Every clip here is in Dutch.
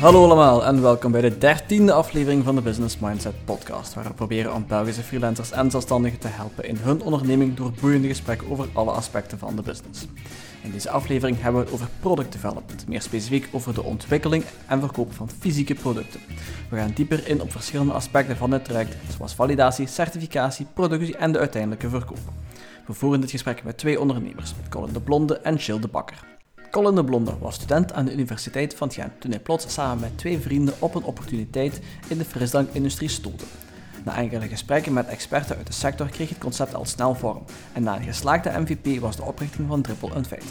Hallo allemaal en welkom bij de dertiende aflevering van de Business Mindset podcast, waar we proberen om Belgische freelancers en zelfstandigen te helpen in hun onderneming door boeiende gesprekken over alle aspecten van de business. In deze aflevering hebben we het over product development, meer specifiek over de ontwikkeling en verkoop van fysieke producten. We gaan dieper in op verschillende aspecten van het traject, zoals validatie, certificatie, productie en de uiteindelijke verkoop. We voeren dit gesprek met twee ondernemers, Colin de Blonde en Jill de Bakker. Colin de Blonde was student aan de Universiteit van Gent toen hij plots samen met twee vrienden op een opportuniteit in de frisdrankindustrie stoelde. Na enkele gesprekken met experten uit de sector kreeg het concept al snel vorm en na een geslaagde MVP was de oprichting van Dripple een feit.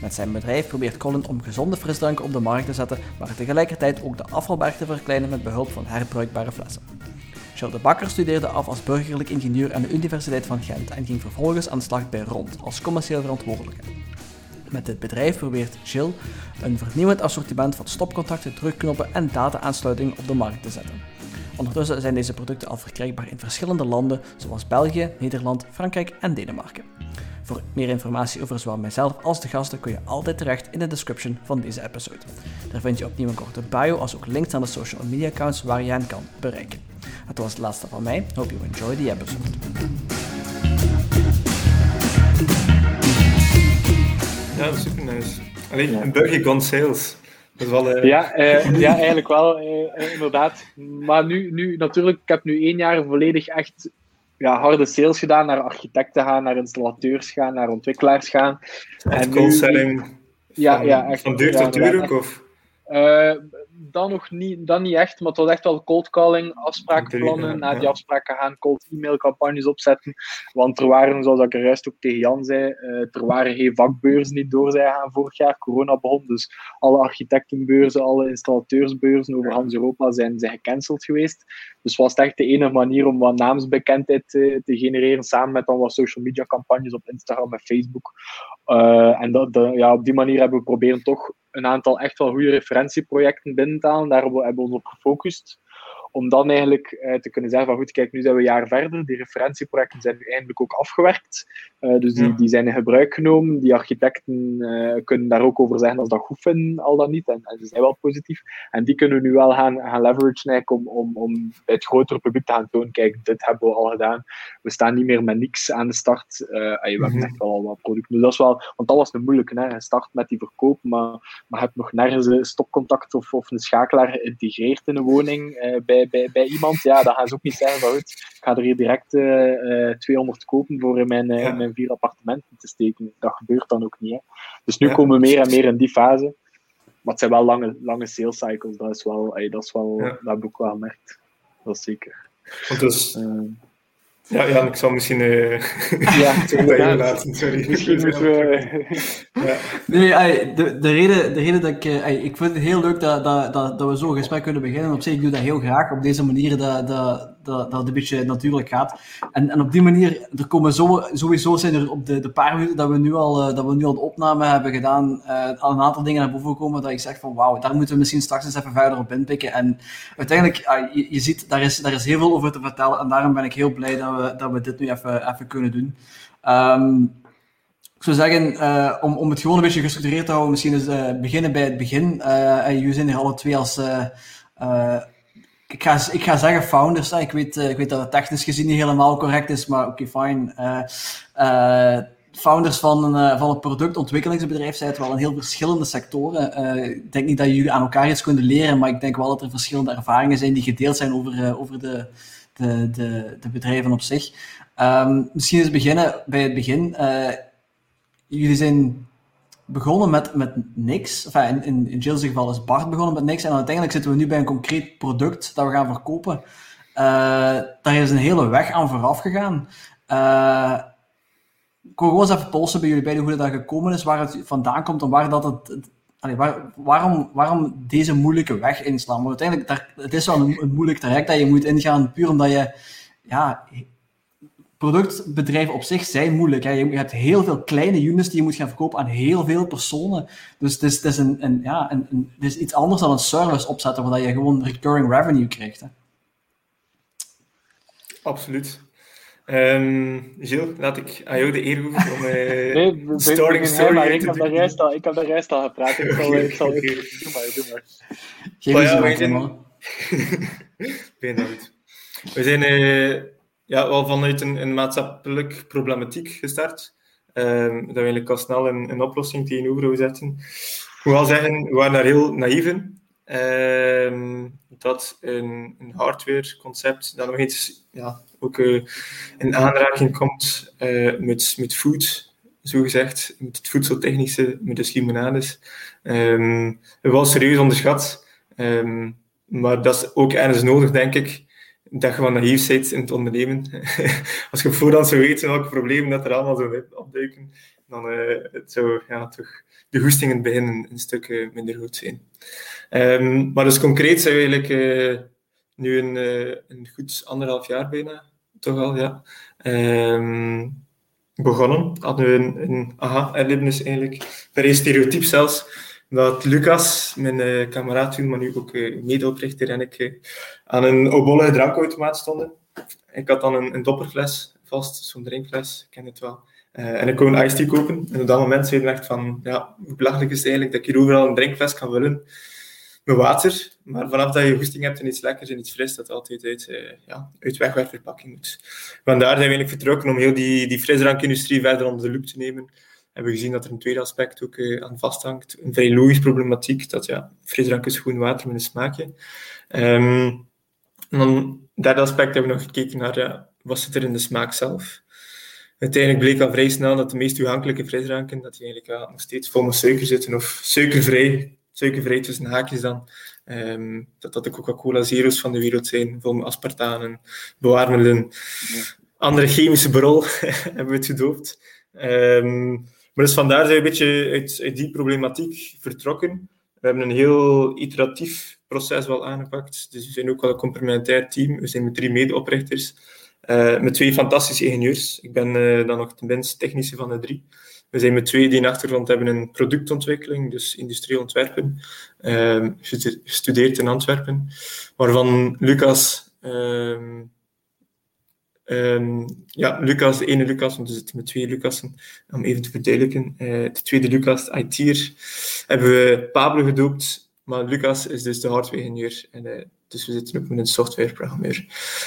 Met zijn bedrijf probeert Colin om gezonde frisdranken op de markt te zetten, maar tegelijkertijd ook de afvalberg te verkleinen met behulp van herbruikbare flessen. Charles de Bakker studeerde af als burgerlijk ingenieur aan de Universiteit van Gent en ging vervolgens aan de slag bij Rond als commercieel verantwoordelijke. Met dit bedrijf probeert Jill een vernieuwend assortiment van stopcontacten, drugknoppen en data-aansluitingen op de markt te zetten. Ondertussen zijn deze producten al verkrijgbaar in verschillende landen zoals België, Nederland, Frankrijk en Denemarken. Voor meer informatie over zowel mijzelf als de gasten kun je altijd terecht in de description van deze episode. Daar vind je opnieuw een korte bio als ook links naar de social media accounts waar je hen kan bereiken. Het was het laatste van mij. Hope you enjoy the episode. Ja, super nice. Alleen een Burger Gone Sales. Dat is wel, uh... ja, uh, ja, eigenlijk wel, uh, inderdaad. Maar nu, nu, natuurlijk, ik heb nu één jaar volledig echt ja, harde sales gedaan, naar architecten gaan, naar installateurs gaan, naar ontwikkelaars gaan. En call selling. Ja, ja, echt. Van duur tot duur ook, of? Dan nog niet, dan niet echt, maar het was echt wel cold calling, afspraakplannen, ja, naar die afspraken gaan, cold e-mail campagnes opzetten. Want er waren, zoals ik er juist ook tegen Jan zei, uh, er waren geen vakbeurzen die door zijn gaan vorig jaar. Corona begon, dus alle architectenbeurzen, alle installateursbeurzen over Hans Europa zijn, zijn gecanceld geweest. Dus was het echt de enige manier om wat naamsbekendheid te, te genereren, samen met dan wat social media campagnes op Instagram en Facebook. Uh, en dat, de, ja, op die manier hebben we proberen toch een aantal echt wel goede referentieprojecten binnen te halen. Daar hebben we ons op gefocust om dan eigenlijk eh, te kunnen zeggen van goed, kijk, nu zijn we een jaar verder. Die referentieprojecten zijn nu eindelijk ook afgewerkt. Uh, dus die, die zijn in gebruik genomen. Die architecten uh, kunnen daar ook over zeggen als dat goed vinden, al dan niet. En, en, ze zijn wel positief. En die kunnen we nu wel gaan, gaan leveragen om, om, om bij het grotere publiek te gaan tonen, kijk, dit hebben we al gedaan. We staan niet meer met niks aan de start. We hebben mm-hmm. echt wel al wat producten. Dus dat is wel, want dat was een moeilijke. Hè? Je start met die verkoop, maar, maar je hebt nog nergens een stopcontact of, of een schakelaar geïntegreerd in een woning bij bij, bij, iemand, ja, dan gaan ze ook niet zeggen van goed, ik ga er hier direct uh, eh, 200 eh, kopen voor in mijn, uh, mijn vier appartementen te steken. Dat gebeurt dan ook niet. Hè. Dus nu komen we meer en meer in die fase. Maar het zijn wel lange, lange sales cycles. Dat is wel, ey, dat, is wel ja. dat heb ik ook wel gemerkt. Dat is zeker. Want dus, ja, ja, ik zal misschien uh, ja, ja, laten. Sorry. Misschien moeten we... ja. Nee, de, de, reden, de reden dat ik... Ik vind het heel leuk dat, dat, dat, dat we zo'n gesprek kunnen beginnen. Op zich, ik doe dat heel graag. Op deze manier dat, dat, dat, dat het een beetje natuurlijk gaat. En, en op die manier, er komen zo, sowieso zijn er op de, de paar minuten dat we nu al, dat we nu al de opname hebben gedaan, uh, al een aantal dingen naar boven gekomen dat ik zeg van wauw, daar moeten we misschien straks eens even verder op inpikken. En uiteindelijk, uh, je, je, ziet, daar is, daar is heel veel over te vertellen. En daarom ben ik heel blij dat we, dat we dit nu even, even kunnen doen. Um, ik zou zeggen, uh, om, om het gewoon een beetje gestructureerd te houden, misschien eens beginnen bij het begin. Uh, jullie zijn hier alle twee als ik ga, ik zeggen founders. Ik, weet, uh, ik weet dat het technisch gezien niet helemaal correct is, maar oké, okay, fine. Uh, uh, founders van een, van een productontwikkelingsbedrijf zijn het wel in heel verschillende sectoren. ik denk niet dat jullie aan elkaar iets kunnen leren, maar ik denk wel dat er verschillende ervaringen zijn die gedeeld zijn over, over de, de, de, de bedrijven op zich. Um, misschien eens beginnen bij het begin. jullie zijn begonnen met, met niks. In, in, Jill's geval is Bart begonnen met niks. En uiteindelijk zitten we nu bij een concreet product dat we gaan verkopen. Uh, daar is een hele weg aan vooraf gegaan. Uh, ik wil gewoon eens even polsen bij jullie beiden hoe dat gekomen is, waar het vandaan komt en waar dat het... waar, waarom, waarom deze moeilijke weg inslaan? Maar uiteindelijk, daar, het is wel een, een moeilijk traject dat je moet ingaan, puur omdat je ja, productbedrijven op zich zijn moeilijk. Hè. Je hebt heel veel kleine units die je moet gaan verkopen aan heel veel personen. Dus het is, het is, een, een, ja, een, een, het is iets anders dan een service opzetten, waar je gewoon recurring revenue krijgt. Hè. Absoluut. Um, Gilles, laat ik aan jou de eer geven om uh, nee, storing story maar ik heb, de reis al, ik heb de rest al gepraat. Ik zal, ik zal, doe maar, doe maar. Geef oh, ja, wij zijn... Bedankt. We zijn uh, ja, wel vanuit een, een maatschappelijk problematiek gestart. Um, dat eigenlijk al snel een, een oplossing tegenover zetten. Ik moet wel zeggen, we waren daar heel naïef in. Um, dat een, een hardwareconcept dat nog eens ja, ook uh, in aanraking komt uh, met, met food, zo gezegd, met het voedseltechnische, met de limonades. Um, wel serieus onderschat. Um, maar dat is ook ergens nodig, denk ik, dat je wat naïef in het ondernemen. Als je voorhand zou weten welke problemen dat er allemaal zo opduiken, dan uh, het zou ja, toch de goestingen beginnen een stuk minder goed zijn. Um, maar dus concreet zijn we eigenlijk uh, nu een, een goed anderhalf jaar bijna, toch al, ja. Um, begonnen. Hadden we een, een aha-erlevenis eigenlijk. Per stereotyp zelfs. Dat Lucas, mijn uh, kameraad toen, maar nu ook uh, medeoprichter, en ik uh, aan een obolle drankautomaat stonden. Ik had dan een, een dopperfles vast, zo'n drinkfles, ik ken het wel. en ik kon een iced tea kopen. En op dat moment zeiden we echt van, ja, hoe belachelijk is het eigenlijk dat ik hier overal een drinkfles kan vullen met water. Maar vanaf dat je goesting hebt en iets lekkers en iets fris, dat altijd uit, ja, uit wegwerpverpakking moet. Vandaar zijn we eigenlijk vertrokken om heel die, die frisdrankindustrie verder onder de loep te nemen. Hebben we gezien dat er een tweede aspect ook uh, aan vasthangt. Een vrij logische problematiek, dat ja, frisdrank is gewoon water met een smaakje. Um, en dan, derde aspect hebben we nog gekeken naar, ja, wat zit er in de smaak zelf? Uiteindelijk bleek al vrij snel dat de meest toegankelijke frisdranken, dat die eigenlijk ja, nog steeds vol met suiker zitten, of suikervrij, suikervrij tussen haakjes dan. Um, dat dat de Coca-Cola Zero's van de wereld zijn, vol met aspartanen, bewaarmiddelen, andere chemische brol hebben we het gedoopt. Um, maar dus vandaar zijn we een beetje uit, uit, die problematiek vertrokken. We hebben een heel iteratief proces wel aangepakt. Dus we zijn ook wel een complementair team. We zijn met drie medeoprichters, uh, met twee fantastische ingenieurs. Ik ben uh, dan nog de minst technische van de drie. We zijn met twee die een achtergrond hebben in productontwikkeling, dus industrieel ontwerpen, uh, gestudeerd in Antwerpen, waarvan Lucas, uh, ja, Lucas, de ene Lucas, want we zitten met twee Lucassen, om even te verduidelijken. Uh, de tweede Lucas, IT'er, hebben we Pablo gedoopt, maar Lucas is dus de hardware-ingenieur. En, uh, dus we zitten ook met een softwareprogrammeur.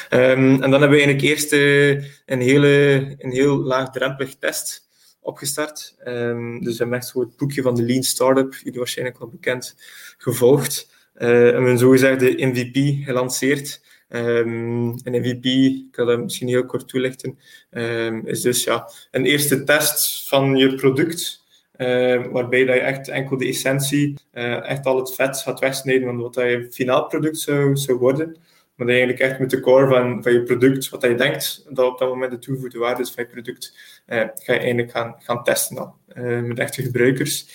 Um, en dan hebben we eigenlijk eerst uh, een, hele, een heel laagdrempelig test opgestart. Um, dus we hebben echt het boekje van de Lean Startup, jullie waarschijnlijk wel bekend, gevolgd. En we hebben zogezegd de MVP gelanceerd. Um, een MVP, ik kan dat misschien heel kort toelichten, um, is dus ja, een eerste test van je product, uh, waarbij dat je echt enkel de essentie, uh, echt al het vet gaat wegsnijden van wat dat je finaal product zou, zou worden. Maar eigenlijk echt met de core van, van je product, wat je denkt dat op dat moment de toegevoegde waarde is van je product, uh, ga je eigenlijk gaan, gaan testen dan, uh, met echte gebruikers.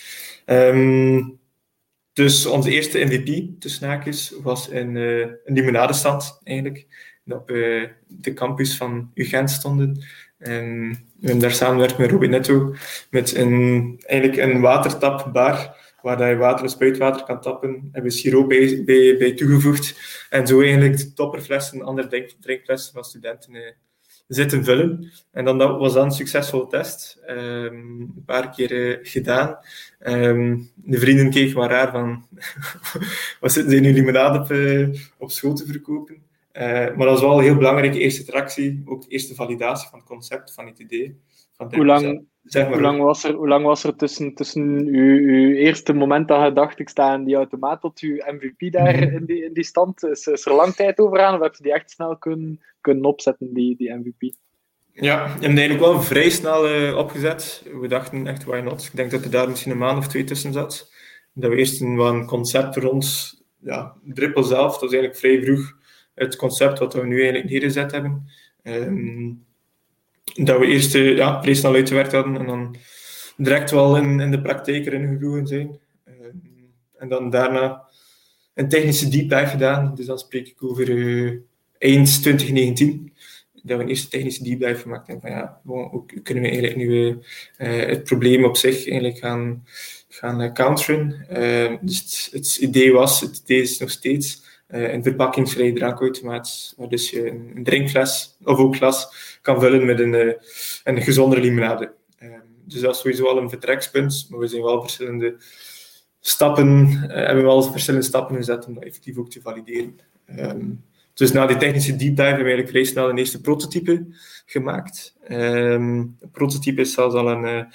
Um, dus onze eerste MVP, tussen haakjes, was in uh, een limonadestand eigenlijk. Dat op de campus van UGent stonden. En we hebben daar samenwerkt met Robinetto, met een, eigenlijk een watertapbar waar je water en spuitwater kan tappen, hebben we siroop bij, bij, bij, toegevoegd. En zo eigenlijk topperflessen, andere drink, drinkflessen van studenten eh, zitten vullen. En dan, dat was dan een succesvolle test. Um, een paar keer gedaan. Um, de vrienden keken maar raar van, wat zitten ze nu limonade op, uh, op school te verkopen? Uh, maar dat was wel een heel belangrijke eerste tractie, ook de eerste validatie van het concept, van het idee. Hoe, lang, zeg maar, hoe, lang was er, hoe lang was er tussen, tussen uw, uw eerste moment dat je dacht, ik sta in die automaat, tot uw MVP daar mhm. in, die, in die stand? Is, is er lang tijd over aan, of heb je die echt snel kunnen, kunnen opzetten, die, die MVP? Ja, we hebben eigenlijk wel vrij snel uh, opgezet. We dachten echt, why not? Ik denk dat er daar misschien een maand of twee tussen zat. Dat we eerst een, een concept rond ja, Drippel zelf, dat was eigenlijk vrij vroeg het concept wat we nu eigenlijk neergezet hebben. Um, dat we eerst uh, ja, vrij uitgewerkt hadden en dan direct wel in, in de praktijk erin gegroeid zijn. Um, en dan daarna een technische deep dive gedaan. Dus dan spreek ik over uh, eind 2019 dat we een eerste technische deep dive gemaakt hebben. Van ja, hoe kunnen we eigenlijk nu het probleem op zich eigenlijk gaan, gaan counteren? Dus het, het, idee was, het idee is nog steeds een verpakkingsvrij drankautomaat, waar dus je een, drinkfles of ook glas kan vullen met een, een gezondere limonade. Ehm, dus dat is sowieso al een vertrekspunt, maar we zijn wel verschillende stappen, hebben wel verschillende stappen gezet om dat effectief ook te valideren. Ehm, dus na die technische deep dive hebben we eigenlijk vrij snel een eerste prototype gemaakt. Um, prototype is zelfs al een, eh,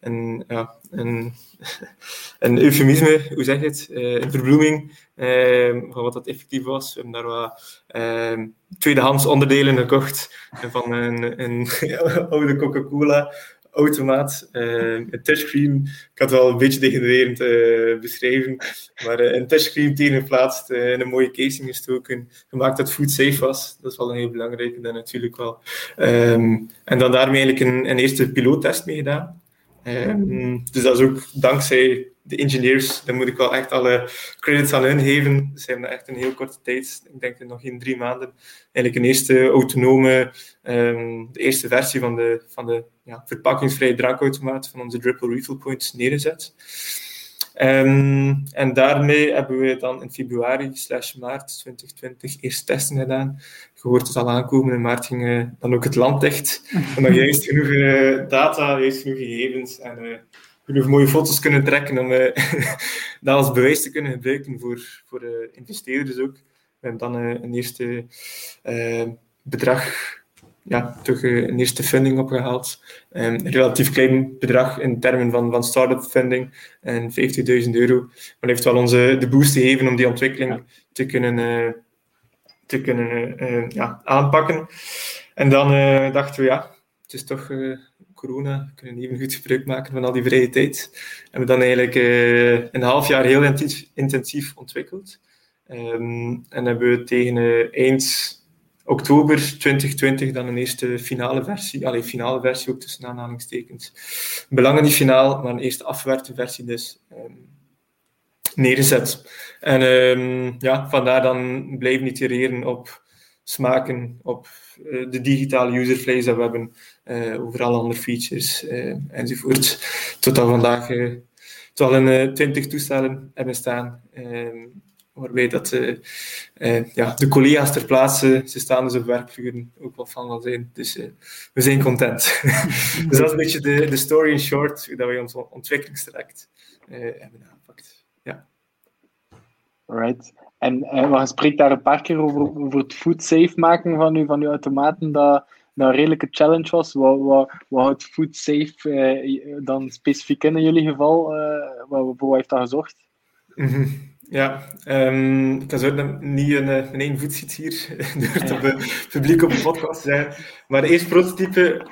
een, ja, een, een eufemisme, hoe zeg je het? Een verbloeming uh, van wat dat effectief was. We hebben daar wat uh, tweedehands onderdelen gekocht van een, een oude Coca-Cola automaat, uh, een touchscreen. Ik had het wel een beetje degenererend uh, beschreven, maar uh, een touchscreen tegengeplaatst, in een mooie casing gestoken, gemaakt dat food safe was. Dat is wel een heel belangrijke dan natuurlijk wel. En dan daarmee eigenlijk een, een eerste piloottest mee gedaan. Um, dus dat is ook dankzij de engineers, daar moet ik wel echt alle credits aan hun geven. Ze hebben echt een heel korte tijd, ik denk nog in drie maanden, eigenlijk een eerste autonome, um, de eerste versie van de, van de ja, verpakkingsvrije drankautomaat van onze Dripple Refill Points neergezet. Um, en daarmee hebben we dan in februari slash maart 2020 eerst testen gedaan. Je hoort het al aankomen, in maart ging uh, dan ook het land dicht. En dan juist genoeg uh, data, juist genoeg gegevens en uh, genoeg mooie foto's kunnen trekken om dat als bewijs te kunnen gebruiken voor, voor investeerders ook. We hebben dan een eerste bedrag ja, toch een eerste funding opgehaald. Um, een relatief klein bedrag in termen van, van start-up funding. En 50.000 euro. Maar heeft wel onze de boost gegeven om die ontwikkeling te kunnen, te kunnen uh, ja, aanpakken. En dan uh, dachten we, ja, het is toch corona. We kunnen even goed gebruik maken van al die vrije tijd. En we dan eigenlijk een half jaar heel intensief, ontwikkeld. Um, en hebben we tegen eind oktober 2020 dan een eerste finale versie, alleen finale versie ook tussen aanhalingstekens. Belangen niet finaal, maar een eerste afgewerkte versie dus um, neergezet. En um, ja, vandaar dan blijven itereren op smaken, op uh, de digitale userflows dat we hebben, uh, over alle andere features uh, enzovoort. Tot aan vandaag tot een 20 toestellen hebben staan. Um, waarbij dat, ja, de collega's ter plaatse, ze staan dus op werkvloeren, ook wel van wel zijn. Dus we zijn content. dus dat is een beetje de, de story in short, hoe dat wij ons ontwikkelingstraject hebben aangepakt. Ja. Alright. En we spreekt daar een paar keer over, over het food safe maken van uw, van uw automaten, dat, dat een redelijke challenge was. Wat, wat, wat houdt food safe dan specifiek in in jullie geval? wat, wat heeft dat gezorgd? Mm -hmm. Ja, um, ik kan zo niet een, een één voet zit hier door het publiek op de podcast te zijn. Maar de eerste prototype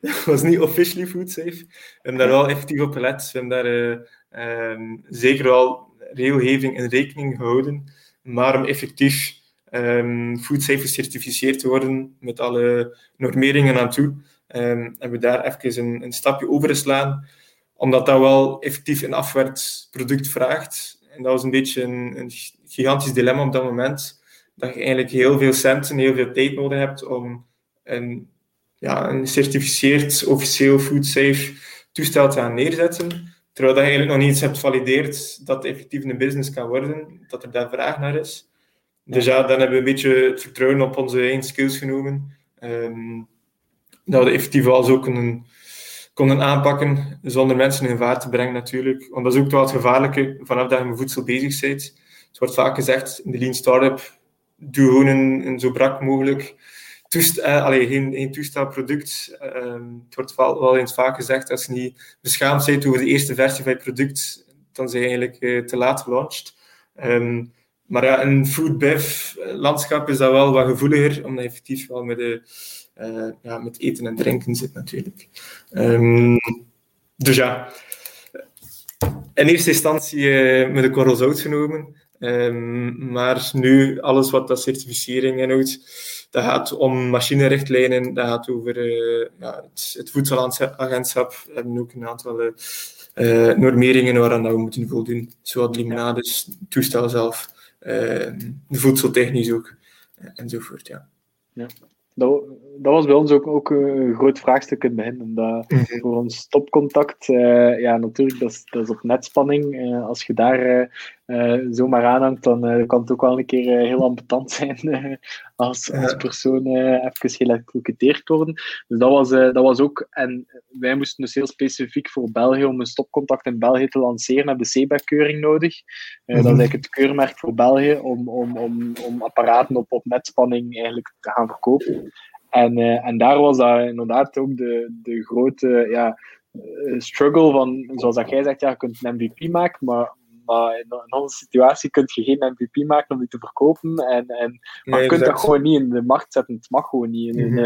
was niet officially food safe. We hebben daar wel effectief op gelet. We hebben daar uh, um, zeker wel regelgeving in rekening gehouden. Maar om effectief um, food safe gecertificeerd te worden met alle normeringen aan toe, hebben we daar even een, een stapje over geslaan. Omdat dat wel effectief een afwerkt product vraagt en dat was een beetje een, een, gigantisch dilemma op dat moment. Dat je eigenlijk heel veel centen, heel veel tijd nodig hebt om een, ja, een certificeerd officieel food safe toestel te gaan neerzetten. Terwijl dat je eigenlijk nog niet eens hebt gevalideerd dat het effectief een business kan worden, dat er daar vraag naar is. Dus ja, dan hebben we een beetje het vertrouwen op onze eigen skills genomen. Um, dat we effectief wel ook een, konden aanpakken zonder mensen in gevaar te brengen natuurlijk. Want dat is ook wel het gevaarlijke vanaf dat je met voedsel bezig bent. Het wordt vaak gezegd in de Lean Startup, doe gewoon een zo brak mogelijk toest, eh, allee, geen, geen toestelproduct. Uh, het wordt wel, wel eens vaak gezegd, als je niet beschaamd bent over de eerste versie van je product, dan zijn je eigenlijk uh, te laat gelaunched. Um, maar ja, in food bev landschap is dat wel wat gevoeliger, omdat je effectief wel met de uh, ja, met eten en drinken zit natuurlijk. Um, dus ja, in eerste instantie met de korrel zout genomen. Maar nu, alles wat dat certificering inhoudt, dat gaat om machinerichtlijnen, dat gaat over uh, ja, het, het voedselagentschap. We hebben ook een aantal uh, normeringen waaraan we moeten voldoen. Zowel limonades, het toestel zelf, de voedseltechnisch ook, enzovoort. Ja. ja dat, dat was bij ons ook, ook een groot vraagstuk in het begin. Omdat mm Voor ons stopcontact, uh, ja, natuurlijk, dat is, dat is op netspanning. Uh, als je daar uh, zomaar aanhangt, dan kan het ook wel een keer heel ambetant zijn als, als persoon even geëlectrocuteerd worden. Dus dat was, dat was ook, en wij moesten dus heel specifiek voor België, om een stopcontact in België te lanceren, hebben de CBAC-keuring nodig. Dat is eigenlijk het keurmerk voor België om, om, om, om apparaten op, op netspanning eigenlijk te gaan verkopen. En, uh, en daar was dat inderdaad ook de, de grote ja, struggle van, zoals dat jij zegt, ja, je kunt een MVP maken, maar maar in een andere situatie kun je geen MVP maken om die te verkopen. En, en, maar je kunt dat gewoon niet in de markt zetten. Het mag gewoon niet. Een, mhm.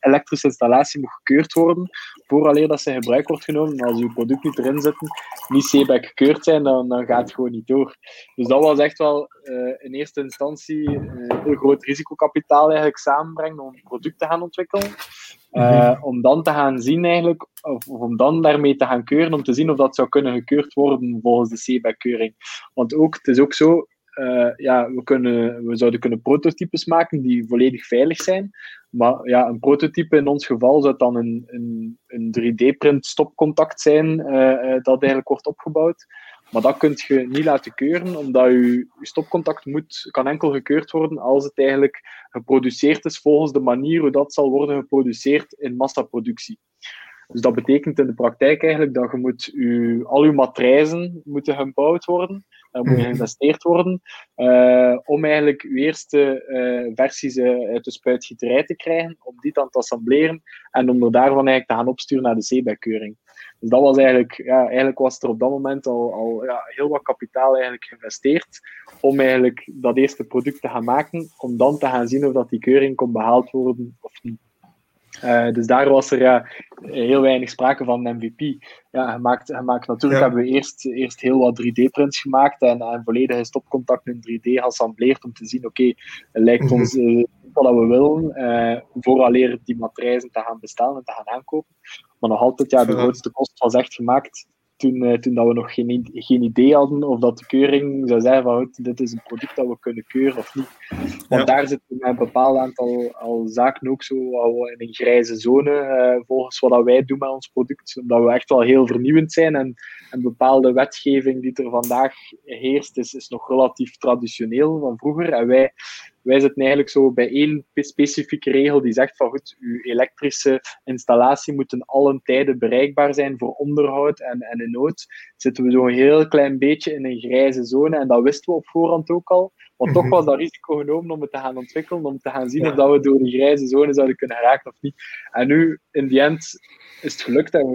elektrische, installatie moet gekeurd worden vooraleer dat ze in gebruik wordt genomen. als je product niet erin zit, niet CBAC gekeurd zijn, dan, dan gaat het gewoon niet door. Dus dat was echt wel uh, in eerste instantie een heel groot risicokapitaal eigenlijk samenbrengen om een product te gaan ontwikkelen. Uh, om dan te gaan zien eigenlijk, of, om dan daarmee te gaan keuren, om te zien of dat zou kunnen gekeurd worden volgens de CBAC-keuring. Want ook, het is ook zo, uh, ja, we, kunnen, we zouden kunnen prototypes maken die volledig veilig zijn. Maar ja, een prototype in ons geval zou dan een, een, een 3D-print stopcontact zijn uh, dat eigenlijk wordt opgebouwd. Maar dat kun je niet laten keuren, omdat je, stopcontact moet, kan enkel gekeurd worden als het eigenlijk geproduceerd is volgens de manier hoe dat zal worden geproduceerd in massaproductie. Dus dat betekent in de praktijk eigenlijk dat je moet je, al je matrijzen moeten gebouwd worden, daar moet mhm. geïnvesteerd worden, uh, om eigenlijk je eerste uh, versies uh, uit de spuitgieterij te krijgen, om die dan te assembleren en om er daarvan eigenlijk te gaan opsturen naar de CBEC-keuring. Dus dat was eigenlijk, ja, eigenlijk was er op dat moment al, al ja, heel wat kapitaal eigenlijk geïnvesteerd om eigenlijk dat eerste product te gaan maken, om dan te gaan zien of dat die keuring kon behaald worden of niet. Uh, dus daar was er ja, heel weinig sprake van een MVP. Ja, gemaakt, gemaakt, natuurlijk hebben we eerst, eerst heel wat 3D-prints gemaakt en, en volledige stopcontact in 3D geassembleerd om te zien, oké, okay, lijkt ons uh, wat we willen, uh, vooraleer die matrijzen te gaan bestellen en te gaan aankopen. Maar nog altijd, ja, de grootste kost was echt gemaakt toen, uh, toen dat we nog geen, geen idee hadden of dat de keuring zou zeggen van dit is een product dat we kunnen keuren of niet. Want daar zitten met een bepaald aantal al zaken ook zo al in een grijze zone uh, volgens wat wij doen met ons product. Omdat we echt wel heel vernieuwend zijn en, en bepaalde wetgeving die er vandaag heerst is, is nog relatief traditioneel van vroeger. En wij wij zitten eigenlijk zo bij één specifieke regel die zegt van goed, uw elektrische installatie moet in alle tijden bereikbaar zijn voor onderhoud en, en in nood. Zitten we zo een heel klein beetje in een grijze zone en dat wisten we op voorhand ook al. Want toch mhm. was dat risico genomen om het te gaan ontwikkelen, om te gaan zien of dat we door die grijze zone zouden kunnen raken of niet. En nu, in die end, is het gelukt en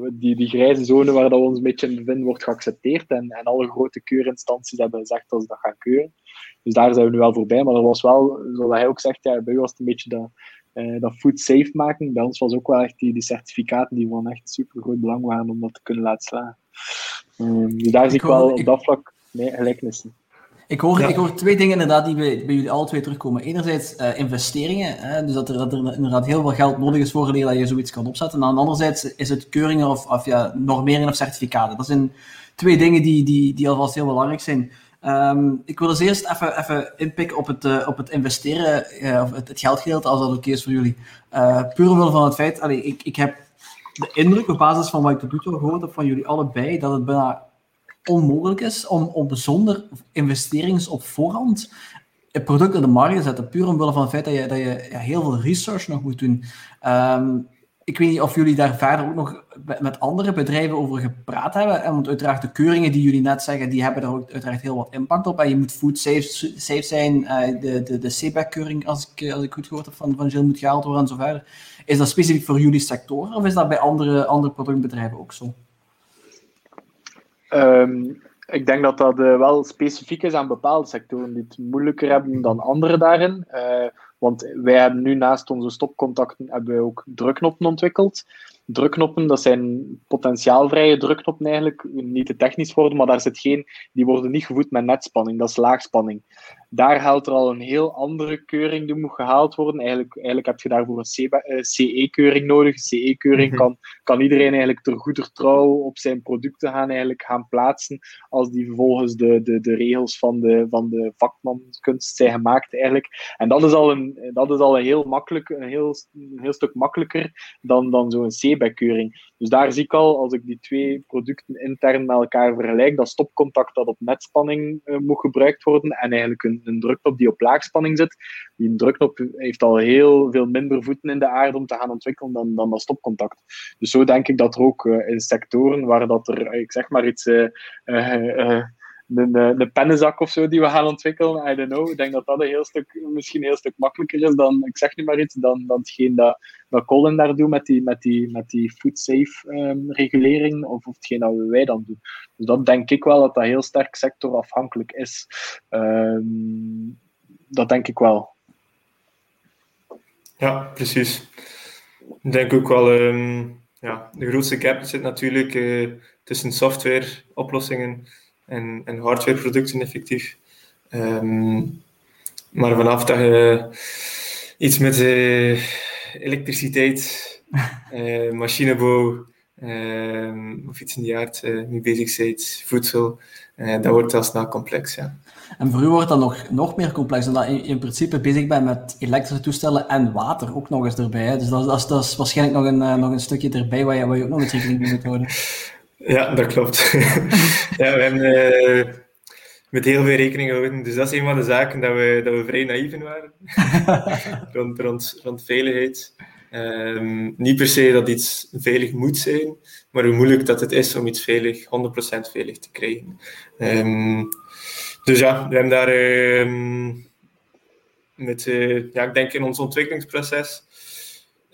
we, die, die grijze zone waar dat we ons een beetje in bevinden, wordt geaccepteerd. En, en alle grote keurinstanties hebben gezegd dat ze dat gaan keuren. Dus daar zijn we nu wel voorbij. Maar er was wel, zoals hij ook zegt, ja, bij u was het een beetje dat, uh, dat food safe maken. Bij ons was ook wel echt die, die certificaten die van echt super groot belang waren om dat te kunnen laten slaan. Um, dus daar zie ik, wel op dat vlak nee, gelijkenissen. Ik hoor, ik hoor twee dingen inderdaad die bij, bij jullie alle twee terugkomen. Enerzijds uh, investeringen, hè, dus dat er, dat er inderdaad heel veel geld nodig is voor dat je zoiets kan opzetten. En dan anderzijds is het keuringen of, of ja, normeringen of certificaten. Dat zijn twee dingen die, die, die alvast heel belangrijk zijn. Um, ik wil dus eerst even, even inpikken op het, uh, op het investeren, uh, of het, het geldgedeelte, als dat oké is voor jullie. Puur omwille van het feit, allee, ik, ik heb de indruk, op basis van wat ik tot nu toe gehoord heb van jullie allebei, dat het bijna onmogelijk is om, om zonder investerings op voorhand het product in de markt te zetten. Puur omwille van het feit dat je, dat je ja, heel veel research nog moet doen. Um, ik weet niet of jullie daar verder ook nog met andere bedrijven over gepraat hebben. Want uiteraard de keuringen die jullie net zeggen, die hebben daar ook uiteraard heel wat impact op. En je moet food safe, safe zijn. Uh, de, de, de CBAC-keuring, als ik, als ik goed gehoord heb van, van moet gehaald worden en zo. Is dat specifiek voor jullie sector of is dat bij andere, andere productbedrijven ook zo? Um, ik denk dat dat uh, wel specifiek is aan bepaalde sectoren die het moeilijker hebben dan andere daarin. Uh, want wij hebben nu naast onze stopcontacten hebben wij ook drukknoppen ontwikkeld. Drukknoppen, dat zijn potentiaalvrije drukknoppen eigenlijk, niet te technisch worden, maar daar zit geen, die worden niet gevoed met netspanning, dat is laagspanning daar haalt er al een heel andere keuring die moet gehaald worden. Eigenlijk, eigenlijk heb je daarvoor een CE-keuring eh, nodig. CE-keuring mhm. kan, kan iedereen eigenlijk ter goeder trouw op zijn producten gaan, eigenlijk gaan plaatsen, als die volgens de, de, de regels van de, van de vakmankunst zijn gemaakt eigenlijk. En dat is al een, dat is al een heel makkelijk, een heel, een heel stuk makkelijker dan, dan zo'n CE-bijkeuring. Dus daar zie ik al, als ik die twee producten intern met elkaar vergelijk, dat stopcontact dat op netspanning uh, moet gebruikt worden en eigenlijk een, een drukknop die op laagspanning zit. Die drukknop heeft al heel veel minder voeten in de aarde om te gaan ontwikkelen dan, dan dat stopcontact. Dus zo denk ik dat er ook uh, in sectoren waar dat er, ik zeg maar iets een, een pennenzak of zo die we gaan ontwikkelen. I don't know. Ik denk dat dat een heel stuk, misschien een heel stuk makkelijker is dan, ik zeg nu maar iets, dan, dan hetgeen dat, dat Colin daar doet met die, met die, met die food safe um, regulering, of, of hetgeen dat wij dan doen. Dus dat denk ik wel dat dat heel sterk sectorafhankelijk is. Um, dat denk ik wel. Ja, precies. Ik denk ook wel, um, ja, de grootste gap zit natuurlijk uh, tussen softwareoplossingen en, en hardwareproducten effectief. Um, maar vanaf dat je iets met uh, elektriciteit, uh, machinebouw uh, of iets in die aard mee bezig bent, voedsel, dat wordt al snel complex. Ja. En voor u wordt dat nog, nog meer complex, omdat je in principe bezig bent met elektrische toestellen en water ook nog eens erbij. Hè? Dus dat, dat, is, dat is waarschijnlijk nog een, nog een stukje erbij waar je, waar je ook nog eens rekening mee moet houden. Ja, dat klopt. ja, we hebben uh, met heel veel rekening gehouden. Dus dat is een van de zaken dat we, dat we vrij naïef in waren. rond, rond, rond veiligheid. Um, niet per se dat iets veilig moet zijn, maar hoe moeilijk dat het is om iets veilig, 100% veilig te krijgen. Um, dus ja, we hebben daar um, met, uh, ja, ik denk in ons ontwikkelingsproces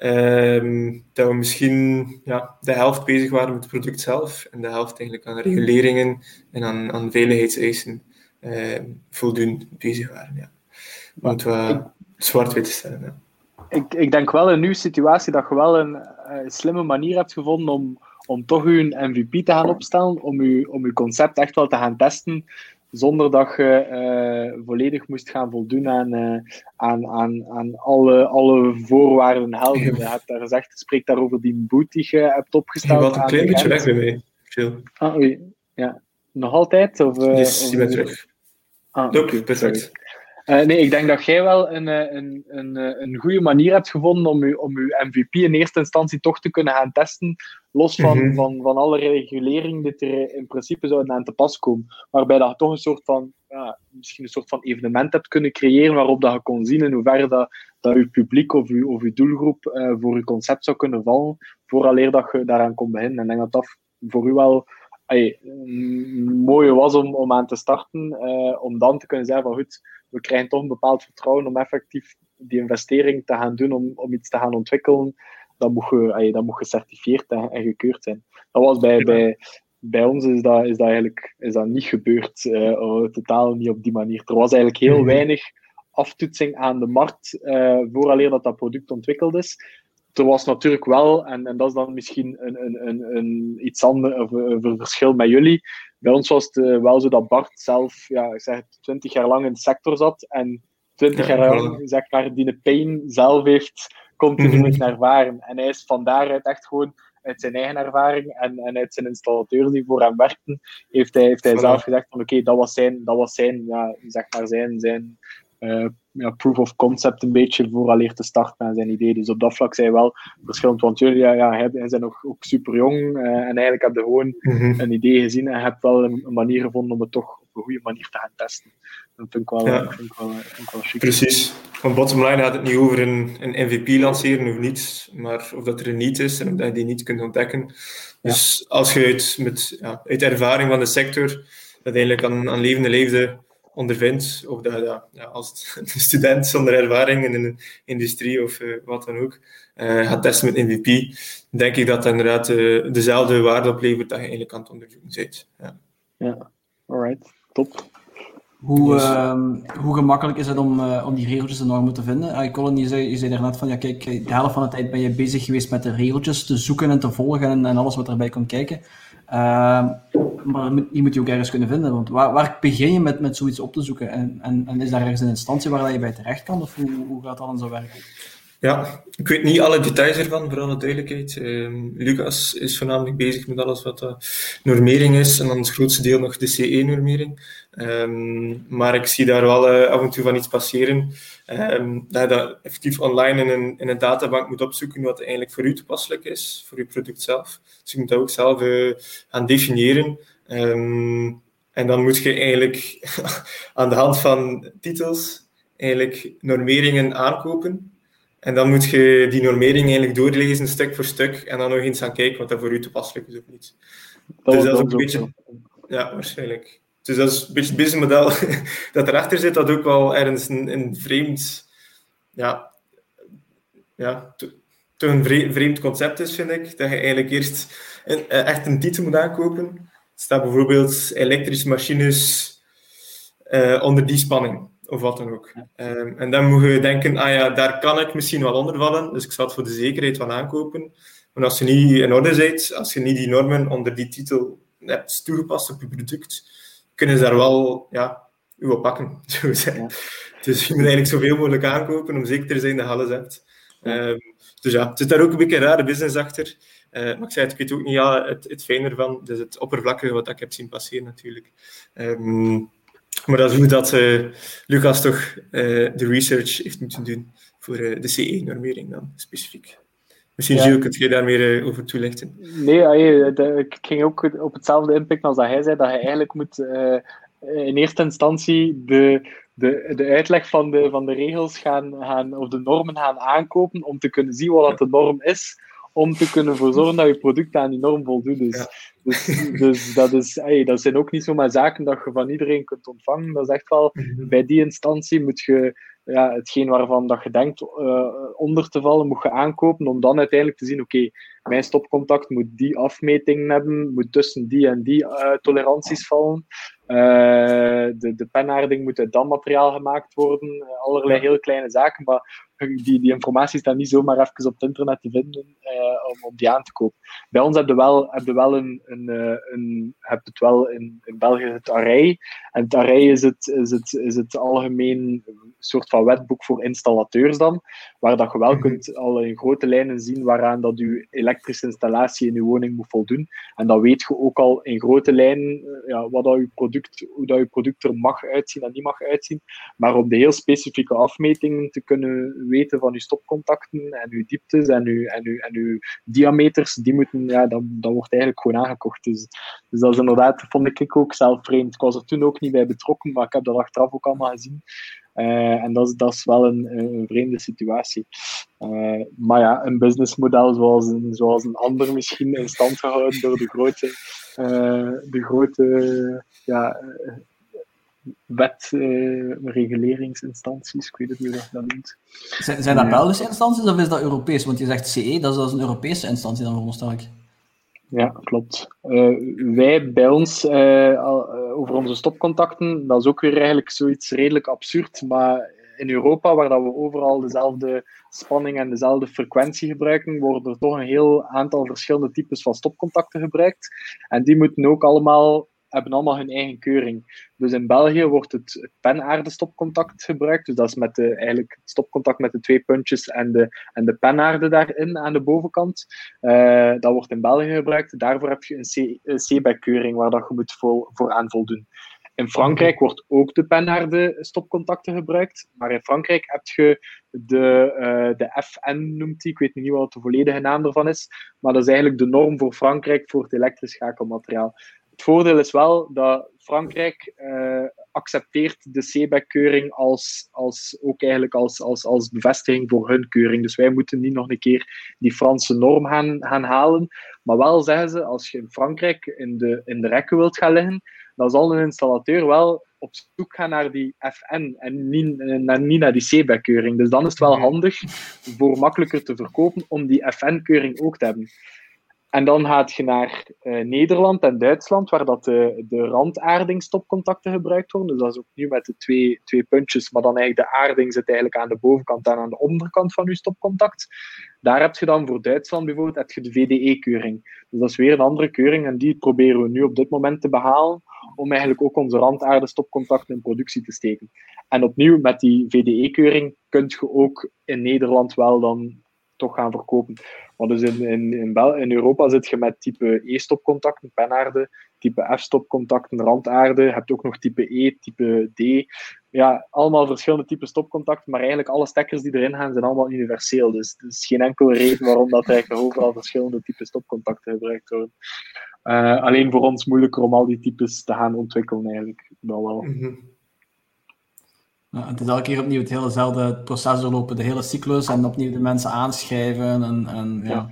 Um, dat we misschien ja, de helft bezig waren met het product zelf en de helft eigenlijk aan reguleringen en aan, aan veiligheidseisen uh, voldoen bezig waren. Ja. Om het zwart-wit te stellen. Ja. Ik, ik denk wel in uw situatie dat je wel een uh, slimme manier hebt gevonden om, om toch uw MVP te gaan opstellen, om uw, om uw concept echt wel te gaan testen, zonder dat je uh, volledig moest gaan voldoen aan, uh, aan, aan, aan alle, alle voorwaarden helden. Je hebt daar gezegd, spreek daarover die boot die je hebt opgesteld. Je wat een klein beetje weg bij mij. Veel. Ah, oei. Ja. Nog altijd? Of, uh, yes, je bent terug. Ah, okay, perfect. Uh, nee, ik denk dat jij wel een, een, een, een goede manier hebt gevonden om je, om uw MVP in eerste instantie toch te kunnen gaan testen, los van, mm -hmm. van, van alle regulering die er in principe zouden aan te pas komen. Waarbij dat je toch een soort van, ja, misschien een soort van evenement hebt kunnen creëren waarop dat je kon zien in hoeverre dat, dat je publiek of je, of je doelgroep uh, voor je concept zou kunnen vallen, vooraleer dat je daaraan kon beginnen. En ik denk dat dat voor u wel ay, mooie was om, om aan te starten, uh, om dan te kunnen zeggen van goed, we krijgen toch een bepaald vertrouwen om effectief die investering te gaan doen om, om iets te gaan ontwikkelen, dan moet je, ay, dan moet gecertificeerd en, en, gekeurd zijn. Dat was bij, ja. bij, bij ons is dat, is dat eigenlijk is dat niet gebeurd, uh, oh, totaal niet op die manier. Er was eigenlijk heel -hmm. weinig aftoetsing aan de markt uh, vooraleer dat dat product ontwikkeld is er was natuurlijk wel, en, en dat is dan misschien een, een, een, een iets anders, of een verschil met jullie. Bij ons was het uh, wel zo dat Bart zelf, ja, ik zeg, twintig jaar lang in de sector zat en twintig ja, jaar lang, zeg maar, die pijn zelf heeft continu moeten ervaren. En hij is van daaruit echt gewoon uit zijn eigen ervaring en, en uit zijn installateurs die voor hem werkten, heeft hij, heeft hij zelf gezegd van oké, okay, dat was zijn, dat was zijn, ja, zeg maar zijn, zijn uh, ja, proof of concept een beetje vooraleer te starten aan zijn idee. Dus op dat vlak zijn wel verschillend. Want jullie ja, ja, hij zijn nog ook super jong uh, en eigenlijk heb je gewoon mm -hmm. een idee gezien en hebt wel een, een, manier gevonden om het toch op een goede manier te gaan testen. Dat vind ik wel, ja. vind ik wel, vind ik wel chic. Precies. Van bottom line gaat het niet over een, een MVP lanceren of niets, maar of dat er een niet is en of je die niet kunt ontdekken. Dus als je uit, met, ja, uit ervaring van de sector uiteindelijk aan, aan levende leefde ondervindt, of dat je ja, als student zonder ervaring in een industrie of uh, wat dan ook uh, gaat testen met MVP, denk ik dat dat inderdaad uh, dezelfde waarde oplevert dat je eigenlijk aan het onderzoeken bent. Ja, ja. alright, top. Hoe, dus, uh, hoe gemakkelijk is het om, om die regeltjes en normen te vinden? Uh, Colin, je zei, je zei daarnet van, ja kijk, de helft van de tijd ben je bezig geweest met de regeltjes te zoeken en te volgen en, en alles wat erbij komt kijken. Uh, maar die moet je ook ergens kunnen vinden. Want waar, waar begin je met, met zoiets op te zoeken? En, en, is daar ergens een instantie waar je bij terecht kan? Of hoe, hoe gaat dat dan zo werken? Ja, ik weet niet alle details ervan, voor alle duidelijkheid. Uh, Lucas is voornamelijk bezig met alles wat uh, normering is. En dan het grootste deel nog de CE-normering. Ehm, maar ik zie daar wel uh, af en toe van iets passeren. Um, dat je dat effectief online in een, in een databank moet opzoeken wat eigenlijk voor u toepasselijk is, voor uw product zelf. Dus je moet dat ook zelf uh, gaan definiëren. Um, en dan moet je eigenlijk aan de hand van titels eigenlijk normeringen aankopen. En dan moet je die normering eigenlijk doorlezen, stuk voor stuk, en dan nog eens gaan kijken wat dat voor u toepasselijk is of niet. Dat dus dat is ook een beetje... Ja, waarschijnlijk. Dus dat is een beetje het businessmodel dat erachter zit, dat ook wel ergens een, een vreemd... Ja, ja toch een vreemd concept is, vind ik. Dat je eigenlijk eerst een, echt een titel moet aankopen. Er staat bijvoorbeeld elektrische machines uh, onder die spanning of wat dan ook. Um, en dan moet je denken, ah ja, daar kan ik misschien wel onder vallen, dus ik zal het voor de zekerheid van aankopen. Maar als je niet in orde bent, als je niet die normen onder die titel hebt toegepast op je product, kunnen ze daar wel ja, u op pakken. Zo zijn. Dus je moet eigenlijk zoveel mogelijk aankopen om zeker te zijn dat je alles hebt. Um, dus ja, het is daar ook een beetje een rare business achter. Uh, maar ik zei het, ik weet ook niet ja, het, het fijne ervan. Dus het oppervlakkige wat ik heb zien passeren natuurlijk. Um, maar dat is hoe dat uh, Lucas toch uh, de research heeft moeten doen voor de CE-normering dan specifiek. Misschien. Gilles, kunt je daar meer over toelichten? Nee, de, ik ging ook op hetzelfde inpikken als dat hij zei, dat je eigenlijk moet in eerste instantie de, de, de uitleg van de, van de regels gaan, gaan, of de normen gaan aankopen om te kunnen zien wat dat de norm is om te kunnen zorgen dat je product aan die norm voldoet. Dus, dus, dus, dat, is, hey, dat zijn ook niet zomaar zaken dat je van iedereen kunt ontvangen. Dat is echt wel, mhm. bij die instantie moet je ja, hetgeen waarvan dat je denkt uh, onder te vallen, moet je aankopen om dan uiteindelijk te zien, oké, mijn stopcontact moet die afmetingen hebben, moet tussen die en die uh, toleranties vallen. Uh, de, de penaarding moet uit dat materiaal gemaakt worden. allerlei heel kleine zaken, maar die, die informatie staat niet zomaar even op het internet te vinden uh, om, om die aan te kopen. Bij ons heb je wel, heb je wel een, een, een, heb het wel in, in België het array. En het array is het, is het, is het algemeen soort van wetboek voor installateurs dan, waar dat je wel mhm. kunt al in grote lijnen zien waaraan dat je elektrische installatie in je woning moet voldoen. En dan weet je ook al in grote lijnen ja, wat dat je product, hoe dat je product er mag uitzien en niet mag uitzien. Maar om de heel specifieke afmetingen te kunnen weten van uw stopcontacten en uw dieptes en uw, en uw, en uw diameters, die moeten, ja, dat, dat wordt eigenlijk gewoon aangekocht. Dus, dus dat is inderdaad, vond ik ook zelf vreemd. Ik was er toen ook niet bij betrokken, maar ik heb dat achteraf ook allemaal gezien. Uh, en dat is, dat is wel een, een vreemde situatie. Uh, maar ja, een businessmodel zoals een, zoals een ander misschien in stand gehouden door de grote, uh, de grote ja, wet, uh, reguleringsinstanties, ik weet het niet hoe dat noemt. Zijn, zijn dat Belgische instanties of is dat Europees? Want je zegt CE, dat is, dat een Europese instantie dan veronderstel ik. Ja, klopt. Uh, wij bij ons, uh, over onze stopcontacten, dat is ook weer eigenlijk zoiets redelijk absurd, maar in Europa, waar dat we overal dezelfde spanning en dezelfde frequentie gebruiken, worden er toch een heel aantal verschillende types van stopcontacten gebruikt. En die moeten ook allemaal hebben allemaal hun eigen keuring. Dus in België wordt het, penaarde stopcontact gebruikt. Dus dat is met de, eigenlijk het stopcontact met de twee puntjes en de, en de penaarde daarin aan de bovenkant. Uh, dat wordt in België gebruikt. Daarvoor heb je een C-back-keuring waar dat je moet voor, voor aan voldoen. In Frankrijk wordt ook de penaarde stopcontacten gebruikt, maar in Frankrijk heb je de, uh, de FN, noemt die, ik weet niet wat de volledige naam ervan is, maar dat is eigenlijk de norm voor Frankrijk voor het elektrisch schakelmateriaal. Het voordeel is wel dat Frankrijk uh, accepteert de CBEC-keuring als, als, ook eigenlijk als, als, als bevestiging voor hun keuring. Dus wij moeten niet nog een keer die Franse norm gaan, gaan halen. Maar wel zeggen ze, als je in Frankrijk in de, in de rekken wilt gaan liggen, dan zal een installateur wel op zoek gaan naar die FN en niet, naar, niet naar die CBEC-keuring. Dus dan is het wel mhm. handig voor makkelijker te verkopen om die FN-keuring ook te hebben. En dan gaat je naar uh, Nederland en Duitsland, waar dat de, de randaardingstopcontacten gebruikt worden. Dus dat is ook nu met de twee, twee puntjes, maar dan eigenlijk de aarding zit eigenlijk aan de bovenkant en aan de onderkant van je stopcontact. Daar heb je dan voor Duitsland bijvoorbeeld heb je de VDE-keuring. Dus dat is weer een andere keuring en die proberen we nu op dit moment te behalen om eigenlijk ook onze randaardenstopcontacten in productie te steken. En opnieuw, met die VDE-keuring kun je ook in Nederland wel dan toch gaan verkopen. Maar dus in, in, in, Bel in Europa zit je met type E-stopcontacten, penaarden, type F-stopcontacten, randaarden. Je hebt ook nog type E, type D. Ja, allemaal verschillende type stopcontacten, maar eigenlijk alle stekkers die erin gaan zijn allemaal universeel. Dus er is geen enkele reden waarom dat eigenlijk overal verschillende type stopcontacten gebruikt worden. Uh, alleen voor ons moeilijker om al die types te gaan ontwikkelen eigenlijk. Dat wel. -hmm. Het is elke keer opnieuw het hele proces doorlopen, de hele cyclus en opnieuw de mensen aanschrijven. En, en, ja.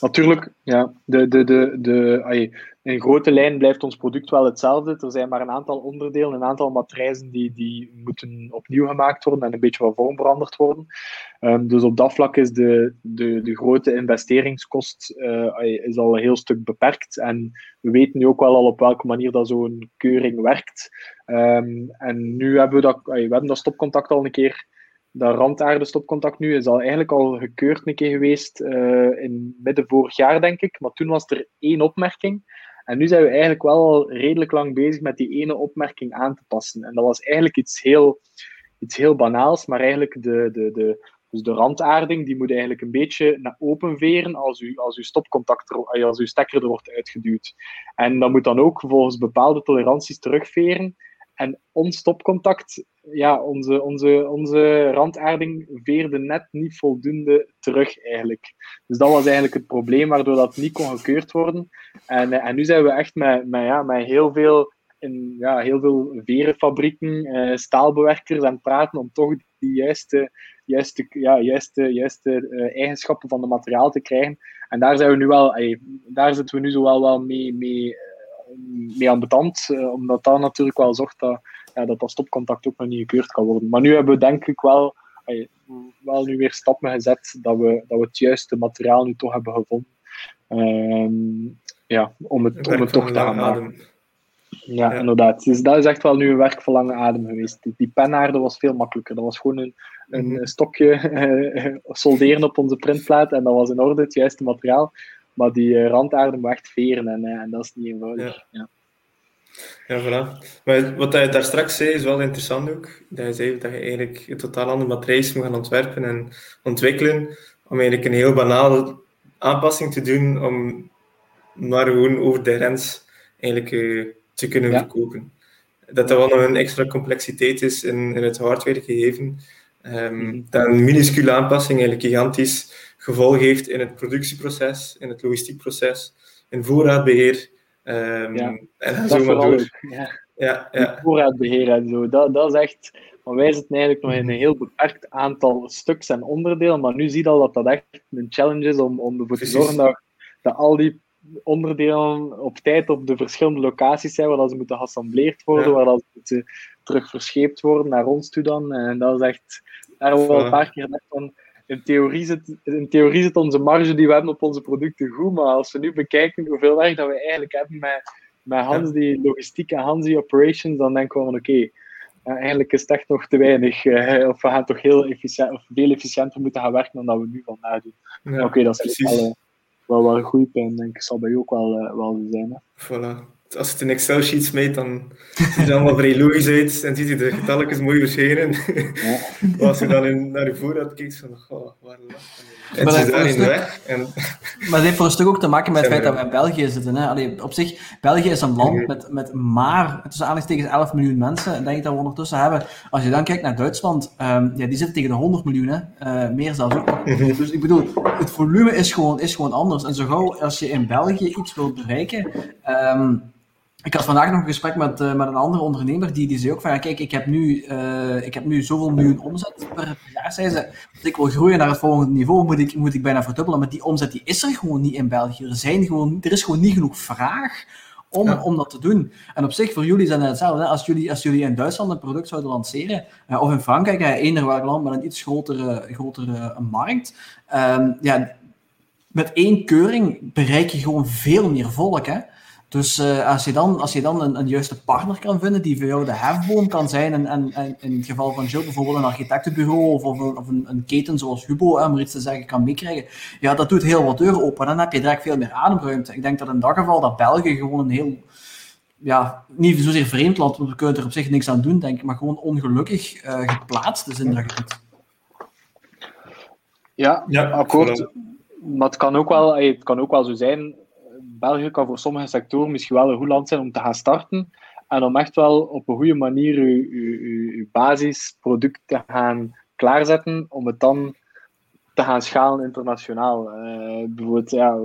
Natuurlijk, ja. De, de, de, de, in grote lijn blijft ons product wel hetzelfde. Er zijn maar een aantal onderdelen, een aantal matrijzen die, die moeten opnieuw gemaakt worden en een beetje van vorm veranderd worden. Um, dus op dat vlak is de, de, de grote investeringskost uh, is al een heel stuk beperkt. En we weten nu ook wel al op welke manier dat zo'n keuring werkt. Um, en nu hebben we dat, we hebben dat stopcontact al een keer dat randaarde stopcontact nu is al eigenlijk al gekeurd een keer geweest uh, in midden vorig jaar, denk ik. Maar toen was er één opmerking. En nu zijn we eigenlijk wel al redelijk lang bezig met die ene opmerking aan te passen. En dat was eigenlijk iets heel, iets heel banaals, maar eigenlijk de, de, de, dus de randaarding die moet eigenlijk een beetje naar open veren als, u, als uw stopcontact, als uw stekker er wordt uitgeduwd. En dat moet dan ook volgens bepaalde toleranties terugveren. En ons stopcontact, ja, onze, onze, onze randaarding veerde net niet voldoende terug eigenlijk. Dus dat was eigenlijk het probleem waardoor dat niet kon gekeurd worden. En, en nu zijn we echt met, met, ja, met heel veel in ja, heel veel verenfabrieken, eh, staalbewerkers aan het praten om toch die juiste, juiste, ja, juiste, juiste uh, eigenschappen van het materiaal te krijgen. En daar zijn we nu wel, daar zitten we nu zo wel, wel mee, mee mee aan betand, uh, omdat dat natuurlijk wel zorgt dat, ja, dat dat stopcontact ook nog niet gekeurd kan worden. Maar nu hebben we denk ik wel, wel nu weer stappen gezet dat we, dat we het juiste materiaal nu toch hebben gevonden. Um, ja, om het, om het toch te gaan maken. Ja, ja, inderdaad. Dus dat is echt wel nu een werk van lange adem geweest. Die, die penaarde was veel makkelijker. Dat was gewoon een, een mm -hmm. stokje uh, solderen op onze printplaat en dat was in orde, het juiste materiaal. Maar die uh, randaarde moet echt veren en, uh, en dat is niet eenvoudig. Ja. ja. ja, voilà. Maar wat je daar straks zei is wel interessant ook. Dat je zei dat je eigenlijk een totaal andere matrijs moet gaan ontwerpen en ontwikkelen. Om eigenlijk een heel banale aanpassing te doen om maar gewoon over de grens eigenlijk uh, te kunnen ja. verkopen. Dat dat wel nog een extra complexiteit is in, in het hardware gegeven. Um, mm -hmm. Dat een minuscule aanpassing eigenlijk gigantisch gevolg heeft in het productieproces, in het logistiekproces, in voorraadbeheer. Um, ja, en dat zo maar door. Ja. Ja, ja. Voorraadbeheer en zo. Dat, dat is echt. Maar wij zitten eigenlijk nog in een heel beperkt aantal stuks en onderdelen. Maar nu zie je al dat dat echt een challenge is om, om ervoor te zorgen dat, dat al die onderdelen op tijd op de verschillende locaties zijn, waar ze moeten geassembleerd worden, ja. waar dat ze moeten terug verscheept worden naar ons toe dan. En dat is echt, daar hebben we wel een paar keer gedacht van, in theorie, zit, in theorie zit onze marge die we hebben op onze producten goed, maar als we nu bekijken hoeveel werk dat we eigenlijk hebben met, met Hans die logistiek en Hans die operations, dan denken we van oké, okay, eigenlijk is het echt nog te weinig. Uh, of we gaan toch heel efficiënt, of veel efficiënter moeten gaan werken dan dat we nu vandaag doen. Ja, Oké, okay, dat is wel, uh, wel, wel een goede pijn, denk ik. zal bij u ook wel, wel zijn. Hè. Voilà als het in Excel-sheet smeet, dan ziet het allemaal vrij logisch uit en ziet je de getalletjes mooi. Ja. maar als je dan in, naar je voorraad kijkt, van, oh, waar en maar, dat weg. En... maar het heeft voor een stuk ook te maken met het feit dat we in België zitten. Hè. Allee, op zich, België is een land met, met maar tussen aanhalingstekens 11 miljoen mensen. En denk ik dat we ondertussen hebben. Als je dan kijkt naar Duitsland, um, ja, die zitten tegen de 100 miljoen. Hè. Uh, meer zelfs ook. dus ik bedoel, het volume is gewoon, is gewoon anders. En zo gauw als je in België iets wilt bereiken. Um, ik had vandaag nog een gesprek met, uh, met een andere ondernemer, die, die zei ook van, ja, kijk, ik heb nu, uh, ik heb nu zoveel miljoen omzet per jaar, zei ze. Als ik wil groeien naar het volgende niveau, moet ik, moet ik bijna verdubbelen. Maar die omzet die is er gewoon niet in België. Er, zijn gewoon, er is gewoon niet genoeg vraag om, ja. om dat te doen. En op zich, voor jullie zijn het hetzelfde. Als jullie, als jullie in Duitsland een product zouden lanceren, uh, of in Frankrijk, uh, eender welk land met een iets grotere, grotere markt, um, ja, met één keuring bereik je gewoon veel meer volk, hè. Dus uh, als je dan, als je dan een, een, juiste partner kan vinden die voor jou de hefboom kan zijn, en, en, en in het geval van Jill bijvoorbeeld een architectenbureau of, of, een, of een, een, keten zoals Hubo, om iets te zeggen, kan meekrijgen, ja, dat doet heel wat deuren open. Dan heb je direct veel meer ademruimte. Ik denk dat in dat geval dat België gewoon een heel, ja, niet zozeer vreemd land, want we kunnen er op zich niks aan doen, denk ik, maar gewoon ongelukkig uh, geplaatst is in dat gebied. Ja, ja akkoord. Maar het kan, ook wel, het kan ook wel zo zijn. België kan voor sommige sectoren misschien wel een goed land zijn om te gaan starten. En om echt wel op een goede manier je, basisproduct te gaan klaarzetten, om het dan te gaan schalen internationaal. Uh, bijvoorbeeld, ja,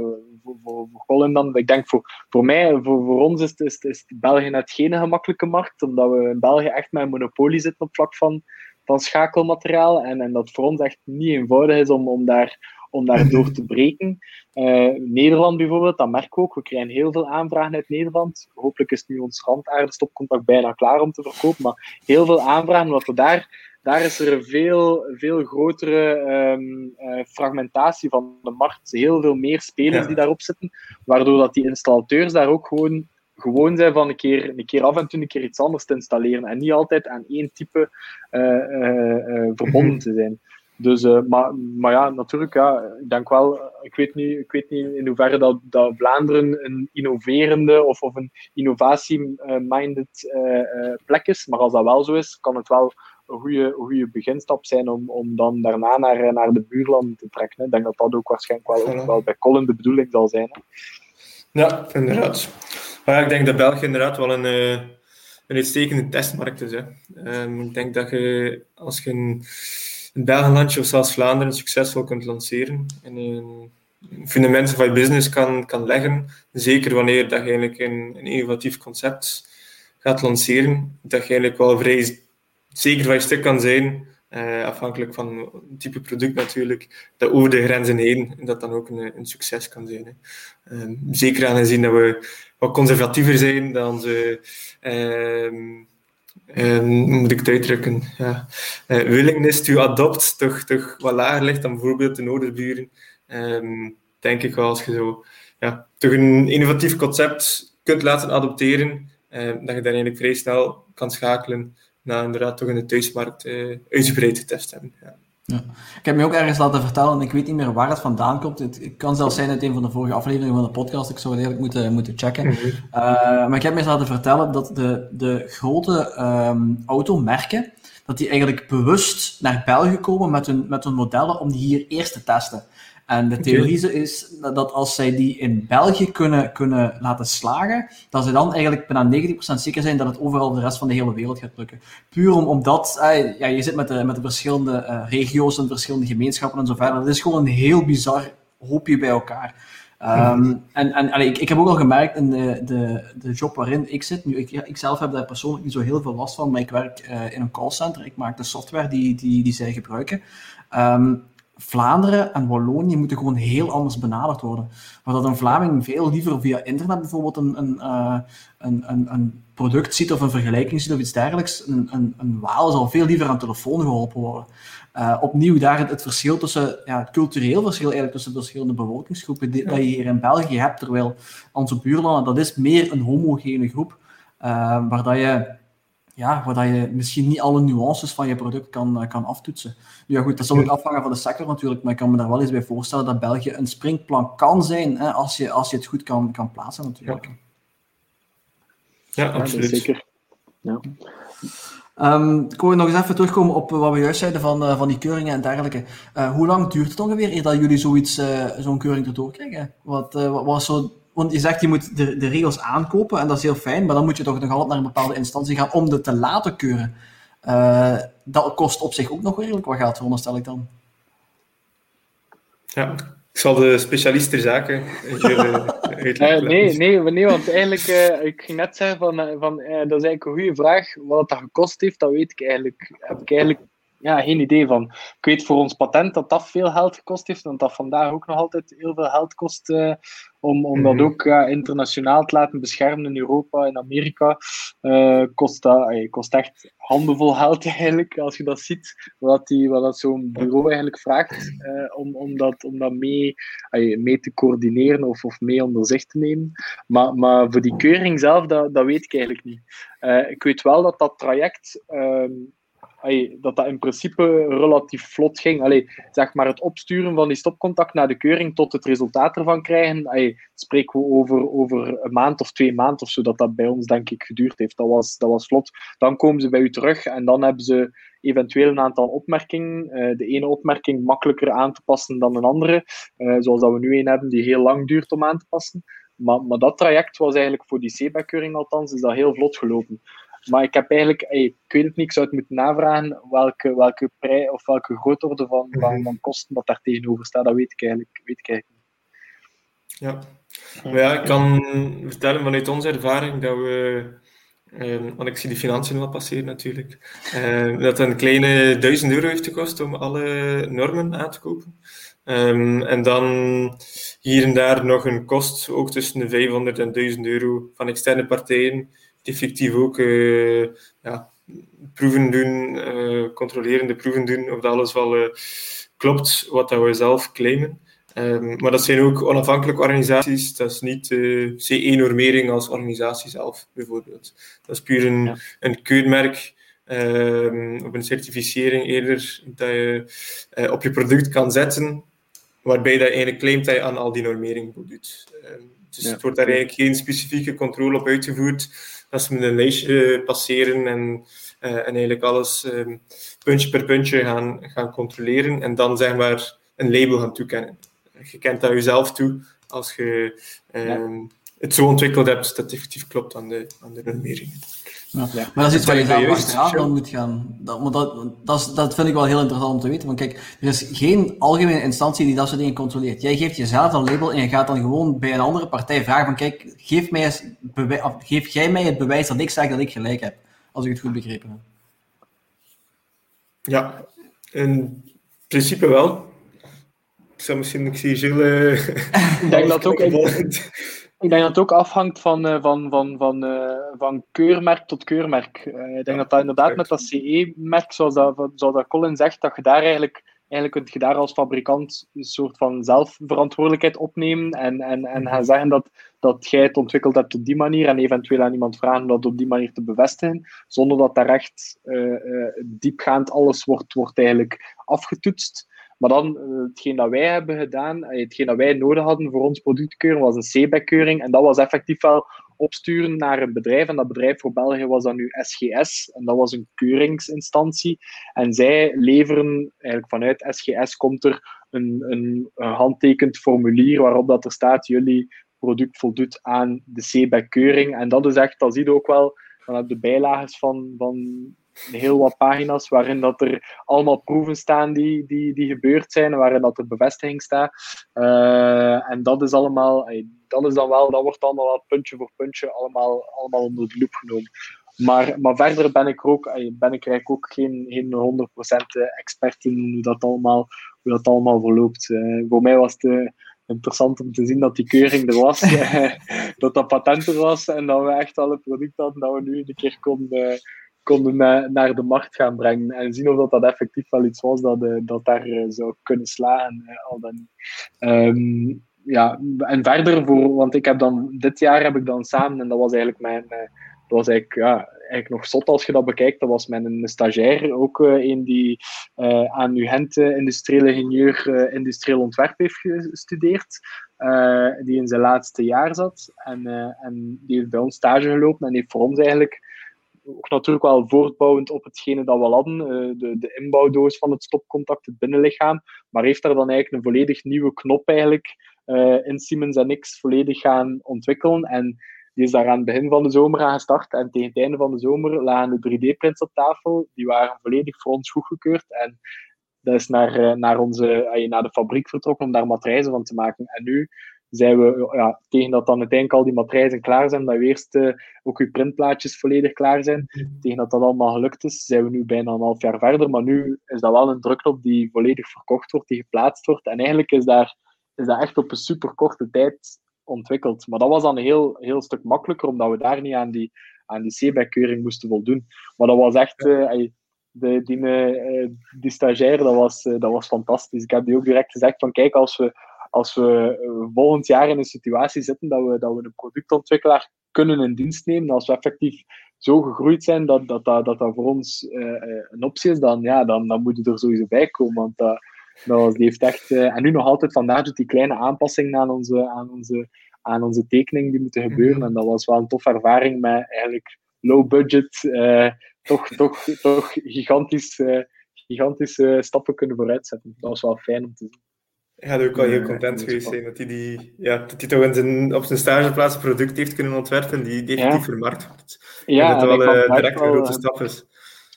voor, voor, voor Colin dan, ik denk voor, voor mij, voor, voor ons is, is, België net geen gemakkelijke markt, omdat we in België echt met een monopolie zitten op vlak van, van schakelmateriaal. En, en dat voor ons echt niet eenvoudig is om, om daar om daardoor te breken. Uh, Nederland bijvoorbeeld, dat merken we ook. We krijgen heel veel aanvragen uit Nederland. Hopelijk is nu ons randaardestopcontact bijna klaar om te verkopen. Maar heel veel aanvragen, omdat we daar daar is er een veel, veel grotere um, uh, fragmentatie van de markt. Heel veel meer spelers die daarop zitten, waardoor dat die installateurs daar ook gewoon gewoon zijn van een keer, een keer af en toe een keer iets anders te installeren en niet altijd aan één type uh, uh, verbonden te zijn. Dus, uh, maar, maar ja, natuurlijk, ja, ik denk wel, ik weet niet, ik weet niet in hoeverre dat, dat Vlaanderen een innoverende of, of een innovatie-minded uh, plek is. Maar als dat wel zo is, kan het wel een goede, goede beginstap zijn om, om dan daarna naar, naar de buurlanden te trekken. Ik denk dat dat ook waarschijnlijk wel, wel bij Colin de bedoeling zal zijn. Hè. Ja, inderdaad. Maar ja, ik denk dat België inderdaad wel een, een uitstekende testmarkt is. Hè. Um, ik denk dat je, als je een een Belgenlandje of zelfs Vlaanderen succesvol kunt lanceren en een fundamenten van je business kan, kan leggen, zeker wanneer dat je eigenlijk een, een innovatief concept gaat lanceren, dat je eigenlijk wel vrij zeker van je stuk kan zijn, uh, afhankelijk van het type product natuurlijk, dat over de grenzen heen dat dan ook een, een succes kan zijn. Hè. Uh, zeker aangezien dat we wat conservatiever zijn dan uh, um, moet ik het uitdrukken, ja, uh, willingness to adopt toch, toch wat lager ligt dan bijvoorbeeld de Noorderburen. Um, denk ik wel, als je zo ja, toch een innovatief concept kunt laten adopteren, uh, dat je dan eigenlijk vrij snel kan schakelen naar inderdaad toch in de thuismarkt uh, uitgebreid getest hebben. Ja. Ja. Ik heb me ook ergens laten vertellen, ik weet niet meer waar het vandaan komt. Het, kan zelfs zijn uit een van de vorige afleveringen van de podcast. Ik zou het eigenlijk moeten, moeten checken. Mhm. Eh, maar ik heb me eens laten vertellen dat de, de grote um, automerken, dat die eigenlijk bewust naar België komen met hun, met hun modellen om die hier eerst te testen. En de theorie is dat als zij die in België kunnen, kunnen laten slagen, dat ze dan eigenlijk bijna 90% zeker zijn dat het overal de rest van de hele wereld gaat lukken. Puur om, omdat eh, ja, je zit met de, met de verschillende uh, regio's en verschillende gemeenschappen en zo verder. Het is gewoon een heel bizar hoopje bij elkaar. Um, en en allee, ik, ik heb ook al gemerkt in de, de, de job waarin ik zit, nu, ik, ik zelf heb daar persoonlijk niet zo heel veel last van, maar ik werk uh, in een callcenter, ik maak de software die, die, die zij gebruiken. Um, Vlaanderen en Wallonië moeten gewoon heel anders benaderd worden. Waar dat een Vlaming veel liever via internet bijvoorbeeld een, een, uh, een, een, een, product ziet of een vergelijking ziet of iets dergelijks. Een, een, een Waal zal veel liever aan telefoon geholpen worden. Uh, opnieuw daar het, verschil tussen, ja, het cultureel verschil eigenlijk tussen verschillende bevolkingsgroepen die, dat je hier in België hebt, terwijl onze buurlanden, dat is meer een homogene groep, uh, waar dat je ja, waar je misschien niet alle nuances van je product kan, eh, kan aftoetsen. Ja goed, dat zal ook afhangen van de sector natuurlijk, maar ik kan me daar wel eens bij voorstellen dat België een springplan kan zijn hè, als, je, als je het goed kan, kan plaatsen natuurlijk. Ja, absoluut. zeker. Ja. Um, ik wil nog eens even terugkomen op wat we juist zeiden van, uh, van die keuringen en dergelijke. Uh, hoe lang duurt het ongeveer eer dat jullie zoiets, uh, zo'n keuring erdoor krijgen? Wat, wat was zo want je zegt je moet de, de regels aankopen en dat is heel fijn, maar dan moet je toch nog altijd naar een bepaalde instantie gaan om de te laten keuren. Uh, dat kost op zich ook nog redelijk wat geld, veronderstel ik dan. Ja, ik zal de specialist ter zaken uh, nee, nee, nee, want eigenlijk, uh, ik ging net zeggen van, van dat is eigenlijk een goede vraag. Wat dat gekost heeft, dat weet ik eigenlijk, heb ik eigenlijk ja, geen idee van. Ik weet voor ons patent dat dat veel geld gekost heeft, want dat vandaag ook nog altijd heel veel geld kost uh, om, om dat mhm. ook ja, internationaal te laten beschermen in Europa en Amerika. Uh, kost, dat, uh, kost echt handenvol geld eigenlijk, als je dat ziet, wat, die, wat dat zo'n bureau eigenlijk vraagt om, om dat, om dat mee, mee te coördineren of, of mee onder zich te nemen. Maar, maar voor die keuring zelf, dat, dat weet ik eigenlijk niet. ik weet wel dat dat traject... Dat dat in principe relatief vlot ging. Allee, zeg maar het opsturen van die stopcontact naar de keuring tot het resultaat ervan krijgen, spreken we over, over een maand of twee maanden of zo, dat dat bij ons denk ik geduurd heeft. Dat was, dat was vlot. Dan komen ze bij u terug en dan hebben ze eventueel een aantal opmerkingen. Uh, de ene opmerking makkelijker aan te passen dan een andere, uh, zoals dat we nu een hebben die heel lang duurt om aan te passen. Maar, maar dat traject was eigenlijk voor die CBAC-keuring althans, is dat heel vlot gelopen. Maar ik heb eigenlijk, ik weet het niet, ik zou het moeten navragen welke, welke prijs of welke grootorde van, van, mhm. van kosten dat daar tegenover staat. Dat weet ik eigenlijk, weet ik eigenlijk niet. Ja. Maar ja, ik kan vertellen vanuit onze ervaring dat we, eh, want ik zie de financiën wel passeren natuurlijk, eh, dat het een kleine 1000 euro heeft gekost om alle normen aan te kopen. Um, en dan hier en daar nog een kost, ook tussen de 500 en 1000 euro van externe partijen effectief ook uh, ja, proeven doen, uh, controlerende proeven doen of dat alles wel uh, klopt wat dat we zelf claimen. Um, maar dat zijn ook onafhankelijke organisaties. Dat is niet uh, CE-normering als organisatie zelf, bijvoorbeeld. Dat is puur een, ja. een keurmerk um, of een certificering eerder dat je uh, op je product kan zetten, waarbij dat je eigenlijk claimt dat je aan al die normeringen voldoet. Um, dus ja. het wordt daar eigenlijk geen specifieke controle op uitgevoerd dat ze met een lijstje passeren en, uh, en eigenlijk alles um, puntje per puntje gaan, gaan controleren en dan zeg maar een label gaan toekennen. Je kent dat jezelf toe als je ja. het zo ontwikkeld hebt dat het effectief klopt aan de, aan de normeringen. Ja. Maar dat is iets waar je zelf achteraan dan moet gaan. Dat, maar dat, dat, dat vind ik wel heel interessant om te weten. Want kijk, er is geen algemene instantie die dat soort dingen controleert. Jij geeft jezelf een label en je gaat dan gewoon bij een andere partij vragen van kijk, geef, mij eens bewijs, geef jij mij het bewijs dat ik zeg dat ik gelijk heb. Als ik het goed begrepen heb. Ja, in principe wel. Ik zou misschien, ik zie Gilles... Uh, ik denk dat ook... Ik denk dat het ook afhangt van, uh, van, van, van, uh, van keurmerk tot keurmerk. Uh, ik denk dat dat inderdaad met dat CE-merk, zoals dat, zoals dat Colin zegt, dat je daar eigenlijk, eigenlijk kunt je daar als fabrikant een soort van zelfverantwoordelijkheid opnemen en, en, en gaan zeggen dat, dat jij het ontwikkeld hebt op die manier en eventueel aan iemand vragen dat op die manier te bevestigen, zonder dat daar echt diepgaand alles wordt, wordt eigenlijk afgetoetst. Maar dan, uh, hetgeen dat wij hebben gedaan, uh, hetgeen dat wij nodig hadden voor ons productkeuring, was een CBEC-keuring. En dat was effectief wel opsturen naar een bedrijf. En dat bedrijf voor België was dan nu SGS. En dat was een keuringsinstantie. En zij leveren, eigenlijk vanuit SGS komt er een, een, een handtekend formulier waarop dat er staat, jullie product voldoet aan de CBEC-keuring. En dat is echt, dat zie je ook wel, vanuit de bijlages van, van heel wat pagina's waarin dat er allemaal proeven staan die, die, die gebeurd zijn, waarin dat er bevestiging staat. Uh, en dat is allemaal, dat is dan wel, dat wordt allemaal wel puntje voor puntje allemaal, allemaal onder de loep genomen. Maar, maar verder ben ik, ook, ben ik eigenlijk ook geen, geen 100% expert in hoe dat allemaal, hoe dat allemaal verloopt. Uh, voor mij was het uh, interessant om te zien dat die keuring er was, dat dat patent er was en dat we echt alle producten hadden, dat we nu een keer konden konden naar de markt gaan brengen en zien of dat, dat effectief wel iets was dat, uh, dat daar uh, zou kunnen slagen. Uh, al dan. Um, ja, en verder, voor, want ik heb dan, dit jaar heb ik dan samen, en dat was eigenlijk mijn, dat was eigenlijk, ja, eigenlijk nog zot als je dat bekijkt, dat was mijn stagiair, ook een die aan UGent industrieel ingenieur, industrieel ontwerp heeft gestudeerd. die in zijn laatste jaar zat en, en die heeft bij ons stage gelopen en heeft voor ons eigenlijk ook natuurlijk wel voortbouwend op hetgene dat we hadden, uh, de, de inbouwdoos van het stopcontact, het binnenlichaam, maar heeft daar dan eigenlijk een volledig nieuwe knop eigenlijk uh, in Siemens NX volledig gaan ontwikkelen. En die is daar aan het begin van de zomer aan gestart. En tegen het einde van de zomer lagen de 3D-prints op tafel. Die waren volledig voor ons goedgekeurd. En dat is naar, uh, naar, onze, naar de fabriek vertrokken om daar matrijzen van te maken. En nu zijn we ja, tegen dat dan uiteindelijk al die matrijzen klaar zijn, dat we eerst uh, ook uw printplaatjes volledig klaar zijn. Mhm. Tegen dat dat allemaal gelukt is, zijn we nu bijna een half jaar verder. Maar nu is dat wel een drukknop die volledig verkocht wordt, die geplaatst wordt. En eigenlijk is, daar, is dat echt op een super korte tijd ontwikkeld. Maar dat was dan een heel, heel stuk makkelijker, omdat we daar niet aan die, aan die C-keuring moesten voldoen. Maar dat was echt... Uh, de, die, uh, die stagiair, dat was, dat was fantastisch. Ik heb die ook direct gezegd van kijk, als we als we eh, volgend jaar in een situatie zitten dat we, dat we een productontwikkelaar kunnen in dienst nemen, als we effectief zo gegroeid zijn dat dat, dat, dat, dat voor ons een optie is, dan, ja, dan, dan moet je er sowieso bij komen. Want dat, dat was, die heeft echt, en nu nog altijd vandaag doet die kleine aanpassingen aan onze, aan onze, aan onze tekening die moeten gebeuren. Mhm. En dat was wel een toffe ervaring met eigenlijk low budget, toch, toch, toch gigantisch, gigantische stappen kunnen vooruitzetten. Dat was wel fijn om te zien. Ja, ook wel heel content geweest zijn dat hij, die, ja, dat hij toch in zijn, op zijn stageplaats een product heeft kunnen ontwerpen die definitief ja. vermarkt wordt. Ja, dat het wel uh, direct een grote stap is.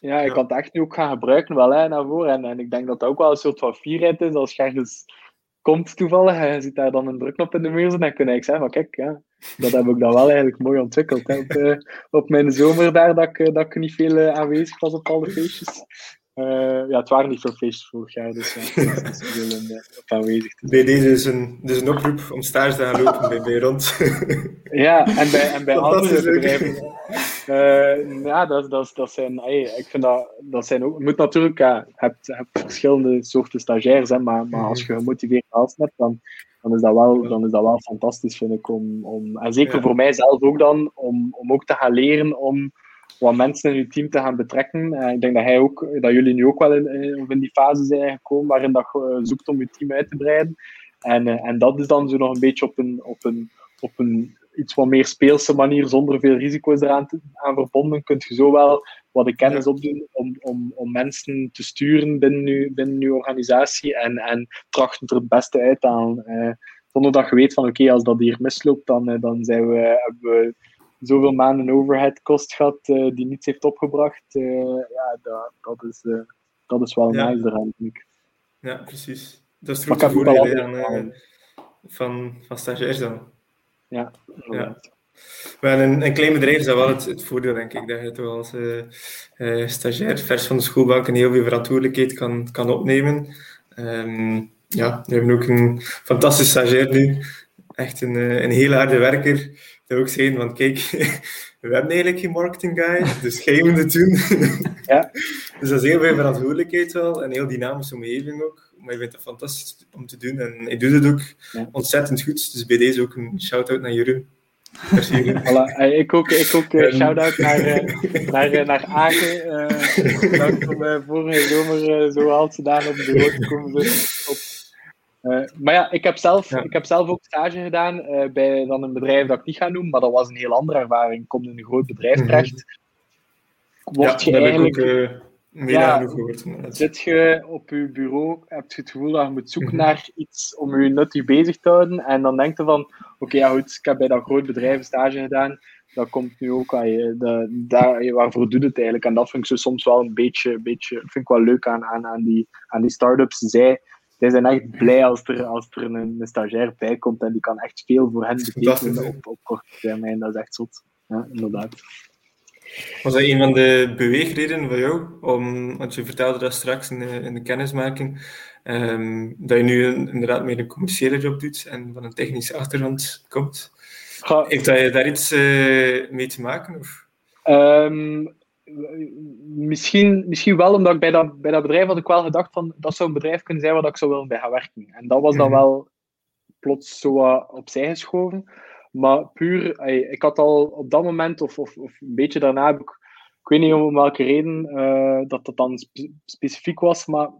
Ja, ik ja. kan het echt nu ook gaan gebruiken wel hè, naar En, en ik denk dat dat ook wel een soort van fierheid is als je ergens komt toevallig en je ziet daar dan een drukknop in de muur en dan kun je zeggen van kijk, ja, dat heb ik dan wel eigenlijk mooi ontwikkeld. Hè. Op, uh, op mijn zomer daar, dat ik, dat ik niet veel uh, aanwezig was op alle feestjes. Uh, ja, het waren niet veel feestjes vorig jaar, dus ja, is veel op aanwezig. Bij deze is een, dus een oproep om stage te gaan lopen bij, bij Rond. ja, en bij, en bij andere bedrijven. Uh, ja, dat, dat, dat zijn, hey, ik vind dat, dat zijn ook, je moet natuurlijk, ja, je hebt, je hebt verschillende soorten stagiairs, hè, maar, maar als je gemotiveerd gasten hebt, dan, dan, is dat wel, dan is dat wel fantastisch, vind ik. Om, om, en zeker ja. voor mijzelf ook dan, om, om ook te gaan leren om wat mensen in je team te gaan betrekken. Uh, ik denk dat, hij ook, dat jullie nu ook wel in, in die fase zijn gekomen waarin dat je uh, zoekt om je team uit te breiden. En, uh, en dat is dan zo nog een beetje op een, op een, op een iets wat meer speelse manier, zonder veel risico's eraan te, aan verbonden, kun je zo wel wat de kennis opdoen om, om, om mensen te sturen binnen je, binnen organisatie en, en trachten er het beste uit te halen. zonder dat je weet van oké, okay, als dat hier misloopt, dan, dan zijn we, hebben we zoveel maanden overhead kost gehad uh, die niets heeft opgebracht. Uh, ja, dat, dat, is, uh, dat is wel ja. nice eraan, denk ik. Ja, precies. Dat is het voordeel van, van stagiairs dan. Ja, ja. Maar een, een klein bedrijf is dat wel het, het voordeel, denk ik. Dat je toch als stagiair vers van de schoolbank een heel veel verantwoordelijkheid kan, kan opnemen. Um, ja, we hebben ook een fantastische stagiair nu. Echt een, een heel harde werker ook zeggen van kijk, we hebben eigenlijk geen marketing guy, dus jij moet het doen. Ja. dus dat is heel veel verantwoordelijkheid wel, en heel dynamische omgeving ook. Maar je vindt het fantastisch om te doen en hij doet het ook ja. ontzettend goed. Dus bij deze ook een shout-out naar Jeroen. Voilà. Ik ook, ik ook uh, shout-out naar, uh, naar, uh, naar Agen. Uh, dank om vorige zomer zo hard gedaan op de te komen op uh, maar ja, ik heb zelf, ik heb zelf ook stage gedaan uh, bij dan een bedrijf dat ik niet ga noemen, maar dat was een heel andere ervaring. Kom in een groot bedrijf mhm. terecht. Word ja, je eigenlijk. Ik ook, uh, ja, gehoord, zit je op je bureau, heb je het gevoel dat je moet zoeken mm -hmm. naar iets om je nuttig bezig te houden. En dan denk je van: oké, okay, ja, goed, ik heb bij dat groot bedrijf stage gedaan. Dat komt nu ook aan je. De, daar, waarvoor doet het eigenlijk? En dat vind ik soms wel een beetje, beetje vind ik wel leuk aan, aan, aan die, aan die start-ups. Zij zij zijn echt blij als er, als er een, een stagiair bij komt en die kan echt veel voor hen betekenen op, op korte termijn. Dat is echt zot. Ja, inderdaad. Was dat een van de beweegredenen van jou? Om, want je vertelde dat straks in de, in de kennismaking, um, dat je nu een, inderdaad meer een commerciële job doet en van een technische achtergrond komt. Ga, Heeft dat je daar iets uh, mee te maken? Of? Um, misschien, misschien wel, omdat ik bij dat, bij dat bedrijf had ik wel gedacht van dat zou een bedrijf kunnen zijn waar ik zou willen bij gaan werken. En dat was dan mhm. wel plots zo opzij geschoven. Maar puur, ik had al op dat moment, of, of, of een beetje daarna, heb ik, ik weet niet om welke reden uh, dat dat dan specifiek was, maar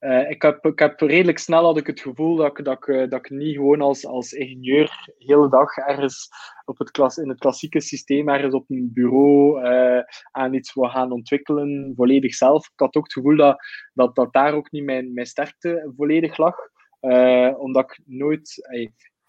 uh, ik, heb, ik heb redelijk snel had ik het gevoel dat ik, dat ik, dat ik niet gewoon als, als ingenieur de hele dag ergens op het klas, in het klassieke systeem ergens op een bureau uh, aan iets wil gaan ontwikkelen, volledig zelf. Ik had ook het gevoel dat dat, dat daar ook niet mijn, mijn sterkte volledig lag. Omdat ik nooit...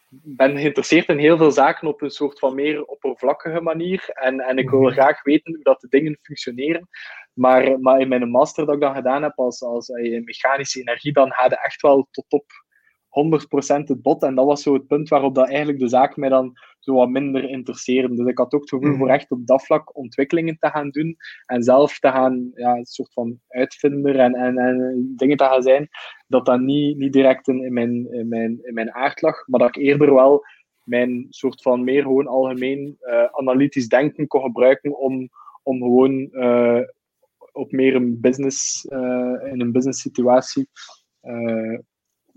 ben geïnteresseerd in heel veel zaken op een soort van meer oppervlakkige manier. En, en ik wil mhm. graag weten hoe dat de dingen functioneren. Maar, maar in mijn master dat ik dan gedaan heb als, als mechanische energie, dan had ik echt wel tot op 100% het bot. En dat was zo het punt waarop dat eigenlijk de zaak mij dan zo wat minder interesseerde. Dus ik had ook het gevoel mhm. voor echt op dat vlak ontwikkelingen te gaan doen. En zelf te gaan, ja, een soort van uitvinder en, en, en dingen te gaan zijn. Dat dat niet, niet direct in, in, mijn, in, mijn, in mijn aard lag. Maar dat ik eerder wel mijn soort van meer gewoon algemeen uh, analytisch denken kon gebruiken om, om gewoon uh, op meer een business, uh, in een business situatie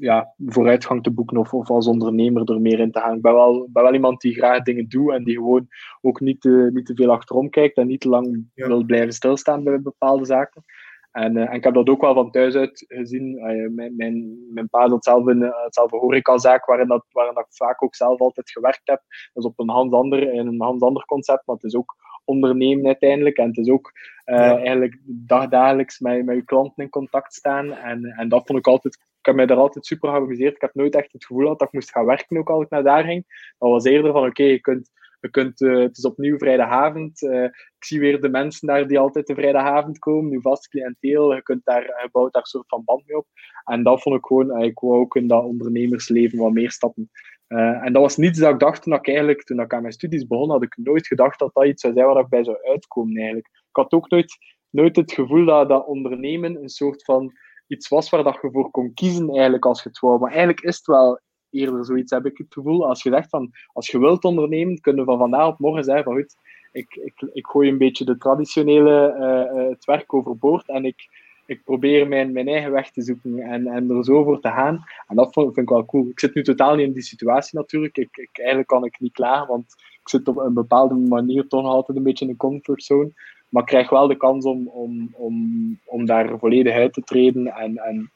ja, vooruitgang te boeken of, of als ondernemer er meer in te gaan. Ik ben wel, ben wel iemand die graag dingen doet en die gewoon ook niet te, niet te veel achterom kijkt en niet te lang wil blijven stilstaan bij bepaalde zaken. En, uh, en, ik heb dat ook wel van thuis uit gezien. Uh, mijn, mijn, mijn pa had zelf een, hetzelfde horecazaak waarin, dat, waarin dat ik vaak ook zelf altijd gewerkt heb. Dat is op een hand ander, in een hand ander concept, maar het is ook ondernemen uiteindelijk. En het is ook uh, ja. eigenlijk dagdagelijks met, met je klanten in contact staan. En, en dat vond ik altijd, ik heb mij daar altijd super geamuseerd. Ik heb nooit echt het gevoel gehad dat ik moest gaan werken ook als ik naar daar ging. Dat was eerder van, oké, je kunt je kunt, uh, het is opnieuw vrijdagavond. Uh, ik zie weer de mensen daar die altijd de vrijdagavond komen, nu vast cliënteel. Je, kunt daar, je bouwt daar een soort van band mee op. En dat vond ik gewoon, ik wou ook in dat ondernemersleven wat meer stappen. en dat was niets dat ik dacht toen ik eigenlijk, toen ik aan mijn studies begon, had ik nooit gedacht dat dat iets zou zijn waar ik bij zou uitkomen eigenlijk. Ik had ook nooit, nooit het gevoel dat, dat ondernemen een soort van iets was waar dat je voor kon kiezen eigenlijk als je het wou. Maar eigenlijk is het wel eerder zoiets, heb ik het gevoel. Als je zegt van, als je wilt ondernemen, kunnen we van vandaag op morgen zeggen van, goed, ik, ik, ik gooi een beetje de traditionele uh, het werk overboord en ik, ik probeer mijn, mijn eigen weg te zoeken en, en er zo voor te gaan. En dat vind, ik wel cool. Ik zit nu totaal niet in die situatie natuurlijk. Ik, ik, eigenlijk kan ik niet klaar, want ik zit op een bepaalde manier toch altijd een beetje in een comfortzone. Maar ik krijg wel de kans om, om, om, om daar volledig uit te treden en, en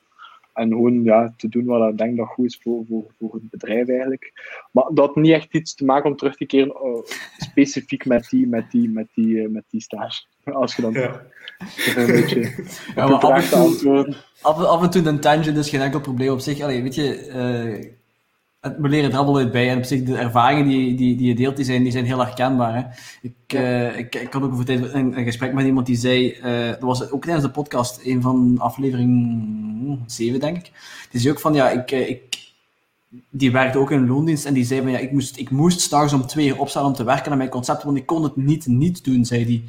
en gewoon ja, te doen wat ik denk dat goed is voor, voor, voor het bedrijf eigenlijk. Maar dat had niet echt iets te maken om terug te keren uh, specifiek met die, met, die, met, die, uh, met die stage. Als je dan ja. een beetje ja, maar af, en toe, af, af, en toe een tangent is geen enkel probleem op zich. Allee, weet je, uh, we leren er allemaal uit bij. En op zich, de ervaringen die, die, die je deelt, die zijn, die zijn heel herkenbaar. Hè. Ik, uh, ik, ik had ook voor een, een gesprek met iemand die zei, uh, dat was ook tijdens de podcast, een van aflevering 7, denk ik. Die zei ook van, ja, ik, eh, ik, die werkte ook in een loondienst en die zei van, ja, ik moest, ik moest s'nachts om twee uur opstaan om te werken aan mijn concept, want ik kon het niet niet doen, zei hij.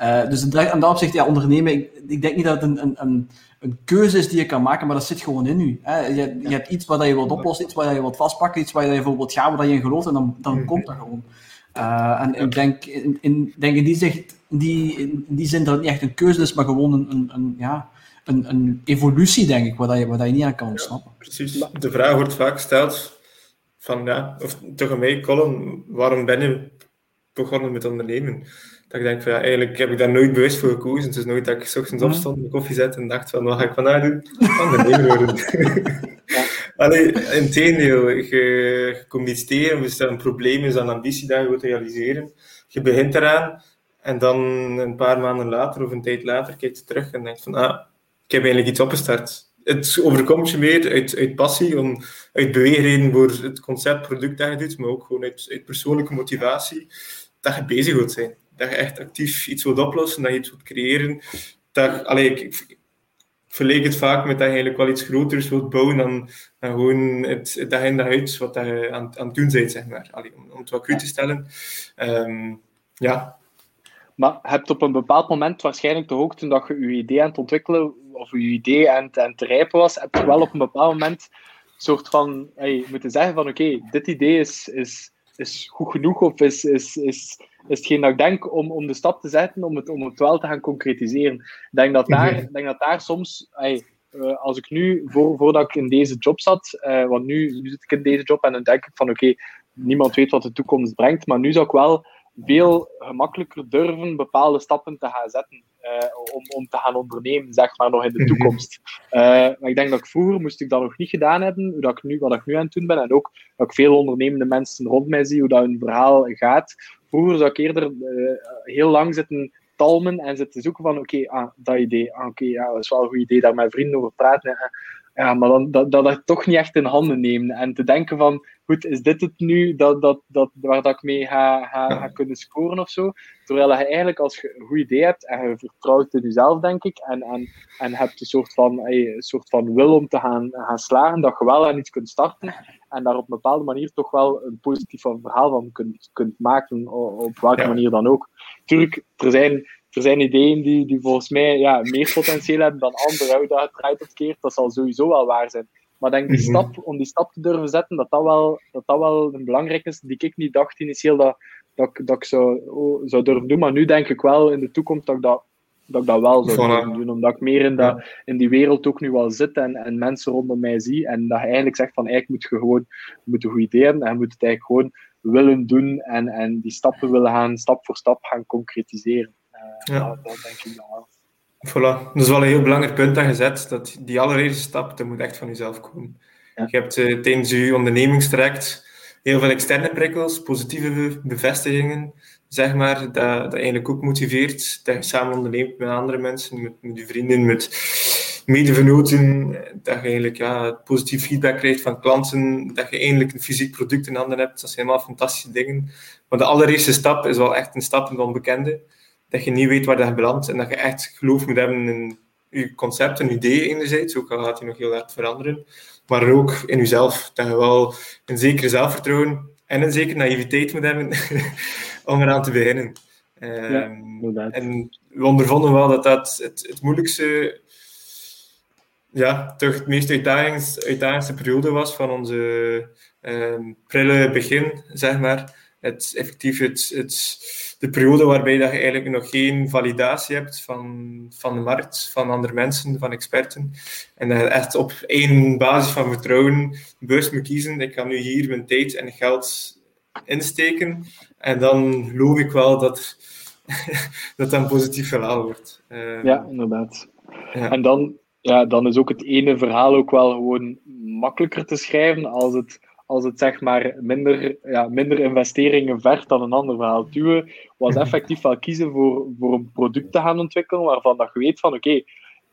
Uh, dus aan dat opzicht, ja, ondernemen, ik, ik denk niet dat het een, een, een een keuze is die je kan maken, maar dat zit gewoon in u. Hè? Je, je hebt iets waar je wilt oplossen, iets waar je wilt vastpakken, iets waar je voor wilt gaan, waar je in gelooft, en dan, dan komt dat gewoon. Uh, en ik denk in, in, denk in, die, zegt, die, in die zin dat het niet echt een keuze is, maar gewoon een, een, een ja, een, een evolutie, denk ik, waar, je, waar je niet aan kan ontsnappen. Ja, precies. De vraag wordt vaak gesteld van, ja, of tegen mij, Colin, waarom ben je begonnen met ondernemen? Dat ik denk van ja, eigenlijk heb ik daar nooit bewust voor gekozen. Het is nooit dat ik s ochtends opstond, mijn koffie zet en dacht van wat ga ik vandaag doen? Ondernemer worden. Allee, in tegendeel, je, je komt iets tegen, een probleem, is een ambitie dat je wilt realiseren. Je begint eraan en dan een paar maanden later of een tijd later kijk je terug en denkt van ah, ik heb eigenlijk iets opgestart. Het overkomt je meer uit, uit passie, om, uit beweegreden voor het concept, product dat je doet, maar ook gewoon uit, uit persoonlijke motivatie dat je bezig wilt zijn dat je echt actief iets wilt oplossen, dat je iets wilt creëren. Dat, allee, ik, ik verleek het vaak met dat je eigenlijk wel iets groters wilt bouwen dan, dan gewoon het, het dag in dag uit wat je aan, aan het doen bent, zeg maar. Allee, om, om, het wat cru te stellen. Um, ja. Maar je hebt op een bepaald moment waarschijnlijk toch ook toen dat je je idee aan het ontwikkelen of je idee aan, aan te rijpen was, heb je wel op een bepaald moment soort van hey, moeten zeggen van oké, okay, dit idee is, is, is goed genoeg of is, is, is, is hetgeen dat ik denk om, om de stap te zetten om het, om het wel te gaan concretiseren. Ik denk dat daar, mm denk dat daar soms, hey, uh, als ik nu, voor, voordat ik in deze job zat, uh, want nu, nu zit ik in deze job en dan denk ik van oké, okay, niemand weet wat de toekomst brengt, maar nu zou ik wel veel gemakkelijker durven bepaalde stappen te gaan zetten uh, om, om te gaan ondernemen, zeg maar, nog in de mhm. toekomst. Uh, maar ik denk dat ik vroeger moest ik dat nog niet gedaan hebben, hoe dat ik nu, wat ik nu aan het doen ben, en ook dat ik veel ondernemende mensen rond mij zie, hoe dat hun verhaal gaat. Vroeger zou ik eerder uh, heel lang zitten talmen en zitten zoeken van, oké, ah, dat idee, ah, oké, ja, dat is wel een goed idee, daar met vrienden over praten. Ja, maar dan dat, dat, dat toch niet echt in handen nemen en te denken van, goed, is dit het nu dat, dat, dat, waar dat ik mee ga, ga, ga kunnen scoren of zo? Terwijl je eigenlijk, als je een goed idee hebt en je vertrouwt in jezelf, denk ik, en, en, en hebt een soort van, een soort van wil om te gaan, gaan slagen, dat je wel aan iets kunt starten en daar op een bepaalde manier toch wel een positief verhaal van kunt, kunt maken, op welke manier dan ook. Tuurlijk, er zijn er zijn ideeën die, die volgens mij ja, meer potentieel hebben dan andere. Hoe dat het draait of keert, dat zal sowieso wel waar zijn. Maar denk die mhm. stap, om die stap te durven zetten, dat dat wel, dat dat wel een belangrijk is, die ik niet dacht initieel dat, dat, dat ik zou, oh, zou durven doen. Maar nu denk ik wel in de toekomst dat ik dat dat ik dat wel zou doen. Omdat ik meer in, dat, in die wereld ook nu wel zit en, en mensen rondom mij zie. En dat je eigenlijk zegt van eigenlijk moet je gewoon moet een goede idee hebben en je moet het eigenlijk gewoon willen doen en, en die stappen willen gaan, stap voor stap gaan concretiseren. Ja. dat, denk ik wel. Voilà, dat is wel een heel belangrijk punt dat je zet, dat die allereerste stap, dat moet echt van jezelf komen. Je hebt uh, tijdens je ondernemingstraject heel veel externe prikkels, positieve bevestigingen, zeg maar, dat, dat eigenlijk ook motiveert dat je samen onderneemt met andere mensen, met, met je vrienden, met medevenoten, dat je eigenlijk ja, positief feedback krijgt van klanten, dat je eindelijk een fysiek product in handen hebt. Dat zijn helemaal fantastische dingen. Maar de allereerste stap is wel echt een stap in het onbekende. Dat je niet weet waar dat belandt en dat je echt geloof moet hebben in je concept en idee enerzijds, ook al gaat hij nog heel hard veranderen, maar ook in jezelf. Dat je wel een zekere zelfvertrouwen en een zekere naïviteit moet hebben om eraan te beginnen. ja, ehm, en we ondervonden wel dat dat het, het moeilijkste, ja, toch het meest uitdagendste periode was van onze um, prille begin, zeg maar. Het, effectief het, het, de periode waarbij dat je eigenlijk nog geen validatie hebt van, van de markt, van andere mensen, van experten. En dat je echt op één basis van vertrouwen bewust moet kiezen. Ik ga nu hier mijn tijd en geld insteken. En dan geloof ik wel dat dat een positief verhaal wordt. Ehm, ja, inderdaad. Ja. En dan, ja, dan is ook het ene verhaal ook wel gewoon makkelijker te schrijven als het, als het zeg maar minder, ja, minder investeringen vergt dan een ander verhaal. Duwen was effectief wel kiezen voor, voor een product te gaan ontwikkelen waarvan dat je weet van oké,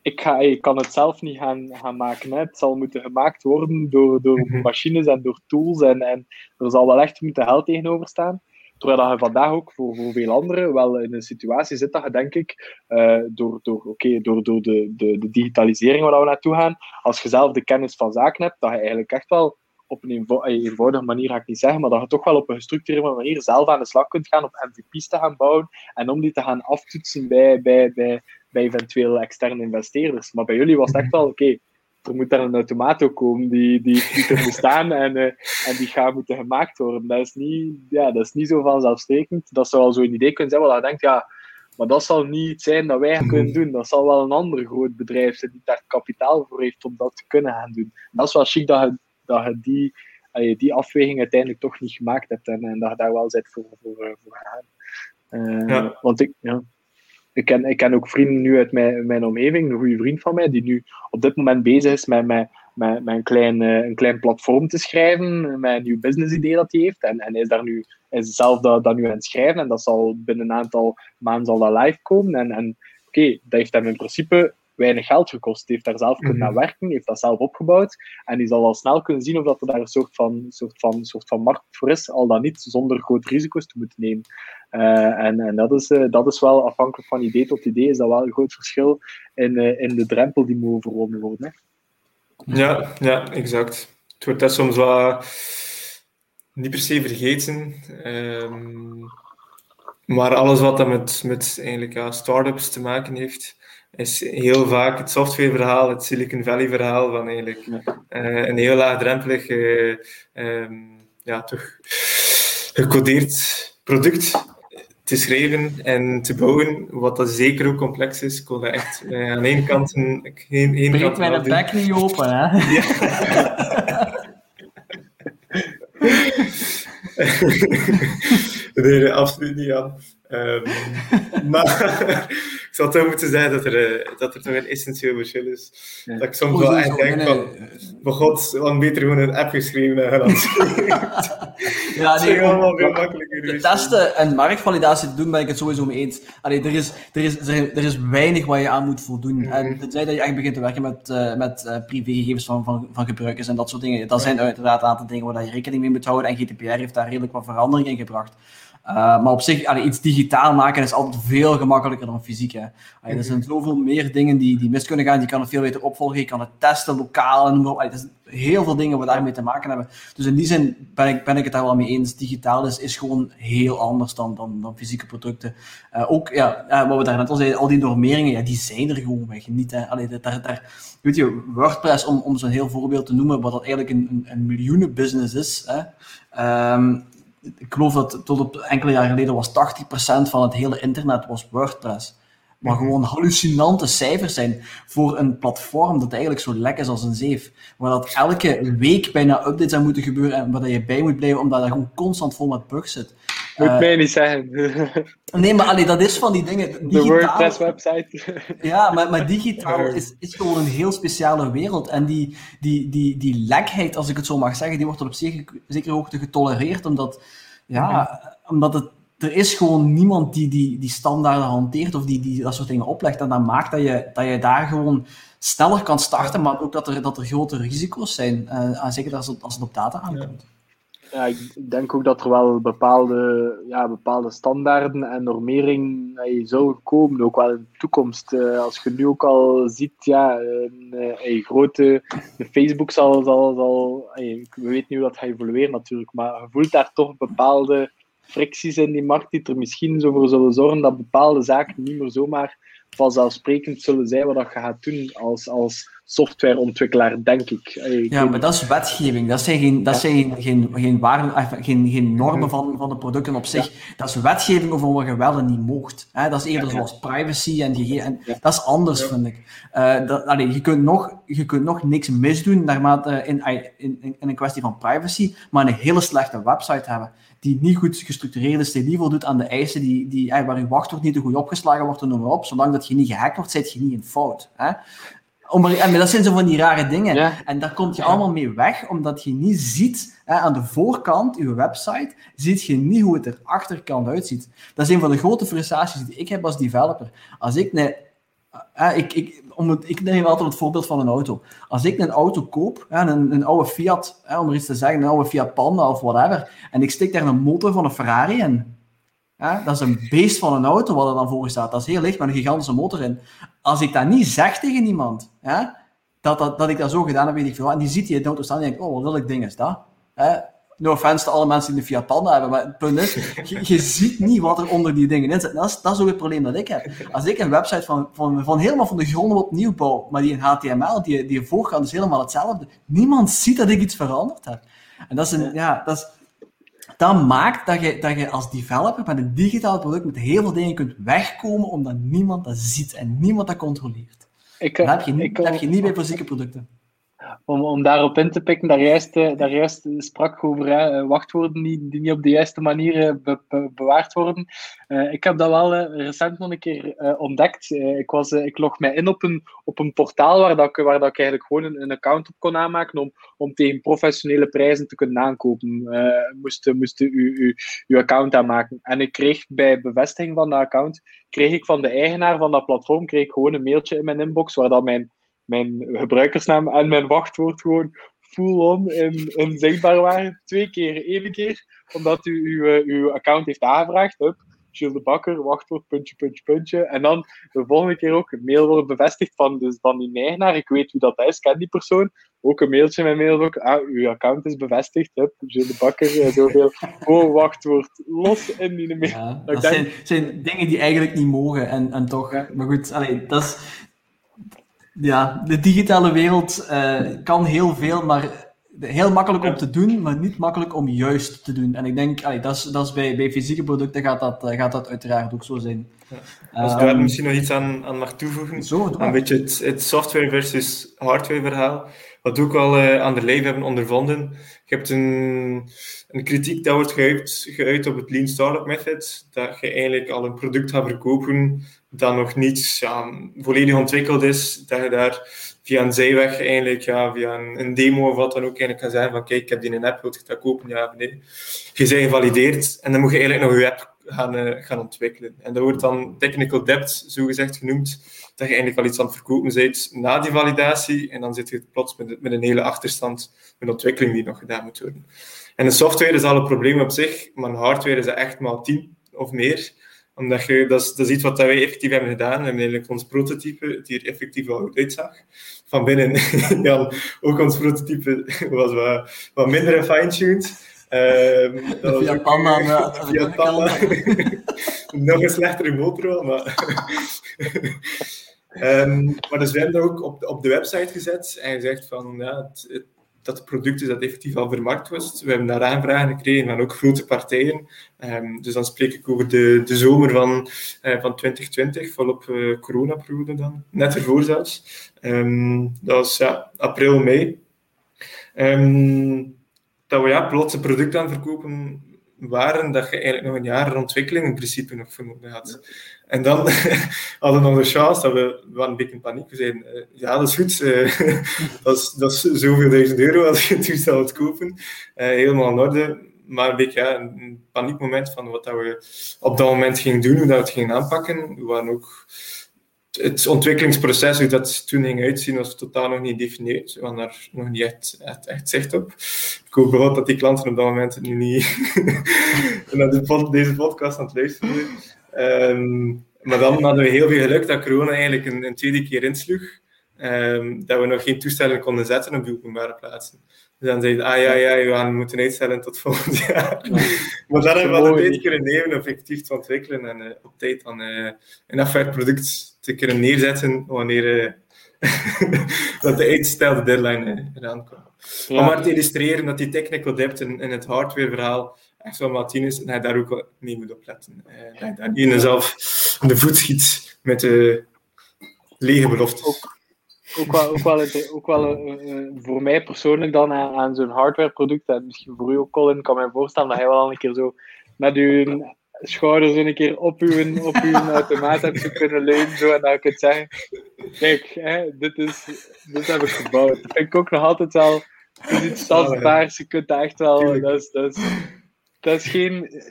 ik, ga, ik kan het zelf niet gaan, gaan maken. Hè. Het zal moeten gemaakt worden door, door mhm. machines en door tools. En, en er zal wel echt moeten geld tegenover staan. Terwijl je vandaag ook voor, voor veel anderen wel in een situatie zit dat je, denk ik, uh, door, door, okay, door, door de, de, de digitalisering waar we naartoe gaan, als je zelf de kennis van zaken hebt, dat je eigenlijk echt wel op een eenvoudige manier, ga ik niet zeggen, maar dat je toch wel op een gestructureerde manier zelf aan de slag kunt gaan, op MVP's te gaan bouwen en om die te gaan aftoetsen bij, bij, bij, bij eventueel externe investeerders. Maar bij jullie was het echt wel, oké, er moet dan een automato komen die, die, die er moet staan en, uh, en die gaat moeten gemaakt worden. Dat is niet, ja, dat is niet zo vanzelfsprekend. Dat zou al zo'n idee kunnen zijn waar je denkt, ja, maar dat zal niet zijn dat wij kunnen doen. Dat zal wel een ander groot bedrijf zijn die daar kapitaal voor heeft om dat te kunnen gaan doen. En dat is wel chic dat je, dat je die, die afweging uiteindelijk toch niet gemaakt hebt en, en dat je daar wel zit voor, voor, uh, voor gaan. Uh, ja. Want ik, ja ik ken, ik ken ook vrienden nu uit mijn, mijn omgeving, een goede vriend van mij, die nu op dit moment bezig is met, met, met, met een, klein, eh, een klein platform te schrijven, met een nieuw business idee dat hij heeft. En, en is daar nu is zelf dat, dat nu aan het schrijven en dat zal binnen een aantal maanden zal dat live komen. En, en oké, dat heeft hem in principe weinig geld gekost. Hij heeft daar zelf kunnen mm werken, heeft dat zelf opgebouwd. En die zal al snel kunnen zien of dat er daar een soort van, soort van, soort van markt voor is, al dan niet, zonder grote risico's te moeten nemen. Uh, en en dat, is, uh, dat is wel afhankelijk van idee tot idee, is dat wel een groot verschil in, uh, in de drempel die moet overwonnen worden. Hè? Ja, ja, exact. Het wordt dat soms wel niet per se vergeten. Um, maar alles wat dat met, met eigenlijk, ja, start-ups te maken heeft, is heel vaak het softwareverhaal, het Silicon Valley verhaal van eigenlijk uh, een heel laagdrempelig, uh, um, ja, toch gecodeerd product te schrijven en te bouwen, wat dat zeker ook complex is. Ik kon dat echt uh, aan één kant... Een, één, één Breek mij de bek niet open, hè? Ja. nee, absoluut niet aan. Um, maar ik zal toch moeten zeggen dat er, uh, dat er toch een essentieel verschil is. Ja. Dat ik soms wel echt denk van, mijn god, wat beter gewoon een app geschreven en Ja, nee, allemaal veel makkelijker. Testen en marktvalidatie te doen, ben ik het sowieso mee eens. Allee, er, is, er, is, er, is weinig waar je aan moet voldoen. Mm -hmm. En tenzij dat je echt begint te werken met, uh, met uh, privégegevens van, van, van gebruikers en dat soort dingen. Dat zijn uiteraard een aantal dingen waar je rekening mee moet houden. En GDPR heeft daar redelijk wat verandering in gebracht. Uh, maar op zich, allee, iets digitaal maken is altijd veel gemakkelijker dan fysiek. Hè. Allee, er zijn zoveel meer dingen die, die mis kunnen gaan. Je kan het veel beter opvolgen, je kan het testen lokaal. En allee, er zijn heel veel dingen waar daarmee te maken hebben. Dus in die zin ben ik, ben ik het daar wel mee eens. Digitaal is, is gewoon heel anders dan, dan, dan fysieke producten. Uh, ook, ja, uh, wat we daar net al zeiden, al die normeringen, ja, die zijn er gewoon weg. Niet, hè. Allee, daar, daar, weet je, WordPress, om, om zo'n heel voorbeeld te noemen, wat dat eigenlijk een, een, een miljoenenbusiness is. Hè. Um, ik geloof dat tot op enkele jaren geleden was 80% van het hele internet was WordPress. maar Mhm. gewoon hallucinante cijfers zijn voor een platform dat eigenlijk zo lek is als een zeef. Waar dat elke week bijna updates aan moeten gebeuren en waar dat je bij moet blijven, omdat dat gewoon constant vol met bugs zit. Moet Eh, mij niet zeggen. nee, maar allee, dat is van die dingen. De WordPress-website. ja, maar, maar digitaal is, is gewoon een heel speciale wereld. En die, die, die, die lekheid, als ik het zo mag zeggen, die wordt op zekere, zekere hoogte getolereerd, omdat, ja, omdat het, er is gewoon niemand die die, die standaarden hanteert of die, die dat soort dingen oplegt. En dat maakt dat je, dat je daar gewoon sneller kan starten, maar ook dat er, dat er grote risico's zijn. eh, en zeker als het, als het op data aankomt. Ja, ik denk ook dat er wel bepaalde, ja, bepaalde standaarden en normering zullen komen, ook wel in de toekomst. Eh, als je nu ook al ziet, ja, een, eh, een grote Facebook zal, zal, zal eh, ik weet niet hoe dat gaat evolueren natuurlijk, maar je voelt daar toch bepaalde fricties in die markt die er misschien zo voor zullen zorgen dat bepaalde zaken niet meer zomaar vanzelfsprekend zullen zijn wat je gaat doen als, als softwareontwikkelaar, denk ik. Ik Ja, maar dat is wetgeving. Dat zijn geen, dat Ja. zijn geen, geen, geen, geen, geen normen van, van de producten op zich. Dat is wetgeving over wat je wel en niet moogt. Hè? Dat is eerder Ja, zoals privacy en, gege- en Ja. dat is anders, vind ik. Eh, dat, allee, je, kunt nog, je kunt nog niks misdoen naarmate, in, in, in, in een kwestie van privacy, maar een hele slechte website hebben die niet goed gestructureerd is, die niet voldoet aan de eisen, die, die, waar je wachtwoord niet te goed opgeslagen wordt, en noem maar op. Zolang dat je niet gehackt wordt, zit je niet in fout. Hè? Om maar, en dat zijn zo van die rare dingen. Ja. En daar kom je allemaal mee weg, omdat je niet ziet, hè, aan de voorkant, uw website, ziet je niet hoe het er achterkant uitziet. Dat is een van de grote frustraties die ik heb als developer. Als ik een, eh, ik, ik, om het, ik neem altijd het voorbeeld van een auto. Als ik een auto koop, hè, een, een oude Fiat, hè, om er iets te zeggen, een oude Fiat Panda of whatever, en ik steek daar een motor van een Ferrari in, hè, dat is een beest van een auto wat er dan voor staat. Dat is heel licht met een gigantische motor in. Als ik dat niet zeg tegen iemand, hè, dat, dat, dat ik dat zo gedaan heb, weet ik veel. En die ziet die auto staan en denkt, oh, wat wil ik ding is dat? Hè? No offense to alle mensen die een Fiat Panda hebben, maar het punt is, je, je ziet niet wat er onder die dingen in zit. Dat is, dat is ook het probleem dat ik heb. Als ik een website van, van, van helemaal van de grond op opnieuw bouw, maar die in HTML, die, die voorkant is helemaal hetzelfde, niemand ziet dat ik iets veranderd heb. En dat is een, ja, dat is, dat maakt dat je, dat je als developer met een digitaal product met heel veel dingen kunt wegkomen, omdat niemand dat ziet en niemand dat controleert. Ik, Dat heb je, niet- ik- dat heb je niet bij fysieke producten. Om, daarop in te pikken, daar juist, eh, sprak over eh, wachtwoorden die, niet op de juiste manier eh, be- be- bewaard worden. Ik heb dat wel recent nog een keer ontdekt. Ik, was, ik log mij in op een, op een portaal waar, dat ik, waar dat ik eigenlijk gewoon een, een account op kon aanmaken om, om tegen professionele prijzen te kunnen aankopen. Eh moest, u, account aanmaken. En ik kreeg bij bevestiging van dat account, kreeg ik van de eigenaar van dat platform kreeg ik gewoon een mailtje in mijn inbox waar dat mijn mijn gebruikersnaam en mijn wachtwoord gewoon full-on in, in zichtbaar waren. Twee keer, één keer, omdat u uw, eh, uw account heeft aangevraagd. Hup, Gilles de Bakker, wachtwoord, puntje, puntje, puntje. En dan de volgende keer ook een mail wordt bevestigd van, dus van die eigenaar. Ik weet wie dat is, ken die persoon. Ook een mailtje met mail ook. Ah, uw account is bevestigd. Hup, Gilles de Bakker, eh, zoveel. Gewoon wachtwoord. Los in die mail. Ja, dat denk- zijn, zijn dingen die eigenlijk niet mogen en, en toch. Ja. Maar goed, allee, dat is. Ja, de digitale wereld eh, kan heel veel, maar heel makkelijk om te doen, maar niet makkelijk om juist te doen. En ik denk, allee, dat is, dat is bij, bij fysieke producten gaat dat, eh, gaat dat uiteraard ook zo zijn. Als ik Ehm, daar misschien nog iets aan, aan mag toevoegen. Zo, Een beetje het, het software versus hardware verhaal. Wat ook al eh, aan de lijf hebben ondervonden. Je hebt een, een kritiek dat wordt geuit, geuit op het Lean Startup Method. Dat je eigenlijk al een product gaat verkopen dat nog niet ja, volledig ontwikkeld is. Dat je daar via een zijweg eigenlijk, ja, via een, demo of wat dan ook, eigenlijk kan zeggen van kijk, ik heb die een app, wil je dat kopen? Ja of nee? Je bent gevalideerd en dan moet je eigenlijk nog je app gaan, eh, gaan ontwikkelen. En dat wordt dan technical debt, zogezegd genoemd, dat je eigenlijk al iets aan het verkopen bent na die validatie en dan zit je plots met, met een hele achterstand met ontwikkeling die nog gedaan moet worden. En de software is al een probleem op zich, maar een hardware is echt maar tien of meer. Omdat je, dat, is, dat iets wat wij effectief hebben gedaan. We hebben eigenlijk ons prototype, die er effectief wel goed uitzag. Van binnen, ja, ook ons prototype was wat, wat minder fine-tuned. Ehm, dat was Via Panda eh, de- de via. Nog een slechtere motor wel, maar... Ehm, maar dus we hebben dat ook op, op de website gezet en gezegd van, ja, het, het dat het product is dat effectief al vermarkt was. We hebben daar aanvragen gekregen van ook grote partijen. Um, dus dan spreek ik over de, de zomer van, uh, van 2020, volop uh, coronaperiode dan, net ervoor zelfs. Um, dat was ja, april, mei. Um, dat we ja, plots een product aan verkopen waren dat je eigenlijk nog een jaar ontwikkeling in principe nog vermoeden had. En dan hadden we nog de chance dat we, we waren een beetje in paniek. We zeiden, uh, ja, dat is goed. Uh, dat, is, dat is zoveel duizend euro als je het toestel wilt kopen. Uh, helemaal in orde. Maar een beetje ja, een paniekmoment van wat dat we op dat moment gingen doen, hoe dat we het gingen aanpakken. We waren ook het ontwikkelingsproces, hoe dat toen ging uitzien, was totaal nog niet gedefinieerd. We hadden daar nog niet echt, echt, zicht op. Ik hoop wel dat die klanten op dat moment nu niet de, deze podcast aan het luisteren um, maar dan hadden we heel veel geluk dat corona eigenlijk een, een tweede keer insloeg. Um, dat we nog geen toestellen konden zetten op die openbare plaatsen. Dus dan zeiden ah ja, ja, we gaan moeten uitstellen tot volgend jaar. maar dan hebben we de tijd kunnen nemen om effectief te ontwikkelen en uh, op tijd dan uh, een afwerkproduct te kunnen neerzetten wanneer uh, dat de uitgestelde deadline eraan kwam. Ja. Om maar te illustreren dat die technical depth in, in het hardwareverhaal echt wel Martin is en hij daar ook mee moet opletten. Uh, dat hij daar niet zelf de voet schiet met de lege beloftes. Ook, ook wel, ook wel, ook wel uh, voor mij persoonlijk dan aan, aan zo'n hardwareproduct, en misschien voor u ook Colin, kan mij voorstellen dat hij wel een keer zo met uw schouders een keer op uw, op uw automaat hebt kunnen leunen zo, en dan kunt zeggen, kijk, hè, dit, is, dit heb ik gebouwd. Dat vind ik ook nog altijd wel iets tastbaars, je kunt echt wel, dat is, dat is, dat is geen.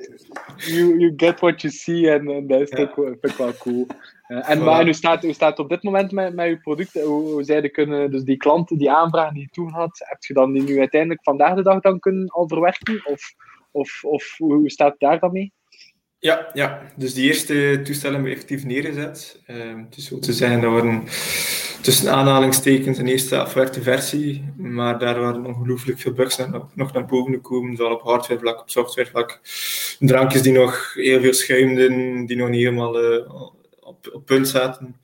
You, you get what you see en, en dat is ja. ook, vind ik wel cool. Uh, en maar, hoe, staat, hoe staat het op dit moment met, met je producten? Hoe, hoe zij kunnen, dus die klanten, die aanvragen die je toen had, heb je dan die nu uiteindelijk vandaag de dag dan kunnen al verwerken? Of, of, of hoe staat het daar dan mee? Ja, ja, dus die eerste toestellen hebben we effectief neergezet. Uh, het is zo te zeggen, dat waren tussen aanhalingstekens een eerste afwerkte versie, maar daar waren ongelooflijk veel bugs nog, nog naar boven gekomen, zowel op hardwarevlak, op softwarevlak. Drankjes die nog heel veel schuimden, die nog niet helemaal uh, op, punt zaten.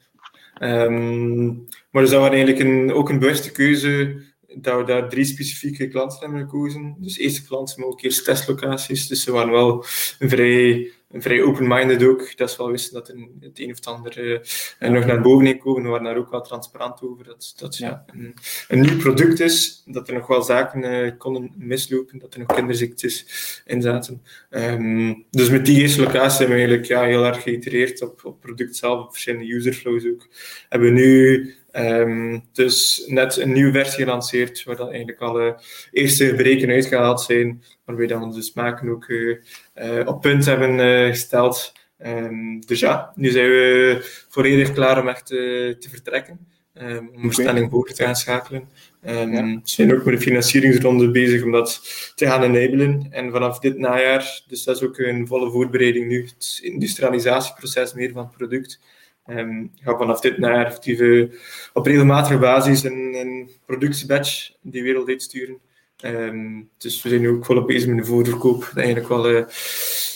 Um, maar dus dat was eigenlijk een, ook een bewuste keuze dat we daar drie specifieke klanten hebben gekozen. Dus eerste klanten, maar ook eerst testlocaties. Dus ze waren wel vrij vrij open-minded ook. Dat is wel wisten dat er het een of het ander uh, nog naar boven heen komen. We waren daar ook wel transparant over. Dat dat ja, een, een nieuw product is, dat er nog wel zaken uh, konden mislopen, dat er nog kinderziektes in zaten. Um, dus met die eerste locatie hebben we eigenlijk ja, heel erg geïtereerd op, op het product zelf, op verschillende userflows ook. Hebben we nu Um, dus net een nieuwe versie gelanceerd, waar dan eigenlijk alle eerste breken uitgehaald zijn, waarbij dan de smaken ook uh, op punt hebben uh, gesteld. Um, dus ja, nu zijn we volledig klaar om echt uh, te vertrekken, um, om bestelling voor te gaan schakelen. We zijn ook met de financieringsronde bezig om dat te gaan enablen. En vanaf dit najaar, dus dat is ook een volle voorbereiding nu, het industrialisatieproces meer van het product. Um, ga vanaf dit naar op regelmatige basis een, een productiebatch die wereld sturen. Um, dus we zijn nu ook volop bezig met de voorverkoop, dat eigenlijk wel uh,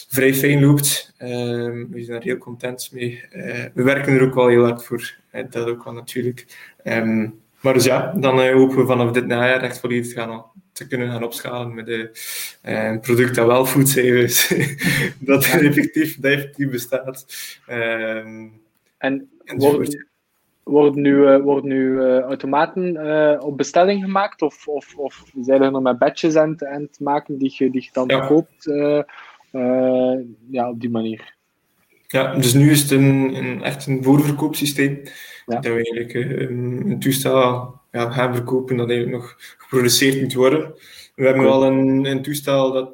vrij fijn loopt. Um, we zijn daar heel content mee. Uh, we werken er ook wel heel hard voor, uh, dat ook wel natuurlijk. maar dus ja, dan hopen we vanaf dit najaar echt volledig gaan, te kunnen gaan opschalen met een product dat wel food is, dat, effectief, dat effectief bestaat. En worden, worden nu, worden nu uh, automaten uh, op bestelling gemaakt? Of, of, of zijn er nog met batches aan, aan het maken die je, die je dan ja. koopt? ja, op die manier. Ja, dus nu is het een, een echt een voorverkoopsysteem. Ja. Dat we eigenlijk een, een toestel ja, gaan verkopen dat eigenlijk nog geproduceerd moet worden. We hebben wel een, een toestel dat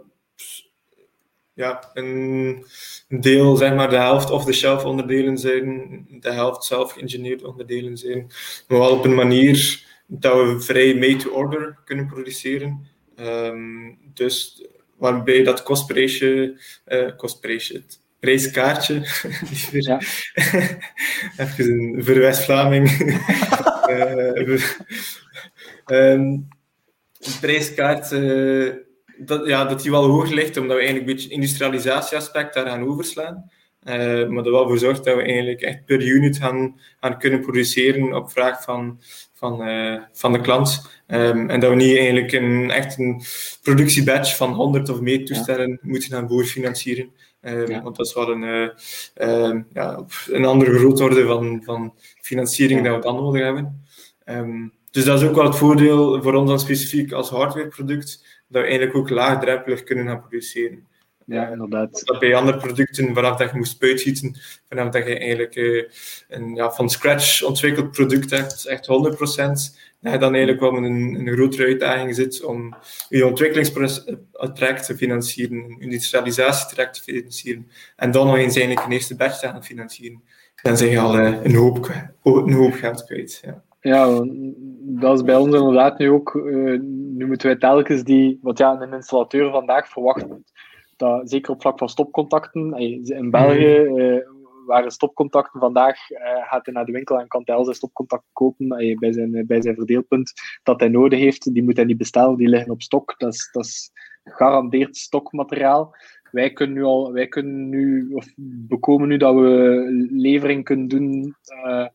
ja, een deel, zeg maar, de helft off-the-shelf onderdelen zijn, de helft zelf geïngineerde onderdelen zijn. Maar wel op een manier dat we vrij made-to-order kunnen produceren. Um, dus waarbij dat kostprijsje, uh, kostprijsje, het prijskaartje, ja. even een verwijs Vlaming, uh, um, prijskaart uh, dat, ja, dat die wel hoger ligt, omdat we eigenlijk een beetje industrialisatieaspect daar gaan overslaan. Uh, maar er wel voor zorgt dat we eigenlijk echt per unit gaan, gaan kunnen produceren op vraag van, van, uh, van de klant. Um, en dat we niet eigenlijk een, echt een productiebatch van 100 of meer toestellen ja. moeten gaan voorfinancieren. Um, ja. Want dat is wel een, uh, um, ja, een andere grootorde van, van financiering dat we dan nodig hebben. dus dat is ook wel het voordeel voor ons dan specifiek als hardwareproduct, dat we eigenlijk ook laagdrempelig kunnen gaan produceren. Ja, inderdaad. Dat bij andere producten, vanaf dat je moest uitschieten, vanaf dat je eigenlijk uh, een ja, van scratch ontwikkeld product hebt, echt 100%, dat je dan eigenlijk wel met een, een grotere uitdaging zit om je ontwikkelingstraject te financieren, je industrialisatietraject te financieren, en dan nog eens eigenlijk een eerste batch te gaan financieren. Dan zijn je al uh, een, hoop, een hoop geld kwijt. Ja. Ja, dat is bij ons inderdaad nu ook. Uh, nu moeten wij telkens die, wat ja, een installateur vandaag verwacht dat, zeker op vlak van stopcontacten, in België uh, waren stopcontacten vandaag, uh, gaat hij naar de winkel en kan hij al zijn stopcontact kopen bij, zijn, bij zijn verdeelpunt dat hij nodig heeft. Die moet hij niet bestellen, die liggen op stok. Dat is, dat is gegarandeerd stokmateriaal. Wij kunnen nu al, wij kunnen nu, of bekomen nu dat we levering kunnen doen uh,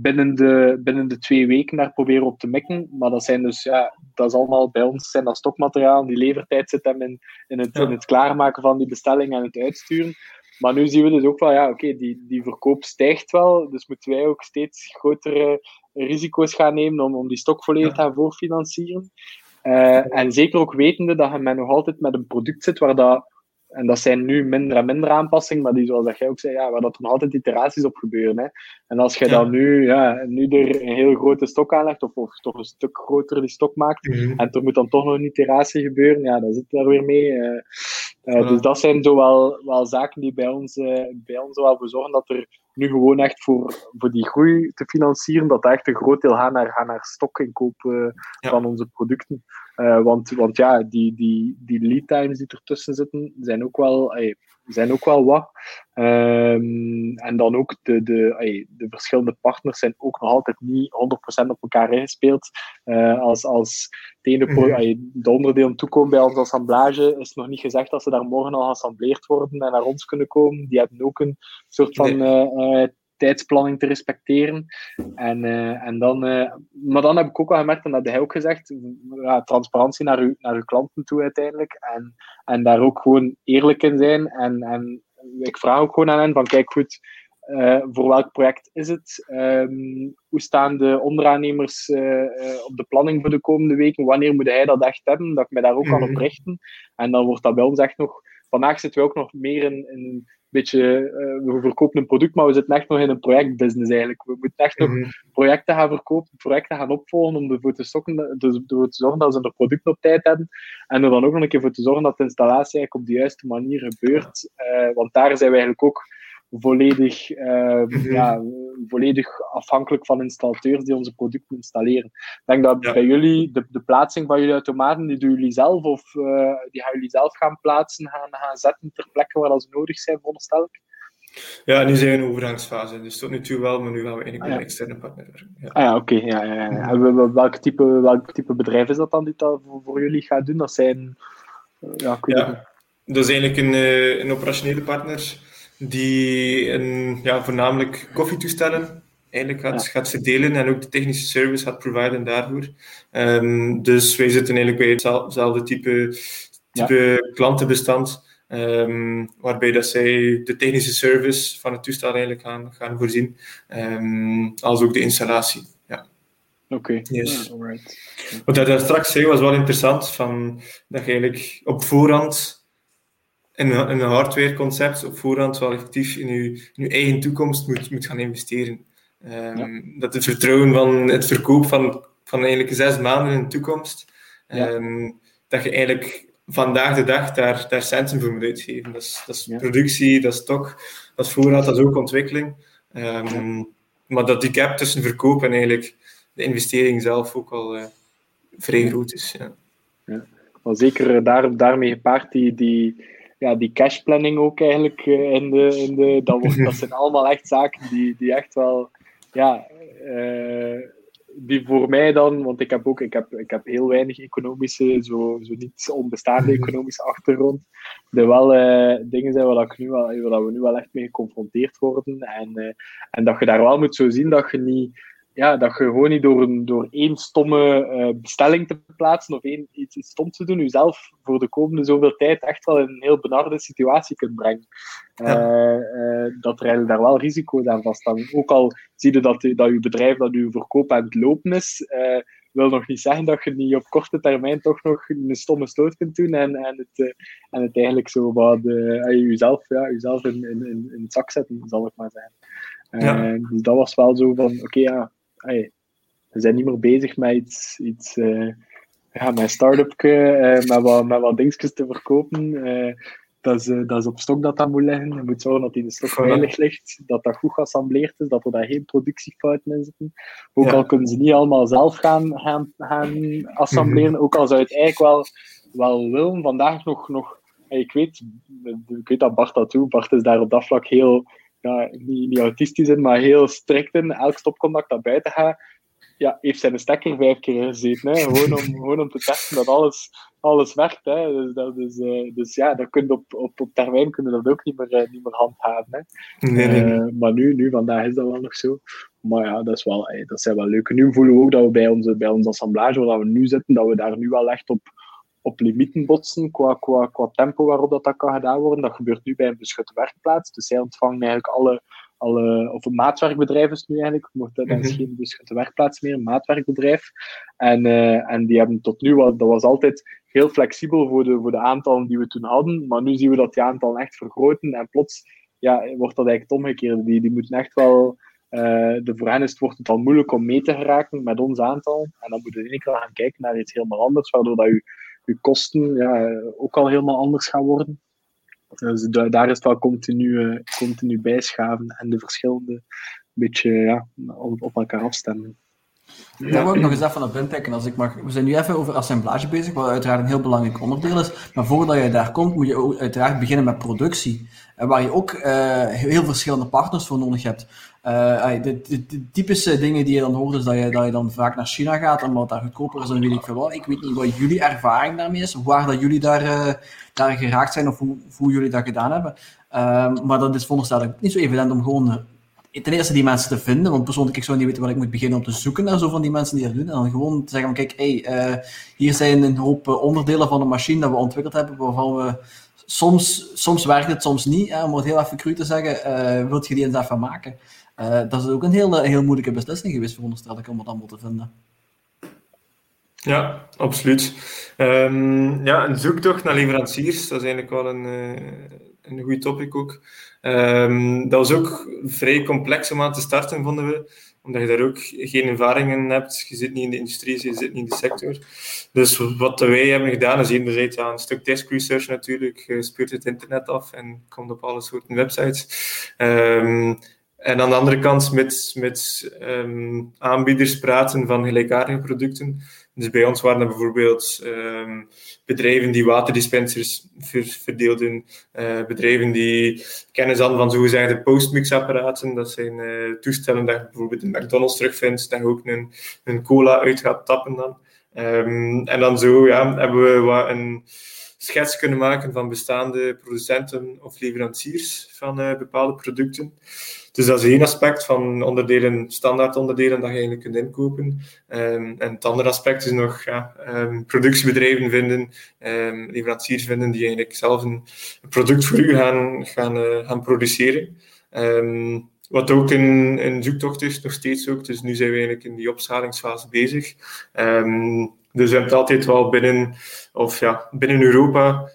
binnen, de, binnen de twee weken daar proberen op te mikken. Maar dat zijn dus, ja, dat is allemaal bij ons zijn dat stokmateriaal. Die levertijd zit hem in, in, het, in het klaarmaken van die bestelling en het uitsturen. Maar nu zien we dus ook wel, ja, oké, die, die verkoop stijgt wel. Dus moeten wij ook steeds grotere risico's gaan nemen om, om die stok volledig te gaan voorfinancieren. Uh, en zeker ook wetende dat je met nog altijd met een product zit waar dat en dat zijn nu minder en minder aanpassingen, maar die, zoals dat jij ook zei, ja, waar dat er nog altijd iteraties op gebeuren. Hè. En als je dan nu, ja, nu er een heel grote stok aanlegt, of, of toch een stuk groter die stok maakt, mhm. en er moet dan toch nog een iteratie gebeuren, ja, dan zit daar weer mee. Uh, uh, Dus dat zijn zo wel, wel zaken die bij ons, uh, bij ons wel voor zorgen dat er nu gewoon echt voor, voor die groei te financieren, dat echt een groot deel gaat naar, gaat naar stokinkoop ja. van onze producten. Uh, want, want ja, die, die, die lead times die ertussen zitten, zijn ook wel, ay, zijn ook wel wat. Um, en dan ook de, de, ay, de verschillende partners zijn ook nog altijd niet 100% op elkaar ingespeeld. Uh, als, als het ene -hmm. de onderdelen toekomen bij onze assemblage, is nog niet gezegd dat ze daar morgen al geassembleerd worden en naar ons kunnen komen. Die hebben ook een soort van nee. uh, tijdsplanning te respecteren. En, uh, en dan, uh, maar dan heb ik ook wel gemerkt, en dat heb hij ook gezegd, ja, transparantie naar uw, naar uw klanten toe uiteindelijk. En, en daar ook gewoon eerlijk in zijn. En, en ik vraag ook gewoon aan hen van, kijk goed, uh, voor welk project is het? Um, hoe staan de onderaannemers op de planning voor de komende weken? Wanneer moet hij dat echt hebben? Dat ik me daar ook mm -hmm. kan op mhm. richten. En dan wordt dat bij ons echt nog... Vandaag zitten we ook nog meer in, in beetje, uh, we verkopen een product, maar we zitten echt nog in een projectbusiness eigenlijk. We moeten echt nog mhm. projecten gaan verkopen, projecten gaan opvolgen om ervoor te, zorgen, dus ervoor te zorgen dat ze de producten op tijd hebben. En er dan ook nog een keer voor te zorgen dat de installatie eigenlijk op de juiste manier gebeurt. Uh, want daar zijn we eigenlijk ook volledig, uh, mm-hmm. ja, volledig afhankelijk van installateurs die onze producten installeren. Ik denk dat ja. bij jullie, de, de plaatsing van jullie automaten, die doen jullie zelf of uh, die gaan jullie zelf gaan plaatsen, gaan, gaan zetten ter plekke waar dat ze nodig zijn, veronderstel ik? Ja, nu zijn we in overgangsfase, dus tot nu toe wel, maar nu gaan we eigenlijk met ah, ja. een externe partner werken. Ja. Ah ja, oké. Okay, ja, ja, ja. En welk, type, welk type bedrijf is dat dan die dat voor, voor jullie gaat doen? Dat zijn... Ja, ja, dat is eigenlijk een, een operationele partner die een, ja, voornamelijk koffietoestellen eigenlijk gaat, ja. gaat verdelen en ook de technische service gaat providen daarvoor. Um, dus wij zitten eigenlijk bij hetzelfde type, type ja. klantenbestand, um, waarbij dat zij de technische service van het toestel eigenlijk gaan, gaan voorzien, um, als ook de installatie. Ja. Oké, okay. yes. yeah, alright. Wat hij straks zei was wel interessant, van, dat je eigenlijk op voorhand in een, hardwareconcept op voorhand wel effectief in je, in eigen toekomst moet, moet gaan investeren. Um, ja. Dat het vertrouwen van het verkoop van, van eigenlijk zes maanden in de toekomst, ja. um, dat je eigenlijk vandaag de dag daar, daar centen voor moet uitgeven. Dat is, dat is ja. productie, dat is stok, dat is voorraad, dat is ook ontwikkeling. Um, maar dat die gap tussen verkoop en eigenlijk de investering zelf ook al uh, vrij groot is. Ja. Ja. Maar zeker daar, daarmee gepaard die, die, ja, die cashplanning ook eigenlijk uh, in de, in de dat, wordt, dat zijn allemaal echt zaken die, die echt wel ja, uh, die voor mij dan, want ik heb ook ik heb, ik heb heel weinig economische, zo, zo niet onbestaande economische achtergrond. Er wel uh, dingen zijn waar, ik nu wel, waar we nu wel echt mee geconfronteerd worden. En, uh, en dat je daar wel moet zo zien dat je niet ja, dat je gewoon niet door, een, door één stomme uh, bestelling te plaatsen of één, iets, iets stom te doen, jezelf voor de komende zoveel tijd echt wel in een heel benarde situatie kunt brengen. Ja. Uh, dat er eigenlijk daar wel risico's aan vaststaan. Ook al zie je dat, dat je bedrijf dat je verkoop aan het lopen is, wil nog niet zeggen dat je niet op korte termijn toch nog een stomme stoot kunt doen en, en, het, en het eigenlijk zo wat jezelf, ja, jezelf in, in, in, het zak zetten, zal ik maar zeggen. Ja. dus dat was wel zo van, oké, ja, we zijn niet meer bezig met iets, iets uh, ja, met een start-up, uh, met, wat, met wat dingetjes te verkopen. Uh, dat, is, dat is op stok dat dat moet liggen. Je moet zorgen dat die de stok veilig ligt, dat dat goed geassembleerd is, dat er daar geen productiefouten in zitten. Ook al kunnen ze niet allemaal zelf gaan, gaan, gaan assembleren, mhm. ook al zou je het eigenlijk wel, wel willen. Vandaag nog, nog ik, weet, ik weet dat Bart dat doet. Bart is daar op dat vlak heel ja, niet, niet autistisch in, maar heel strikt in. Elk stopcontact dat buiten gaat, ja, heeft zijn stekker vijf keer gezeten. Hè. Gewoon, om, gewoon om te testen dat alles, alles werkt. Hè. Dus, dat is, uh, dus ja, dat kun op, op, op termijn kunnen dat ook niet meer, uh, niet meer handhaven. Hè. Nee, nee. Uh, maar nu, nu, vandaag is dat wel nog zo. Maar ja, dat, is wel, dat zijn wel leuke. Nu voelen we ook dat we bij onze, bij onze assemblage, waar we nu zitten, dat we daar nu wel echt op, op limieten botsen qua, qua, qua tempo waarop dat, dat kan gedaan worden. Dat gebeurt nu bij een beschutte werkplaats. Dus zij ontvangen eigenlijk alle, alle of een maatwerkbedrijf is nu eigenlijk, mocht dat -hmm. geen beschutte werkplaats meer, een maatwerkbedrijf. En, uh, en die hebben tot nu, dat was altijd heel flexibel voor de, voor de aantallen die we toen hadden, maar nu zien we dat die aantallen echt vergroten en plots ja, wordt dat eigenlijk omgekeerd. Die, die moeten echt wel, uh, de voor hen is het, wordt het al moeilijk om mee te geraken met ons aantal. En dan moeten we in één keer gaan kijken naar iets helemaal anders, waardoor dat je je kosten ja, ook al helemaal anders gaan worden. Dus daar is het wel continu, uh, continu bijschaven en de verschillende beetje ja, op, elkaar afstemmen. Daar wil ik nog eens even op inpikken. Als ik mag. We zijn nu even over assemblage bezig, wat uiteraard een heel belangrijk onderdeel is. Maar voordat je daar komt, moet je uiteraard beginnen met productie. Waar je ook uh, heel verschillende partners voor nodig hebt. Uh, de, de, typische dingen die je dan hoort, is dat je, dat je dan vaak naar China gaat, omdat daar goedkoper is dan weet ik wat. Ik weet niet wat jullie ervaring daarmee is, waar dat jullie daar, uh, daar geraakt zijn of hoe, hoe jullie dat gedaan hebben. Uh, maar dat is veronderstel niet zo evident om gewoon ten eerste die mensen te vinden, want persoonlijk ik zou niet weten wat ik moet beginnen om te zoeken naar zo van die mensen die dat doen. En dan gewoon te zeggen, kijk, hey, hier zijn een hoop onderdelen van een machine dat we ontwikkeld hebben, waarvan we soms, soms werkt het, soms niet. Hè, om het heel even cru te zeggen, wilt je die eens even maken? Uh, dat is ook een heel, heel moeilijke beslissing geweest, veronderstel ik, om het allemaal te vinden. Ja, absoluut. Um, ja, een zoektocht naar leveranciers, dat is eigenlijk wel een, uh, een goed topic ook. Um, dat was ook vrij complex om aan te starten, vonden we omdat je daar ook geen ervaringen hebt. Je zit niet in de industrie, je zit niet in de sector. Dus wat wij hebben gedaan is enerzijds ja, een stuk desk research natuurlijk. Je speurt het internet af en komt op alle soorten websites. Um, en aan de andere kant met, met um, aanbieders praten van gelijkaardige producten. Dus bij ons waren er bijvoorbeeld um, bedrijven die waterdispensers ver, verdeelden, uh, bedrijven die kennis hadden van zogezegde postmixapparaten. Dat zijn uh, toestellen dat je bijvoorbeeld in McDonald's terugvindt, dat je ook een, een cola uit gaat tappen dan. Um, en dan zo ja, hebben we wat een schets kunnen maken van bestaande producenten of leveranciers van uh, bepaalde producten. Dus dat is één aspect van onderdelen, standaard onderdelen dat je eigenlijk kunt inkopen. Um, en het andere aspect is nog ja, um, productiebedrijven vinden, um, leveranciers vinden die eigenlijk zelf een product voor u gaan, gaan, uh, gaan produceren. wat ook in, in zoektocht is, nog steeds ook. Dus nu zijn we eigenlijk in die opschalingsfase bezig. Dus hebben het altijd wel binnen, of ja, binnen Europa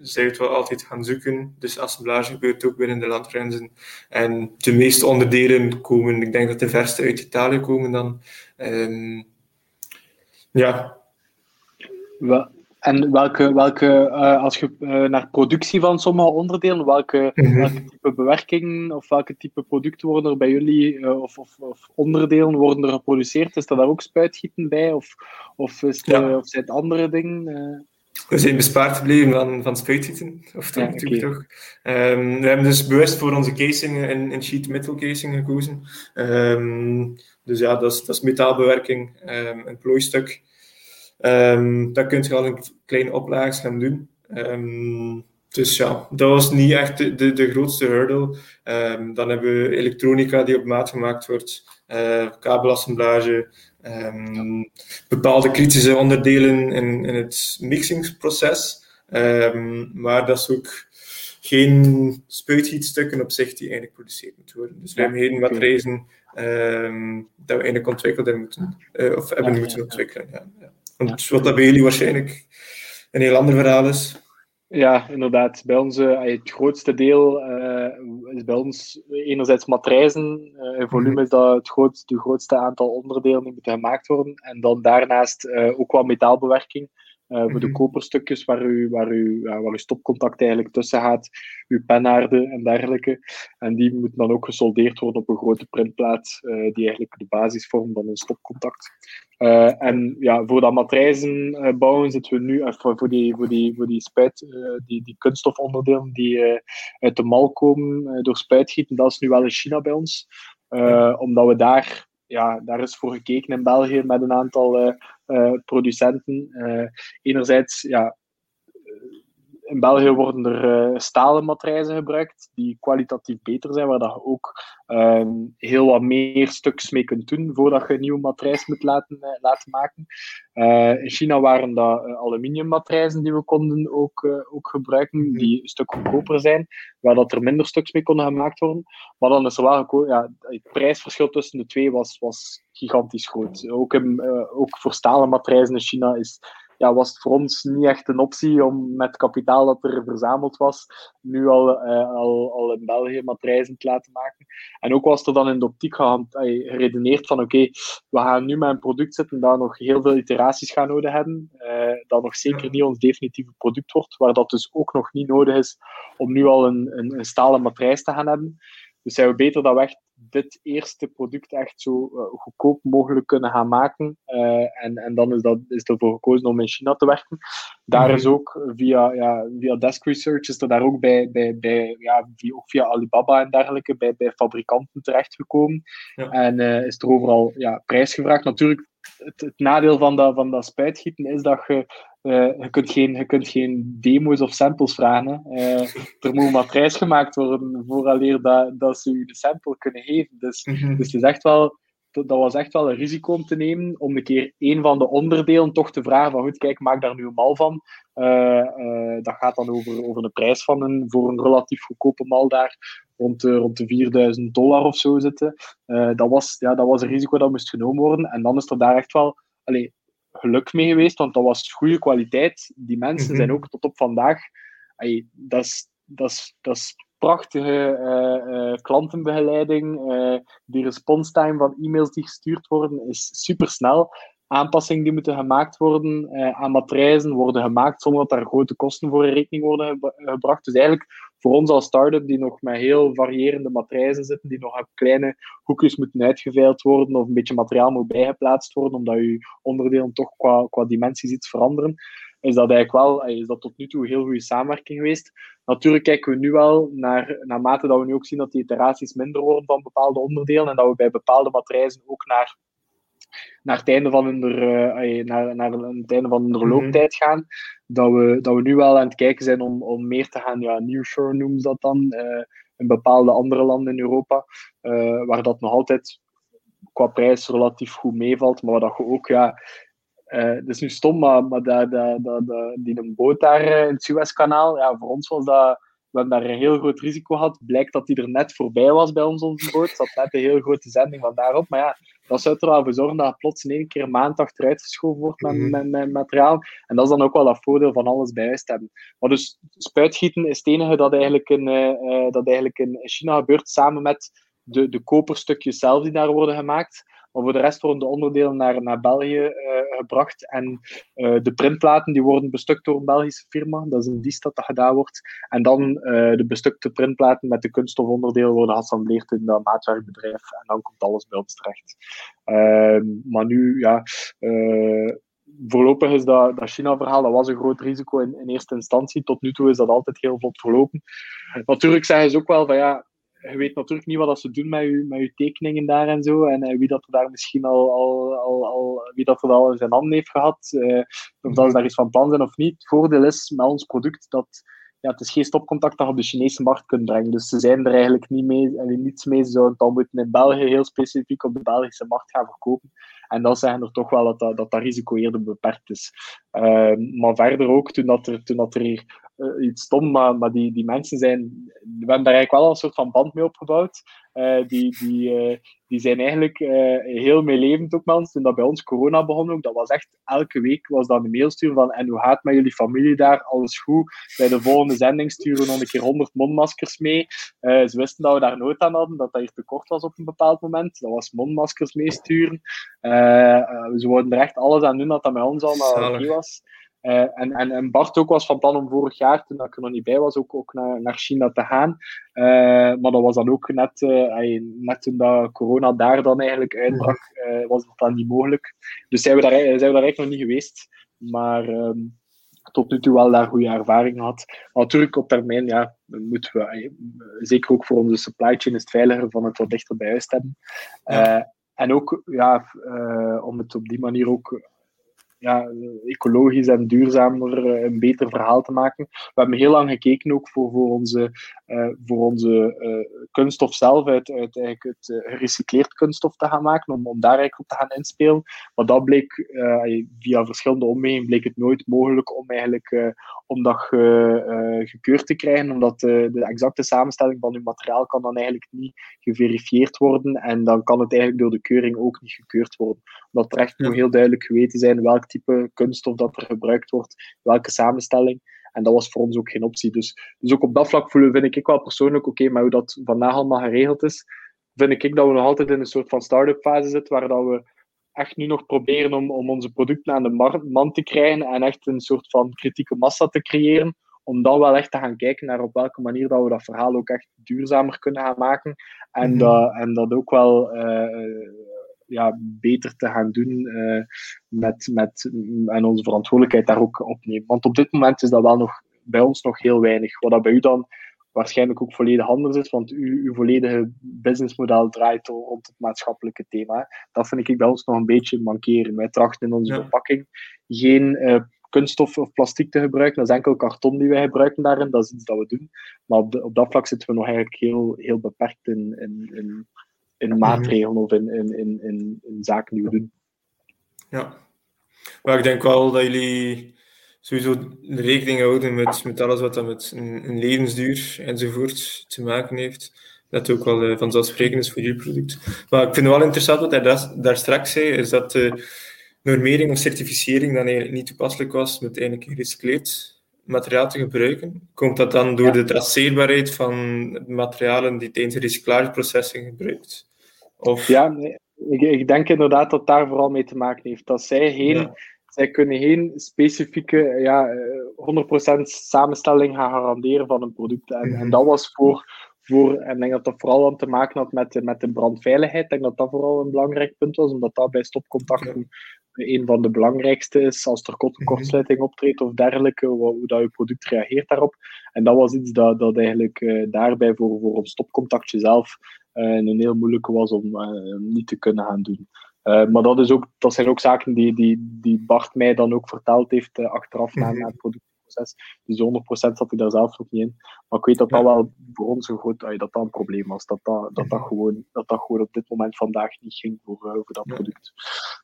zij het wel altijd gaan zoeken. Dus assemblage gebeurt ook binnen de landgrenzen. En de meeste onderdelen komen, ik denk dat de verste uit Italië komen dan. Um, ja. En welke, welke uh, als je uh, naar productie van sommige onderdelen, welke, mm -hmm. welke type bewerking of welke type producten worden er bij jullie, uh, of, of, of, onderdelen worden er geproduceerd? Is er daar ook spuitgieten bij, of, of, is ja. of zijn het andere dingen? We zijn bespaard gebleven van, van spuitgieten, of toch, ja, natuurlijk toch. Um, we hebben dus bewust voor onze casing in, sheet metal casing gekozen. Um, dus ja, dat is, dat is metaalbewerking, um, een plooistuk. Dat kun je al in kleine oplages gaan doen. dus ja, dat was niet echt de, de, de grootste hurdle. dan hebben we elektronica die op maat gemaakt wordt. kabelassemblage, ehm, bepaalde kritische onderdelen in, in het mixingsproces. Um, maar dat is ook geen spuitgietstukken op zich die eigenlijk geproduceerd moeten worden. Dus wij hebben geen matrijzen um, dat we eigenlijk ontwikkeld hebben moeten, uh, of hebben moeten ontwikkelen. Ja, ja. Want wat dat bij jullie waarschijnlijk een heel ander verhaal is. Ja, inderdaad. Bij ons, uh, het grootste deel uh, is bij ons enerzijds matrijzen. Uh, in volume mhm. is dat het grootste, het grootste aantal onderdelen die moeten gemaakt worden. En dan daarnaast ook wat metaalbewerking. Uh, voor de mhm. koperstukjes waar, u, waar, u, ja, waar uw stopcontact eigenlijk tussen gaat, uw pennaarden en dergelijke. En die moeten dan ook gesoldeerd worden op een grote printplaat, uh, die eigenlijk de basis vormt van een stopcontact. Uh, en ja, voor dat matrijzen bouwen zitten we nu, voor, voor, die, voor, die, voor die spuit, die, die kunststofonderdelen die uit de mal komen door spuitgieten, dat is nu wel in China bij ons. omdat we daar ja, daar is voor gekeken in België met een aantal uh, producenten. Uh, enerzijds, ja, in België worden er uh, stalen matrijzen gebruikt die kwalitatief beter zijn, waar dat je ook uh, heel wat meer stuks mee kunt doen voordat je een nieuwe matrijs moet laten, uh, laten maken. Uh, in China waren dat aluminium matrijzen die we konden ook, ook gebruiken, mhm. die een stuk goedkoper zijn, waar dat er minder stuks mee konden gemaakt worden. Maar dan is er wel ja, het prijsverschil tussen de twee was, was gigantisch groot. Ook, in, ook voor stalen matrijzen in China is ja, was het voor ons niet echt een optie om met kapitaal dat er verzameld was, nu al, uh, al, al in België matrijzen te laten maken. En ook was er dan in de optiek geredeneerd van oké, we gaan nu met een product zitten dat nog heel veel iteraties gaan nodig hebben, uh, dat nog zeker niet ons definitieve product wordt, waar dat dus ook nog niet nodig is om nu al een, een, een stalen matrijs te gaan hebben. Dus zijn we beter dat we echt dit eerste product echt zo uh, goedkoop mogelijk kunnen gaan maken. Uh, en, en dan is, dat, is ervoor gekozen om in China te werken. Daar -hmm. is ook via, ja, via Desk Research is er daar ook bij, bij, bij ja, via, ook via Alibaba en dergelijke bij, bij fabrikanten terechtgekomen. Ja. En uh, is er overal ja, prijs gevraagd. Natuurlijk, het, het, nadeel van dat, van dat spuitgieten is dat je uh, je, kunt geen, je kunt geen demo's of samples vragen. Uh, er moet een matrijs gemaakt worden vooraleer dat, dat ze je een sample kunnen geven. Dus, mm -hmm. dus het is echt wel, dat was echt wel een risico om te nemen om een keer een van de onderdelen toch te vragen van goed, kijk, maak daar nu een mal van. Uh, dat gaat dan over, over de prijs van een, voor een relatief goedkope mal daar rond de, rond de 4000 dollar of zo zitten. dat, was, ja, dat was een risico dat moest genomen worden. En dan is er daar echt wel... Allez, geluk mee geweest, want dat was goede kwaliteit. Die mensen mm -hmm. zijn ook tot op vandaag. Ay, dat, is, dat, is, dat is prachtige uh, uh, klantenbegeleiding. Uh, die response time van e-mails die gestuurd worden is super snel aanpassingen die moeten gemaakt worden aan matrijzen worden gemaakt zonder dat daar grote kosten voor in rekening worden gebracht. Dus eigenlijk voor ons als start-up die nog met heel variërende matrijzen zitten, die nog op kleine hoekjes moeten uitgeveild worden of een beetje materiaal moet bijgeplaatst worden, omdat je onderdelen toch qua, qua dimensies iets veranderen, is dat eigenlijk wel, is dat tot nu toe een heel goede samenwerking geweest. Natuurlijk kijken we nu wel naar, naarmate dat we nu ook zien dat die iteraties minder worden van bepaalde onderdelen en dat we bij bepaalde matrijzen ook naar naar het einde van hun, uh, naar, naar het einde van hun looptijd gaan, dat we, dat we nu wel aan het kijken zijn om, om meer te gaan, ja, nearshore noemen ze dat dan, uh, in bepaalde andere landen in Europa, uh, waar dat nog altijd qua prijs relatief goed meevalt, maar dat je ook, ja, uh, dat is nu stom, maar, maar dat, dat, dat, dat, die een boot daar in het Suezkanaal, ja, voor ons was dat we hebben daar een heel groot risico gehad. Blijkt dat die er net voorbij was bij ons onze boot. zat net een heel grote zending van daarop. Maar ja, dat zou er wel voor zorgen dat het plots in één keer een maand achteruit geschoven wordt met, mm. met, met, materiaal. En dat is dan ook wel dat voordeel van alles bij huis te hebben. Maar dus spuitgieten is het enige dat eigenlijk in, uh, dat eigenlijk in China gebeurt, samen met de, de koperstukjes zelf die daar worden gemaakt. Maar voor de rest worden de onderdelen naar, naar België uh, gebracht. En uh, de printplaten die worden bestukt door een Belgische firma. Dat is een dienst dat dat gedaan wordt. En dan uh, de bestukte printplaten met de kunststofonderdelen worden geassembleerd in dat maatwerkbedrijf. En dan komt alles bij ons terecht. Ehm, maar nu, ja voorlopig is dat, dat China-verhaal, dat was een groot risico in, in eerste instantie. Tot nu toe is dat altijd heel vlot verlopen. Natuurlijk zeggen ze ook wel van ja, je weet natuurlijk niet wat ze doen met je, met tekeningen daar en zo. En uh, wie dat er daar misschien al, al, al, al, wie dat er al zijn handen heeft gehad. Uh, of dat ze daar iets van plan zijn of niet. Het voordeel is met ons product dat ja, het is geen stopcontact dat je op de Chinese markt kunt brengen. Dus ze zijn er eigenlijk niet mee, en niets mee. Ze zouden het dan moeten in België heel specifiek op de Belgische markt gaan verkopen. En dan zeggen er toch wel dat dat, dat, risico eerder beperkt is. Uh, maar verder ook, toen, dat er, toen dat er hier uh, iets stom, maar, maar die, die mensen zijn... We hebben daar eigenlijk wel een soort van band mee opgebouwd. Uh, die, die, die zijn eigenlijk heel meelevend ook, mensen. Toen dat bij ons corona begon ook, dat was echt... Elke week was dan een mail sturen van en hoe gaat het met jullie familie daar? Alles goed? Bij de volgende zending sturen we nog een keer 100 mondmaskers mee. ze wisten dat we daar nood aan hadden, dat dat hier tekort was op een bepaald moment. Dat was mondmaskers meesturen. Ze worden er echt alles aan doen dat dat bij ons allemaal oké was. Uh, en, en, en, Bart ook was van plan om vorig jaar, toen ik er nog niet bij was, ook, ook naar, naar China te gaan. Uh, maar dat was dan ook net, uh, net toen dat corona daar dan eigenlijk uitbrak, was dat dan niet mogelijk. Dus zijn we daar, zijn we daar eigenlijk nog niet geweest. Maar um, tot nu toe wel daar goede ervaring gehad. Maar natuurlijk op termijn, ja, moeten we, zeker ook voor onze supply chain, is het veiliger van het wat dichter bij huis te hebben. Ja. En ook ja, om het op die manier ook ja, ecologisch en duurzamer uh, een beter verhaal te maken. We hebben heel lang gekeken ook voor, voor onze, uh, voor onze kunststof zelf uit, uit eigenlijk het gerecycleerd kunststof te gaan maken, om, om daar eigenlijk op te gaan inspelen. Maar dat bleek via verschillende omwegen bleek het nooit mogelijk om eigenlijk om dat ge, gekeurd te krijgen, omdat de exacte samenstelling van uw materiaal kan dan eigenlijk niet geverifieerd worden en dan kan het eigenlijk door de keuring ook niet gekeurd worden. Omdat er echt ja. heel duidelijk geweten zijn welk type kunststof dat er gebruikt wordt, welke samenstelling. En dat was voor ons ook geen optie. Dus, dus ook op dat vlak voelen, vind ik wel persoonlijk oké, okay, maar hoe dat vandaag allemaal geregeld is, vind ik dat we nog altijd in een soort van start-up fase zitten, waar dat we echt nu nog proberen om, om onze producten aan de man te krijgen en echt een soort van kritieke massa te creëren, om dan wel echt te gaan kijken naar op welke manier dat we dat verhaal ook echt duurzamer kunnen gaan maken. En, mm -hmm. dat, en dat ook wel uh, ja, beter te gaan doen uh, met, met, en onze verantwoordelijkheid daar ook opnemen. Want op dit moment is dat wel nog bij ons nog heel weinig. Wat dat bij u dan waarschijnlijk ook volledig anders is, want uw, uw volledige businessmodel draait rond het maatschappelijke thema. Dat vind ik bij ons nog een beetje mankeren. Wij trachten in onze ja. verpakking geen uh, kunststof of plastic te gebruiken. Dat is enkel karton die wij gebruiken daarin. Dat is iets dat we doen. Maar op, de, op dat vlak zitten we nog eigenlijk heel, heel beperkt in, in, in, in maatregelen of in, in, in, in, in zaken die we doen. Ja, maar ik denk wel dat jullie sowieso rekening houden met, met alles wat dat met een, een levensduur enzovoort te maken heeft. Dat ook wel uh, vanzelfsprekend is voor jullie product. Maar ik vind het wel interessant wat hij daar, daar straks zei, is dat de normering of certificering dan eigenlijk niet toepasselijk was met eigenlijk gerecycleerd materiaal te gebruiken. Komt dat dan door ja. de traceerbaarheid van materialen die tijdens de recyclageproces zijn gebruikt? Of... Ja, nee, ik, ik, denk inderdaad dat daar vooral mee te maken heeft. Dat zij geen... Ja zij kunnen geen specifieke ja, 100% samenstelling gaan garanderen van een product. En, en dat was voor, voor, en ik denk dat dat vooral aan te maken had met, met de brandveiligheid. Ik denk dat dat vooral een belangrijk punt was, omdat dat bij stopcontacten een van de belangrijkste is als er kortsluiting optreedt of dergelijke, hoe dat je product reageert daarop. En dat was iets dat, dat eigenlijk uh, daarbij voor, voor een stopcontactje zelf uh, een heel moeilijke was om uh, niet te kunnen gaan doen. Uh, maar dat, is ook, dat zijn ook zaken die, die, die Bart mij dan ook verteld heeft achteraf na, na het productieproces. Dus 100% zat ik daar zelf ook niet in. Maar ik weet dat dat wel voor ons een groot dat dat een probleem was. Dat dat, dat, dat, gewoon, dat dat gewoon op dit moment vandaag niet ging voor, voor dat product.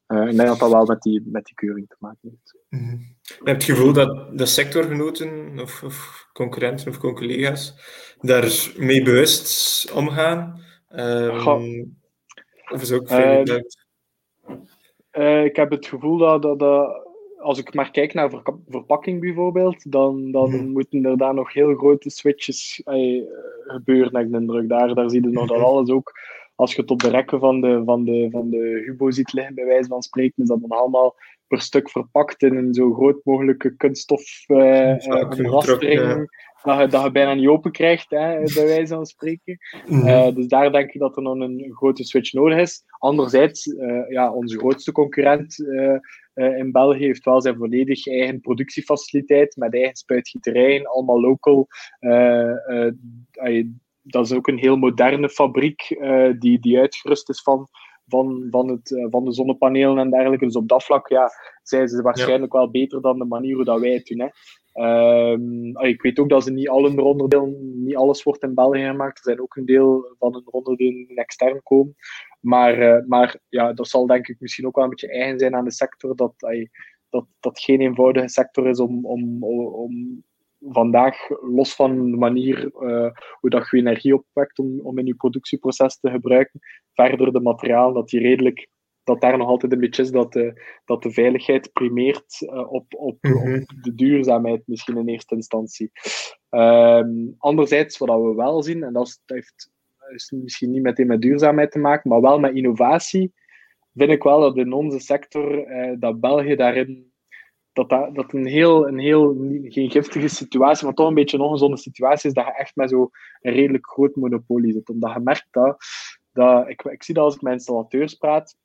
Uh, ik denk dat dat wel met die, met die keuring te maken heeft. Mm-hmm. Je hebt het gevoel dat de sectorgenoten of, of concurrenten of collega's daar mee bewust omgaan? Um, of is ook veel uh, uh, ik heb het gevoel dat, dat, dat, als ik maar kijk naar ver verpakking bijvoorbeeld, dan, dan hmm. moeten er daar nog heel grote switches uh, gebeuren, heb ik de indruk. Daar, daar zie je nog dat alles ook, als je het op de rekken van de, van de, van de Hubo ziet liggen, bij wijze van spreken, is dat dan allemaal per stuk verpakt in een zo groot mogelijke kunststof uh, rastering dat je, dat je bijna niet open krijgt, hè, bij wijze van spreken. Mm uh, dus daar denk ik dat er nog een grote switch nodig is. Anderzijds, ja, onze grootste concurrent in België heeft wel zijn volledig eigen productiefaciliteit met eigen spuitgieterijen, allemaal local. dat is ook een heel moderne fabriek die, die uitgerust is van van, van, het, van de zonnepanelen en dergelijke. Dus op dat vlak ja, zijn ze waarschijnlijk ja. wel beter dan de manier hoe dat wij het doen. Hè. Ah, ik weet ook dat ze niet al hun onderdelen, niet alles wordt in België gemaakt. Er zijn ook een deel van hun onderdelen extern komen. Maar, uh, maar ja, dat zal denk ik misschien ook wel een beetje eigen zijn aan de sector. Dat, dat, dat geen eenvoudige sector is om, om, om vandaag, los van de manier uh, hoe dat je energie opwekt om, om in je productieproces te gebruiken, verder de materiaal, dat die redelijk dat daar nog altijd een beetje is dat de, dat de veiligheid primeert uh, op, op, mm -hmm. op, de duurzaamheid, misschien in eerste instantie. Um, anderzijds, wat we wel zien, en dat, is, dat heeft is misschien niet meteen met duurzaamheid te maken, maar wel met innovatie, vind ik wel dat in onze sector, uh, dat België daarin dat, dat, dat een heel, een heel, geen giftige situatie, maar toch een beetje een zonde situatie is, dat je echt met zo'n redelijk groot monopolie zit. Omdat je merkt dat, dat ik, ik zie dat als ik met installateurs praat,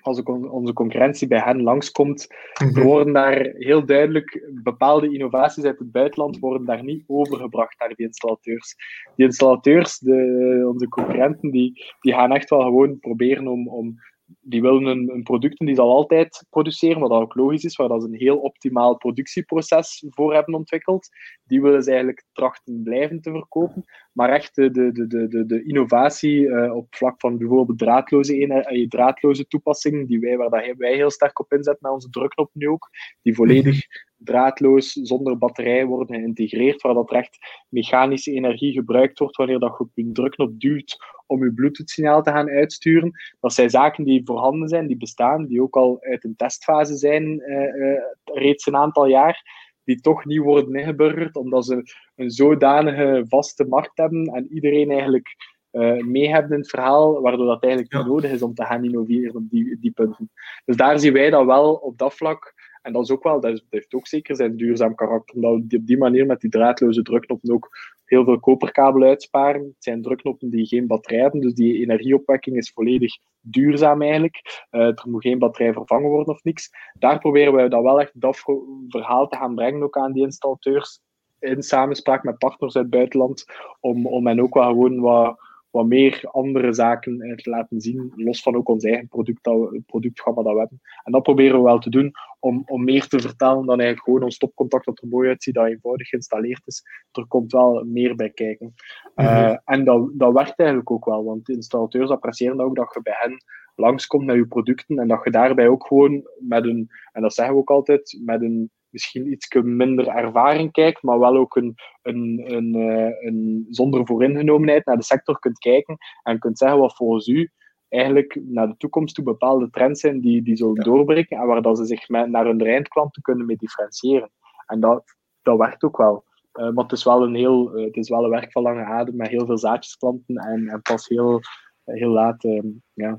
als onze concurrentie bij hen langskomt, -hmm. worden daar heel duidelijk bepaalde innovaties uit het buitenland worden daar niet overgebracht naar die installateurs. Die installateurs, de, onze concurrenten, die, die gaan echt wel gewoon proberen om, om die willen een, een producten die ze al altijd produceren, wat ook logisch is, waar dat ze een heel optimaal productieproces voor hebben ontwikkeld. Die willen ze eigenlijk trachten blijven te verkopen. Maar echt de, de, de, de, de innovatie uh, op vlak van bijvoorbeeld draadloze, uh, draadloze toepassingen, die wij, waar wij heel sterk op inzetten met onze drukknop nu ook, die volledig draadloos, zonder batterij worden geïntegreerd, waar dat er echt mechanische energie gebruikt wordt wanneer dat je op je drukknop duwt om je Bluetooth-signaal te gaan uitsturen. Dat zijn zaken die voorhanden zijn, die bestaan, die ook al uit een testfase zijn uh, reeds een aantal jaar, die toch niet worden ingeburgerd, omdat ze een zodanige vaste markt hebben en iedereen eigenlijk uh, mee hebben in het verhaal, waardoor dat eigenlijk ja. nodig is om te gaan innoveren op die, die punten. Dus daar zien wij dat wel op dat vlak en dat is ook wel, dat heeft ook zeker zijn duurzaam karakter, omdat we op die manier met die draadloze drukknoppen ook heel veel koperkabel uitsparen. Het zijn drukknoppen die geen batterij hebben, dus die energieopwekking is volledig duurzaam eigenlijk. Uh, er moet geen batterij vervangen worden of niks. Daar proberen wij dat wel echt dat verhaal te gaan brengen ook aan die installateurs in samenspraak met partners uit het buitenland, om, om hen ook wel gewoon wat wat meer andere zaken te laten zien, los van ook ons eigen product, dat, productgamma dat we hebben. En dat proberen we wel te doen, om, om meer te vertellen dan eigenlijk gewoon ons stopcontact dat er mooi uitziet, dat eenvoudig geïnstalleerd is. Er komt wel meer bij kijken. Mm -hmm. uh, en dat, dat werkt eigenlijk ook wel, want de installateurs appreciëren ook dat je bij hen langskomt met je producten en dat je daarbij ook gewoon met een, en dat zeggen we ook altijd, met een misschien iets minder ervaring kijkt, maar wel ook een, een, een, een, een zonder vooringenomenheid naar de sector kunt kijken en kunt zeggen wat volgens u eigenlijk naar de toekomst toe bepaalde trends zijn die, die zullen ja. doorbreken en waar dat ze zich met, naar hun eindklanten kunnen mee differentiëren. En dat, dat werkt ook wel. Uh, maar het is wel een heel, uh, het is wel een werk van lange adem met heel veel zaadjesklanten en, en pas heel, heel laat uh, ja,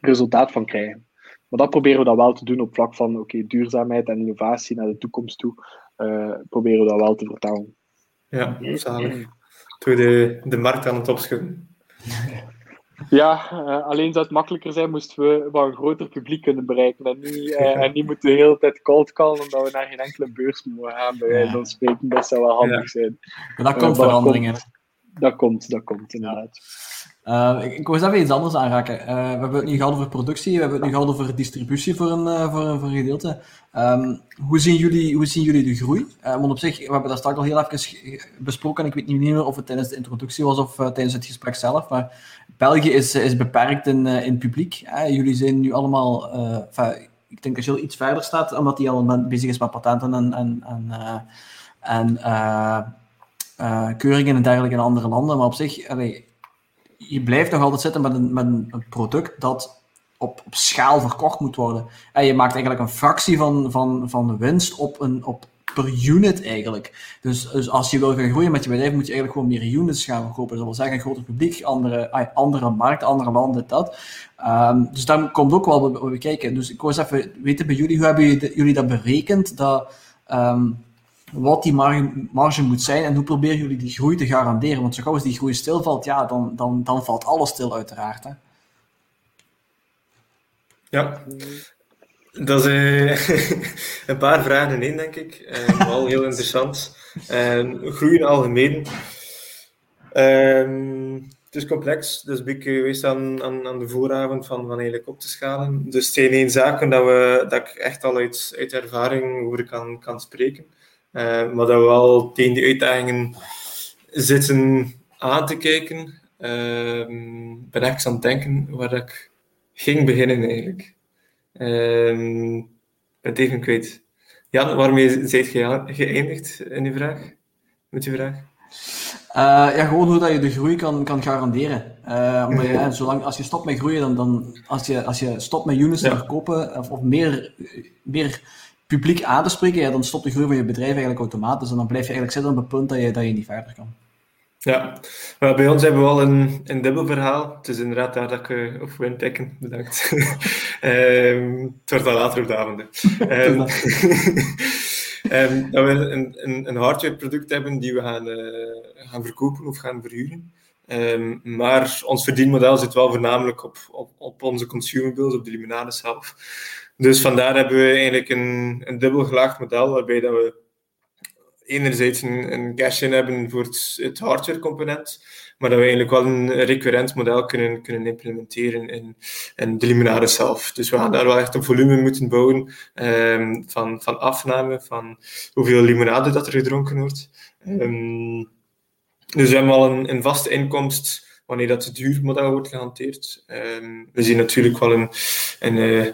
resultaat van krijgen. Maar dat proberen we dan wel te doen op vlak van oké, duurzaamheid en innovatie naar de toekomst toe. Uh, proberen we dat wel te vertalen. Ja, zalig. Toen de, de markt aan het opschudden. Ja, uh, alleen zou het makkelijker zijn moesten we wat een groter publiek kunnen bereiken. En niet, uh, en niet moeten de hele tijd cold callen omdat we naar geen enkele beurs moeten gaan, bij wijze van spreken. Dat zou wel handig ja. zijn. Maar dat komt veranderingen. Dat komt, dat komt inderdaad. Uh, ik, ik wil eens even iets anders aanraken. Uh, we hebben het nu gehad over productie, we hebben het nu gehad over distributie voor een, uh, voor, voor een gedeelte. Um, hoe, zien jullie, hoe zien jullie de groei? want op zich, we hebben dat straks al heel even besproken. Ik weet niet meer of het tijdens de introductie was of tijdens het gesprek zelf. Maar België is, is beperkt in, in publiek. jullie zijn nu allemaal, ik denk dat Jill iets verder staat, omdat hij al bezig is met patenten en, en, en, en keuringen en dergelijke in andere landen. Maar op zich, allee, je blijft nog altijd zitten met een, met een product dat op, op schaal verkocht moet worden. En je maakt eigenlijk een fractie van, van, van de winst op, een, op per unit eigenlijk. Dus, dus als je wil gaan groeien met je bedrijf, moet je eigenlijk gewoon meer units gaan verkopen. Dat wil zeggen, een groter publiek, andere, andere markt, andere landen, dat. Um, dus daar komt ook wel bij kijken. Dus ik wil eens even weten bij jullie, hoe hebben jullie dat berekend? Dat, um, wat die marge, moet zijn en hoe proberen jullie die groei te garanderen? Want zo gauw die groei stilvalt, ja, dan, dan, dan valt alles stil uiteraard. Hè? Ja, dat is uh, een paar vragen in één, denk ik. Uh, wel heel interessant. Uh, groei in algemeen. Ehm, het is complex, dus ben ik geweest aan, aan, aan, de vooravond van, van eigenlijk op te schalen. Dus het zijn één zaken dat, we, dat ik echt al uit, uit ervaring over kan, kan spreken. Maar dat we wel tegen die uitdagingen zitten aan te kijken. Ehm, ben ik aan het denken waar ik ging beginnen eigenlijk. Um, ben het even kwijt. Jan, waarmee zijt je geëindigd in die vraag? Met die vraag? Uh, ja, gewoon hoe dat je de groei kan, kan garanderen. Uh, omdat je, zolang, als je stopt met groeien, dan, dan als, je, als je stopt met units te verkopen of, of, meer, meer publiek aan te spreken, ja, dan stopt de groei van je bedrijf eigenlijk automatisch. En dan blijf je eigenlijk zitten op het punt dat je, dat je niet verder kan. Ja, maar bij ons hebben we wel een, een dubbel verhaal. Het is inderdaad daar dat ik uh, op windpikken, bedankt. um, het wordt al later op de avond. Um, um, dat we een, een, een hardwareproduct hebben die we gaan, uh, gaan verkopen of gaan verhuren. Um, maar ons verdienmodel zit wel voornamelijk op, op, op onze consumables, op de limonade zelf. Dus vandaar hebben we eigenlijk een, een dubbel gelaagd model waarbij dat we enerzijds een, een cash-in hebben voor het, het hardware-component, maar dat we eigenlijk wel een recurrent model kunnen, kunnen implementeren in, in de limonade zelf. Dus we gaan daar wel echt een volume moeten bouwen um, van, van afname, van hoeveel limonade dat er gedronken wordt. Um, dus we hebben al een, een vaste inkomst wanneer dat het duurmodel wordt gehanteerd. Um, we zien natuurlijk wel een, een uh,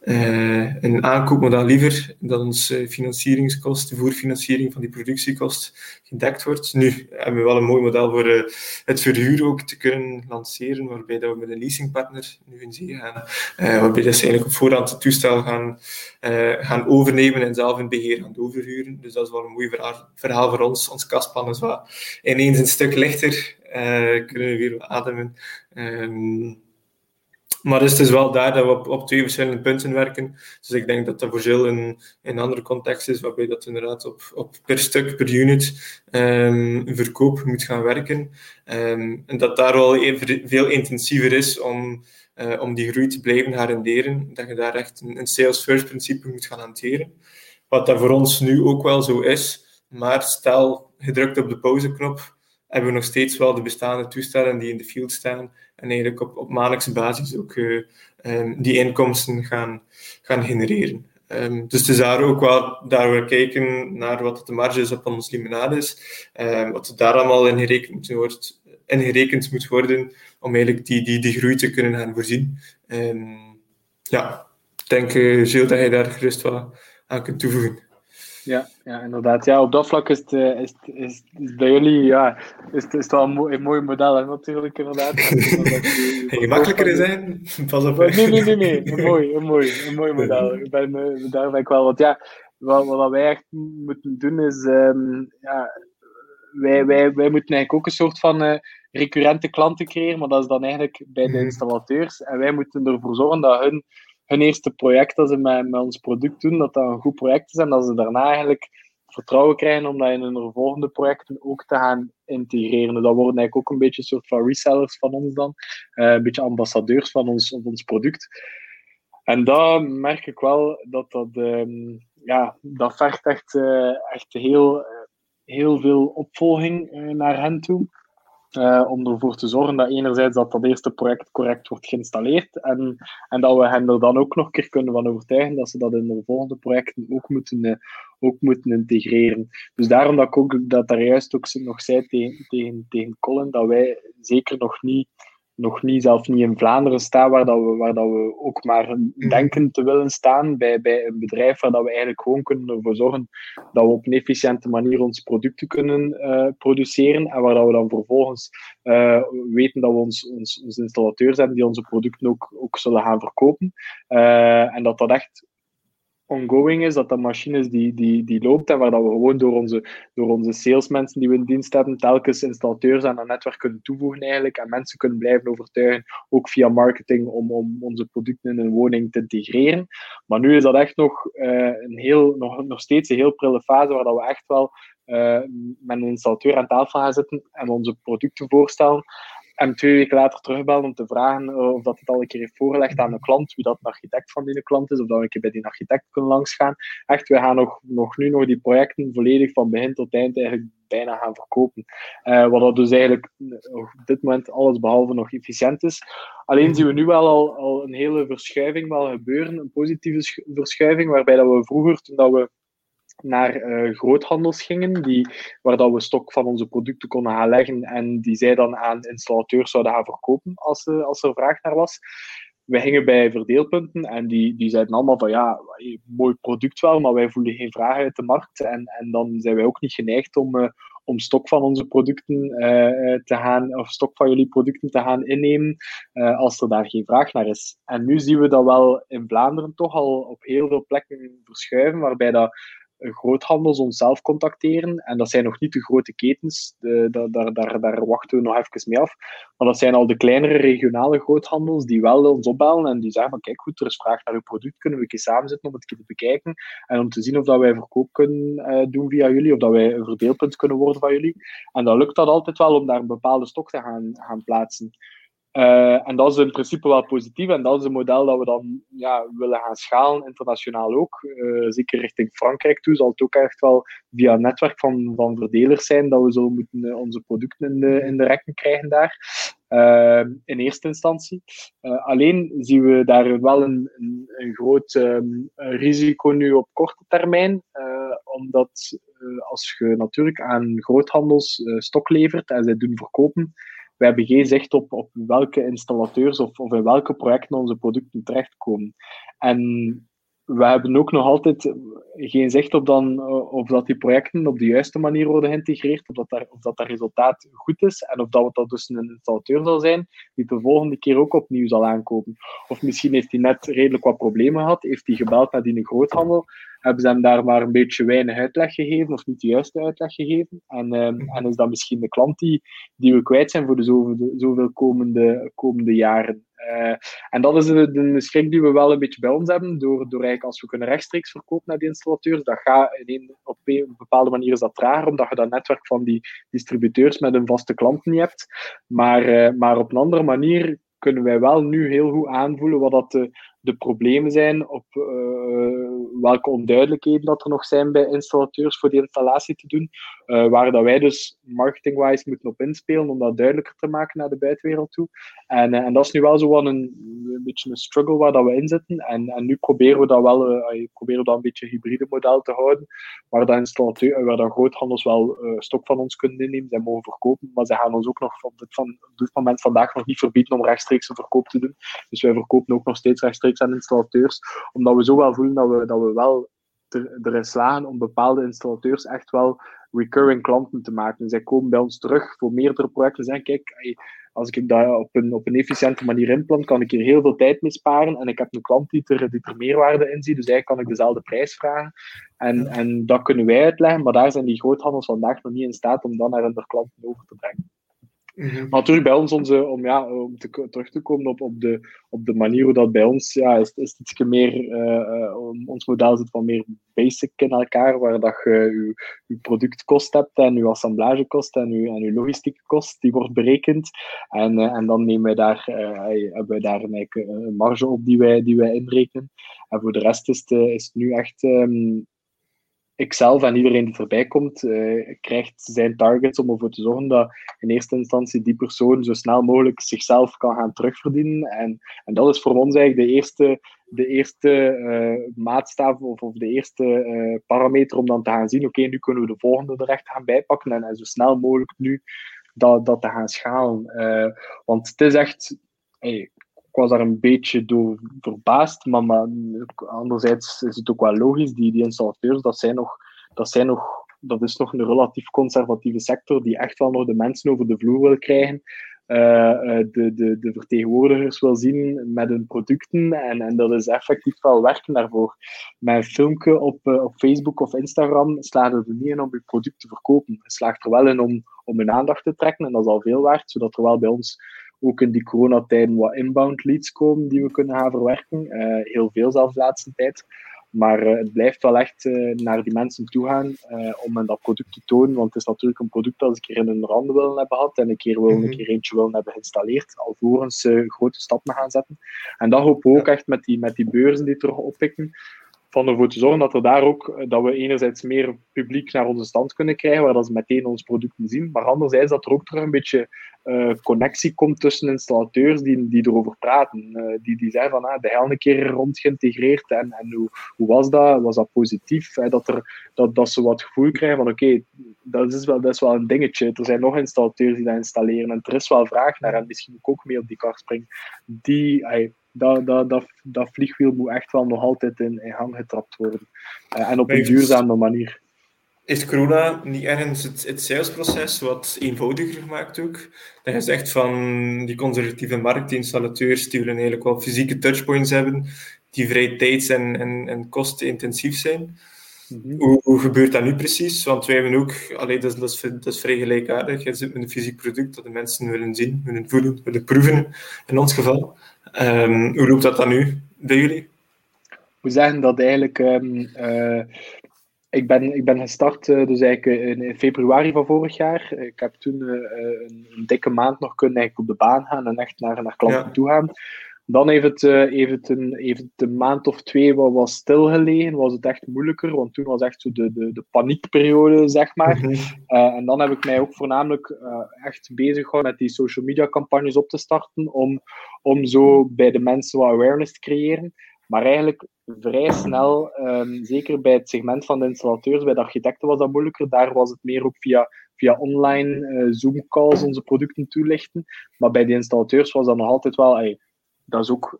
uh, een aankoopmodel liever dan onze financieringskost, de voorfinanciering van die productiekost gedekt wordt. Nu hebben we wel een mooi model voor uh, het verhuur ook te kunnen lanceren, waarbij dat we met een leasingpartner nu in zee gaan, waarbij dat ze eigenlijk op voorhand het toestel gaan, gaan overnemen en zelf in beheer gaan overhuren. Dus dat is wel een mooi verhaal, voor ons. Ons kastplan is wat ineens een stuk lichter, kunnen we weer ademen. Maar dus het is wel daar dat we op, op twee verschillende punten werken. Dus ik denk dat dat voor Jill een, een andere context is, waarbij dat inderdaad op, op per stuk, per unit um, verkoop moet gaan werken. Um, en dat daar wel even, veel intensiever is om, uh, om die groei te blijven garanderen. Dat je daar echt een, een sales-first principe moet gaan hanteren. Wat dat voor ons nu ook wel zo is. Maar stel, gedrukt op de pauzeknop, hebben we nog steeds wel de bestaande toestellen die in de field staan en eigenlijk op, maandelijkse basis ook uh, um, die inkomsten gaan, gaan genereren. Um, dus het is daar ook wel daar we kijken naar wat de marge is op ons limonade is, um, wat daar allemaal in gerekend, wordt, moet worden om eigenlijk die, die, die groei te kunnen gaan voorzien. ja, ik denk, uh, Gilles, dat je daar gerust wel aan kunt toevoegen. Ja, ja, inderdaad. Ja, op dat vlak is het, eh, is, is, is bij jullie ja, is, is het wel een mooi, een mooi model, hè, natuurlijk, inderdaad. Gemakkelijker zijn? Pas op. Nee, nee, nee, nee. Een mooi, een mooi, een mooi model. Ik ben, eh, daar ben ik wel. Want ja, wat, wat wij echt moeten doen is. Um, ja, wij, wij, wij moeten eigenlijk ook een soort van uh, recurrente klanten creëren, maar dat is dan eigenlijk bij de mhm. installateurs. En wij moeten ervoor zorgen dat hun hun eerste project dat ze met, met ons product doen, dat dat een goed project is en dat ze daarna eigenlijk vertrouwen krijgen om dat in hun volgende projecten ook te gaan integreren. Dus dat worden eigenlijk ook een beetje een soort van resellers van ons dan, uh, een beetje ambassadeurs van ons, van ons product. En daar merk ik wel dat dat, um, ja, dat vergt echt, uh, echt heel, heel veel opvolging naar hen toe. Uh, om ervoor te zorgen dat enerzijds dat dat eerste project correct wordt geïnstalleerd en, en dat we hen er dan ook nog een keer kunnen van overtuigen dat ze dat in de volgende projecten ook moeten, uh, ook moeten integreren. Dus daarom dat ik ook dat daar juist ook nog zei tegen, tegen, tegen Colin, dat wij zeker nog niet nog niet, zelf niet in Vlaanderen staan, waar, dat we, waar dat we ook maar mhm. denken te willen staan bij, bij een bedrijf waar dat we eigenlijk gewoon kunnen ervoor zorgen dat we op een efficiënte manier ons producten kunnen uh, produceren en waar dat we dan vervolgens uh, weten dat we ons, ons, ons installateurs hebben die onze producten ook, ook zullen gaan verkopen. Uh, en dat dat echt ongoing is, dat dat machine is die, die, die loopt en waar dat we gewoon door onze, door onze salesmensen die we in dienst hebben, telkens installateurs aan dat netwerk kunnen toevoegen eigenlijk en mensen kunnen blijven overtuigen, ook via marketing, om, om onze producten in een woning te integreren. Maar nu is dat echt nog, uh, een heel, nog, nog steeds een heel prille fase waar dat we echt wel uh, met een installateur aan tafel gaan zitten en onze producten voorstellen en twee weken later terugbellen om te vragen eh, of dat het al een keer heeft voorgelegd aan de klant, wie dat een architect van die klant is, of dat we een keer bij die architect kunnen langsgaan. Echt, we gaan nog, nog nu nog die projecten volledig van begin tot eind eigenlijk bijna gaan verkopen. Uh, wat dat dus eigenlijk eh, op dit moment alles behalve nog efficiënt is. Alleen zien we nu wel al, al een hele verschuiving wel gebeuren, een positieve verschuiving, waarbij dat we vroeger, toen dat we naar uh, groothandels gingen, die, waar dat we stok van onze producten konden gaan leggen en die zij dan aan installateurs zouden gaan verkopen als, uh, als er vraag naar was. We gingen bij verdeelpunten en die, die zeiden allemaal van ja, mooi product wel, maar wij voelen geen vraag uit de markt. En, en dan zijn wij ook niet geneigd om, uh, om stok van onze producten te gaan, of stok van jullie producten te gaan innemen als er daar geen vraag naar is. En nu zien we dat wel in Vlaanderen toch al op heel veel plekken verschuiven, waarbij dat groothandels onszelf contacteren. En dat zijn nog niet de grote ketens, de, daar, daar, daar wachten we nog even mee af. Maar dat zijn al de kleinere regionale groothandels die wel ons opbellen en die zeggen van kijk goed, er is vraag naar uw product, kunnen we een keer samen zitten om het te bekijken en om te zien of dat wij verkoop kunnen uh, doen via jullie, of dat wij een verdeelpunt kunnen worden van jullie. En dan lukt dat altijd wel om daar een bepaalde stok te gaan, gaan plaatsen. Uh, en dat is in principe wel positief en dat is een model dat we dan ja, willen gaan schalen, internationaal ook. Uh, zeker richting Frankrijk toe zal het ook echt wel via een netwerk van, van verdelers zijn dat we zo moeten uh, onze producten in de, rekken krijgen daar. in eerste instantie. alleen zien we daar wel een, een, een groot um, risico nu op korte termijn, omdat als je natuurlijk aan groothandels stok levert en zij doen verkopen, we hebben geen zicht op, op welke installateurs of, of in welke projecten onze producten terechtkomen. En we hebben ook nog altijd geen zicht op dan, eh, of dat die projecten op de juiste manier worden geïntegreerd, of dat, daar, of dat dat resultaat goed is en of dat, dat dus een installateur zal zijn die de volgende keer ook opnieuw zal aankopen. Of misschien heeft hij net redelijk wat problemen gehad, heeft hij gebeld naar die groothandel, hebben ze hem daar maar een beetje weinig uitleg gegeven of niet de juiste uitleg gegeven. En, um, en is dat misschien de klant die, die we kwijt zijn voor de zoveel, zoveel komende, komende jaren. Uh, en dat is de, de, schrik die we wel een beetje bij ons hebben, door, door eigenlijk als we kunnen rechtstreeks verkopen naar die installateurs, dat gaat in een, op een bepaalde manier is dat raar, omdat je dat netwerk van die distributeurs met een vaste klant niet hebt. Maar, uh, maar op een andere manier kunnen wij wel nu heel goed aanvoelen wat dat de, de problemen zijn, op uh, welke onduidelijkheden dat er nog zijn bij installateurs voor die installatie te doen, uh, waar dat wij dus marketing-wise moeten op inspelen om dat duidelijker te maken naar de buitenwereld toe. En, uh, en dat is nu wel zo een, beetje een struggle waar dat we in zitten. En, en nu proberen we dat wel, proberen we dat een beetje een hybride model te houden, waar dat, installateur, waar dat groothandels wel stok van ons kunnen innemen, zij mogen verkopen, maar ze gaan ons ook nog dit, van, op dit moment vandaag nog niet verbieden om rechtstreeks een verkoop te doen. Dus wij verkopen ook nog steeds rechtstreeks aan installateurs, omdat we zo wel voelen dat we, dat we wel er, erin slagen om bepaalde installateurs echt wel recurring klanten te maken. Zij komen bij ons terug voor meerdere projecten en zeggen, kijk, als ik dat op een, op een efficiënte manier inplant, kan ik hier heel veel tijd mee sparen en ik heb een klant die er, die er meerwaarde in ziet, dus eigenlijk kan ik dezelfde prijs vragen. En, en dat kunnen wij uitleggen, maar daar zijn die groothandels vandaag nog niet in staat om dan naar hun klanten over te brengen. Mm Maar natuurlijk bij ons, onze, om, ja, om te, terug te komen op, op, de, op de manier hoe dat bij ons ja, is, is iets meer, uh, ons model zit van meer basic in elkaar, waar dat je je, productkost hebt en je assemblagekost en je, en je logistieke kost, die wordt berekend. En, uh, en dan nemen wij daar, hebben wij daar een, een marge op die wij, die wij inrekenen. En voor de rest is het, is nu echt... Um, ikzelf en iedereen die erbij komt, uh, krijgt zijn targets om ervoor te zorgen dat in eerste instantie die persoon zo snel mogelijk zichzelf kan gaan terugverdienen. En, en dat is voor ons eigenlijk de eerste, de eerste uh, maatstaf of, of, de eerste uh, parameter om dan te gaan zien, oké, nu kunnen we de volgende er echt gaan bijpakken en, en zo snel mogelijk nu dat, dat te gaan schalen. want het is echt... Hey, was daar een beetje door verbaasd, maar, maar anderzijds is het ook wel logisch, die, die installateurs, dat zijn nog, dat zijn nog dat is nog een relatief conservatieve sector die echt wel nog de mensen over de vloer wil krijgen, uh, de, de, de vertegenwoordigers wil zien met hun producten. En, en dat is effectief wel werken daarvoor. Met filmpje op, uh, op Facebook of Instagram slaagt er niet in om je product te verkopen. Het slaagt er wel in om, om hun aandacht te trekken, en dat is al veel waard, zodat er wel bij ons ook in die coronatijden wat inbound leads komen die we kunnen gaan verwerken. Uh, heel veel zelfs de laatste tijd. Maar uh, het blijft wel echt uh, naar die mensen toe gaan om hen dat product te tonen. Want het is natuurlijk een product dat ze een keer in hun handen willen hebben gehad en een keer, wil, een mhm. keer eentje willen hebben geïnstalleerd, alvorens ze grote stappen gaan zetten. En dat hopen we ook echt met die, met die beurzen die terug oppikken. Van ervoor te zorgen dat, er daar ook, dat we enerzijds meer publiek naar onze stand kunnen krijgen, waar dat ze meteen ons producten zien, maar anderzijds dat er ook terug een beetje uh, connectie komt tussen installateurs die, die erover praten. Uh, die, die zeggen van, ah, de hele keer rond geïntegreerd en, en hoe, hoe was dat? Was dat positief? dat, er, dat, dat ze wat gevoel krijgen van, oké, dat, is wel, dat is wel een dingetje. Er zijn nog installateurs die dat installeren en er is wel vraag naar en misschien ook mee op die kar springen. Die, dat, dat, dat, dat vliegwiel moet echt wel nog altijd in, in gang getrapt worden. Uh, en op een duurzame manier. Is corona niet ergens het, het salesproces wat eenvoudiger gemaakt ook? Dat je zegt van die conservatieve markt, die installateurs, die willen eigenlijk wel fysieke touchpoints hebben, die vrij tijds- en, en, en kostenintensief zijn. Mhm. hoe, hoe, gebeurt dat nu precies? Want wij hebben ook, allee, dat, is, dat, is, dat is vrij gelijkaardig. Je zit met een fysiek product dat de mensen willen zien, willen voelen, willen proeven, in ons geval. Um, hoe loopt dat dan nu bij jullie? Ik moet zeggen dat eigenlijk. Um, uh, ik, ben, ik ben gestart uh, dus eigenlijk in februari van vorig jaar. Ik heb toen uh, een, een, dikke maand nog kunnen eigenlijk op de baan gaan en echt naar, naar klanten ja. toe gaan. Dan heeft het, uh, heeft het, een, heeft het een maand of twee wat was stilgelegen, was het echt moeilijker, want toen was echt zo de, de, de paniekperiode, zeg maar. Mm uh, en dan heb ik mij ook voornamelijk uh, echt bezig gehouden met die social media campagnes op te starten, om, om zo bij de mensen wat awareness te creëren. Maar eigenlijk vrij snel, um, zeker bij het segment van de installateurs, bij de architecten was dat moeilijker. Daar was het meer ook via, via online Zoom-calls onze producten toelichten. Maar bij de installateurs was dat nog altijd wel... Hey, dat is ook,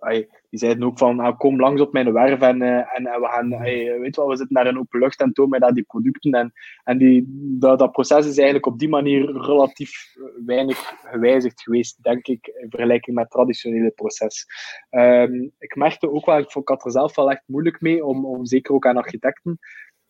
die zeiden ook van, ah, kom langs op mijn werf en, uh, en, en, we gaan, weet wel, we zitten naar een open lucht en toon mij daar die producten. En, en die, dat, dat proces is eigenlijk op die manier relatief weinig gewijzigd geweest, denk ik, in vergelijking met het traditionele proces. Um, ik merkte ook wel, ik, ik had er zelf wel echt moeilijk mee, om, om zeker ook aan architecten,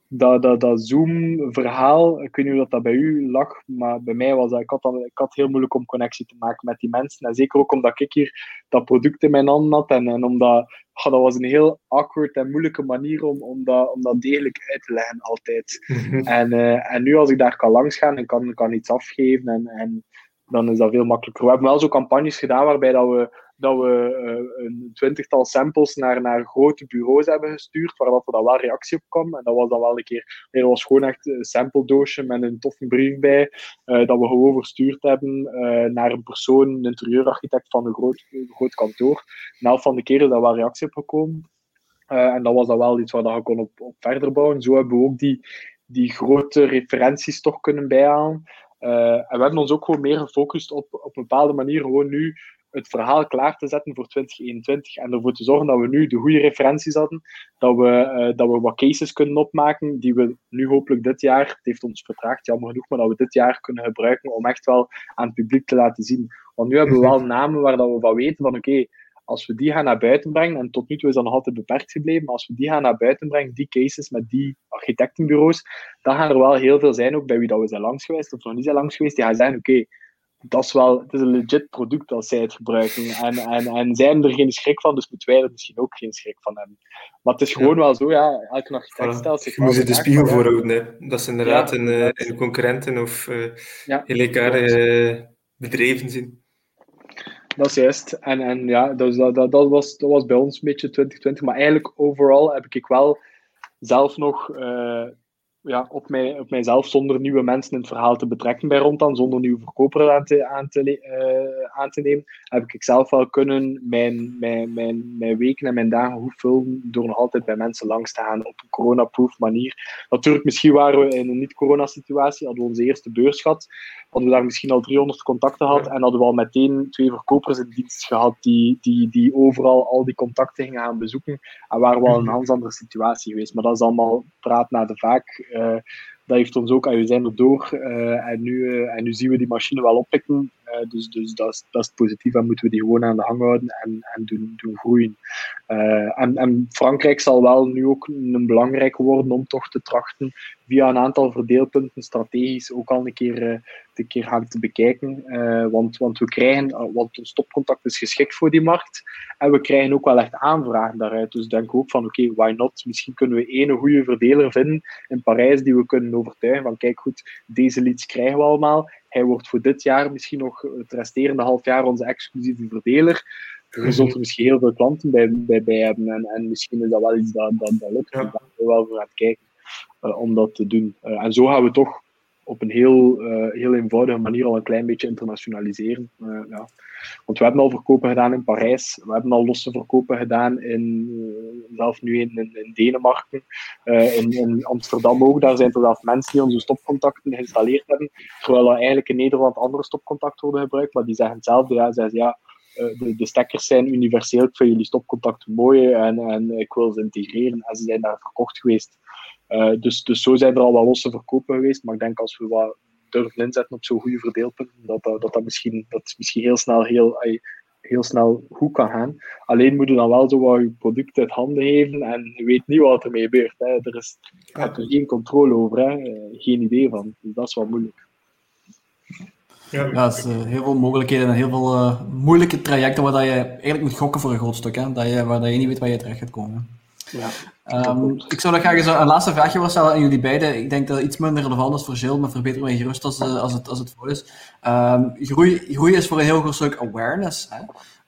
dat, dat, dat Zoom-verhaal, ik weet niet hoe dat, dat bij u lag, maar bij mij was dat, ik had, dat, ik had heel moeilijk om connectie te maken met die mensen. En zeker ook omdat ik hier dat product in mijn handen had en, en omdat, dat was een heel awkward en moeilijke manier om, om, dat, om dat degelijk uit te leggen altijd. Mhm. en, uh, en nu als ik daar kan langs gaan en kan, kan iets afgeven en, en dan is dat veel makkelijker. We hebben wel zo campagnes gedaan waarbij dat we dat we uh, een twintigtal samples naar, naar grote bureaus hebben gestuurd, waar dat wel reactie op kwam. En dat was dan wel een keer, nee, dat was gewoon echt een sample doosje met een toffe brief bij, uh, dat we gewoon verstuurd hebben uh, naar een persoon, een interieurarchitect van een groot, groot kantoor. En elf van de keren dat wel reactie op gekomen. en dat was dan wel iets waar je kon op, op verder bouwen. Zo hebben we ook die, die grote referenties toch kunnen bijhalen. En we hebben ons ook gewoon meer gefocust op, op een bepaalde manier gewoon nu het verhaal klaar te zetten voor 2021 en ervoor te zorgen dat we nu de goede referenties hadden, dat we, uh, dat we wat cases kunnen opmaken die we nu hopelijk dit jaar, het heeft ons vertraagd, jammer genoeg, maar dat we dit jaar kunnen gebruiken om echt wel aan het publiek te laten zien. Want nu hebben we wel namen waar dat we van weten van oké, okay, als we die gaan naar buiten brengen, en tot nu toe is dat nog altijd beperkt gebleven, maar als we die gaan naar buiten brengen, die cases met die architectenbureaus, dan gaan er wel heel veel zijn, ook bij wie dat we zijn langs geweest of nog niet zijn langs geweest, die gaan zeggen, oké, okay, dat is wel, het is een legit product als zij het gebruiken. En, en, en zij hebben er geen schrik van, dus moeten wij er misschien ook geen schrik van hebben. Maar het is gewoon wel zo, ja, elke architect stelt zich. Je moet je de spiegel voorhouden, hè. Dat ze inderdaad ja, een, een, concurrenten of uh, ja, gelijkaardige bedrijven zien. Dat is juist. En, en ja, dus dat, dat, dat, was, dat was bij ons een beetje 2020. Maar eigenlijk, overal heb ik wel zelf nog. Uh, ja, op, mij, op mijzelf zonder nieuwe mensen in het verhaal te betrekken bij Rondan, zonder nieuwe verkoper aan te, aan te, uh, aan te nemen, heb ik zelf wel kunnen mijn, mijn, mijn, mijn weken en mijn dagen goed vullen door nog altijd bij mensen langs te gaan op een corona-proof manier. Natuurlijk, misschien waren we in een niet-corona-situatie, hadden we onze eerste beurs gehad, hadden we daar misschien al 300 contacten gehad en hadden we al meteen twee verkopers in dienst gehad die, die, die overal al die contacten gingen gaan bezoeken en waren we al in een heel andere situatie geweest. Maar dat is allemaal praat naar de vaak. Uh, dat heeft ons ook, we zijn er door uh, en, nu, uh, en nu zien we die machine wel oppikken. Dus dus dat, is, dat positief en moeten we die gewoon aan de hang houden en, en doen, doen groeien. en, en Frankrijk zal wel nu ook een belangrijk worden om toch te trachten via een aantal verdeelpunten strategisch ook al een keer een keer gaan te bekijken. Uh, want, want we krijgen, uh, want ons stopcontact is geschikt voor die markt. En we krijgen ook wel echt aanvragen daaruit. Dus denk ook van oké, why not? Misschien kunnen we één goede verdeler vinden in Parijs die we kunnen overtuigen van kijk goed, deze leads krijgen we allemaal. Hij wordt voor dit jaar misschien nog het resterende half jaar onze exclusieve verdeler. je zult er misschien heel veel klanten bij, bij, bij hebben. En, en misschien is dat wel iets dat, dat, dat lukt. Ja. Ik ben wel voor aan het kijken om dat te doen. en zo gaan we toch op een heel, uh, heel eenvoudige manier al een klein beetje internationaliseren. Uh, ja. Want we hebben al verkopen gedaan in Parijs, we hebben al losse verkopen gedaan in, uh, zelf nu in, in, in Denemarken, in, in, Amsterdam ook. Daar zijn er zelfs mensen die onze stopcontacten geïnstalleerd hebben, terwijl er eigenlijk in Nederland andere stopcontacten worden gebruikt, maar die zeggen hetzelfde. Ja, zeggen ja, de, de, stekkers zijn universeel, ik vind jullie stopcontacten mooi en, en ik wil ze integreren. En ze zijn daar verkocht geweest. Uh, dus, dus zo zijn er al wel losse verkopen geweest. Maar ik denk als we wat durven inzetten op zo'n goede verdeelpunt, dat dat, dat, dat, misschien, dat misschien heel snel heel, heel snel goed kan gaan. Alleen moet je dan wel zo wat je product uit handen geven en je weet niet wat ermee gebeurt. Hè. Er is er geen controle over, hè. Eh, geen idee van. Dus dat is wel moeilijk. Ja, is uh, heel veel mogelijkheden en heel veel uh, moeilijke trajecten waar dat je eigenlijk moet gokken voor een groot stuk. Hè? Dat je, waar dat je niet weet waar je terecht gaat komen. Ja. Um, ik zou nog graag eens een laatste vraagje willen stellen aan jullie beiden. Ik denk dat het iets minder relevant is voor Jill, maar verbeter mij gerust als, uh, als, het, als het voor is. Um, groei, groei is voor een heel groot stuk awareness. Hè?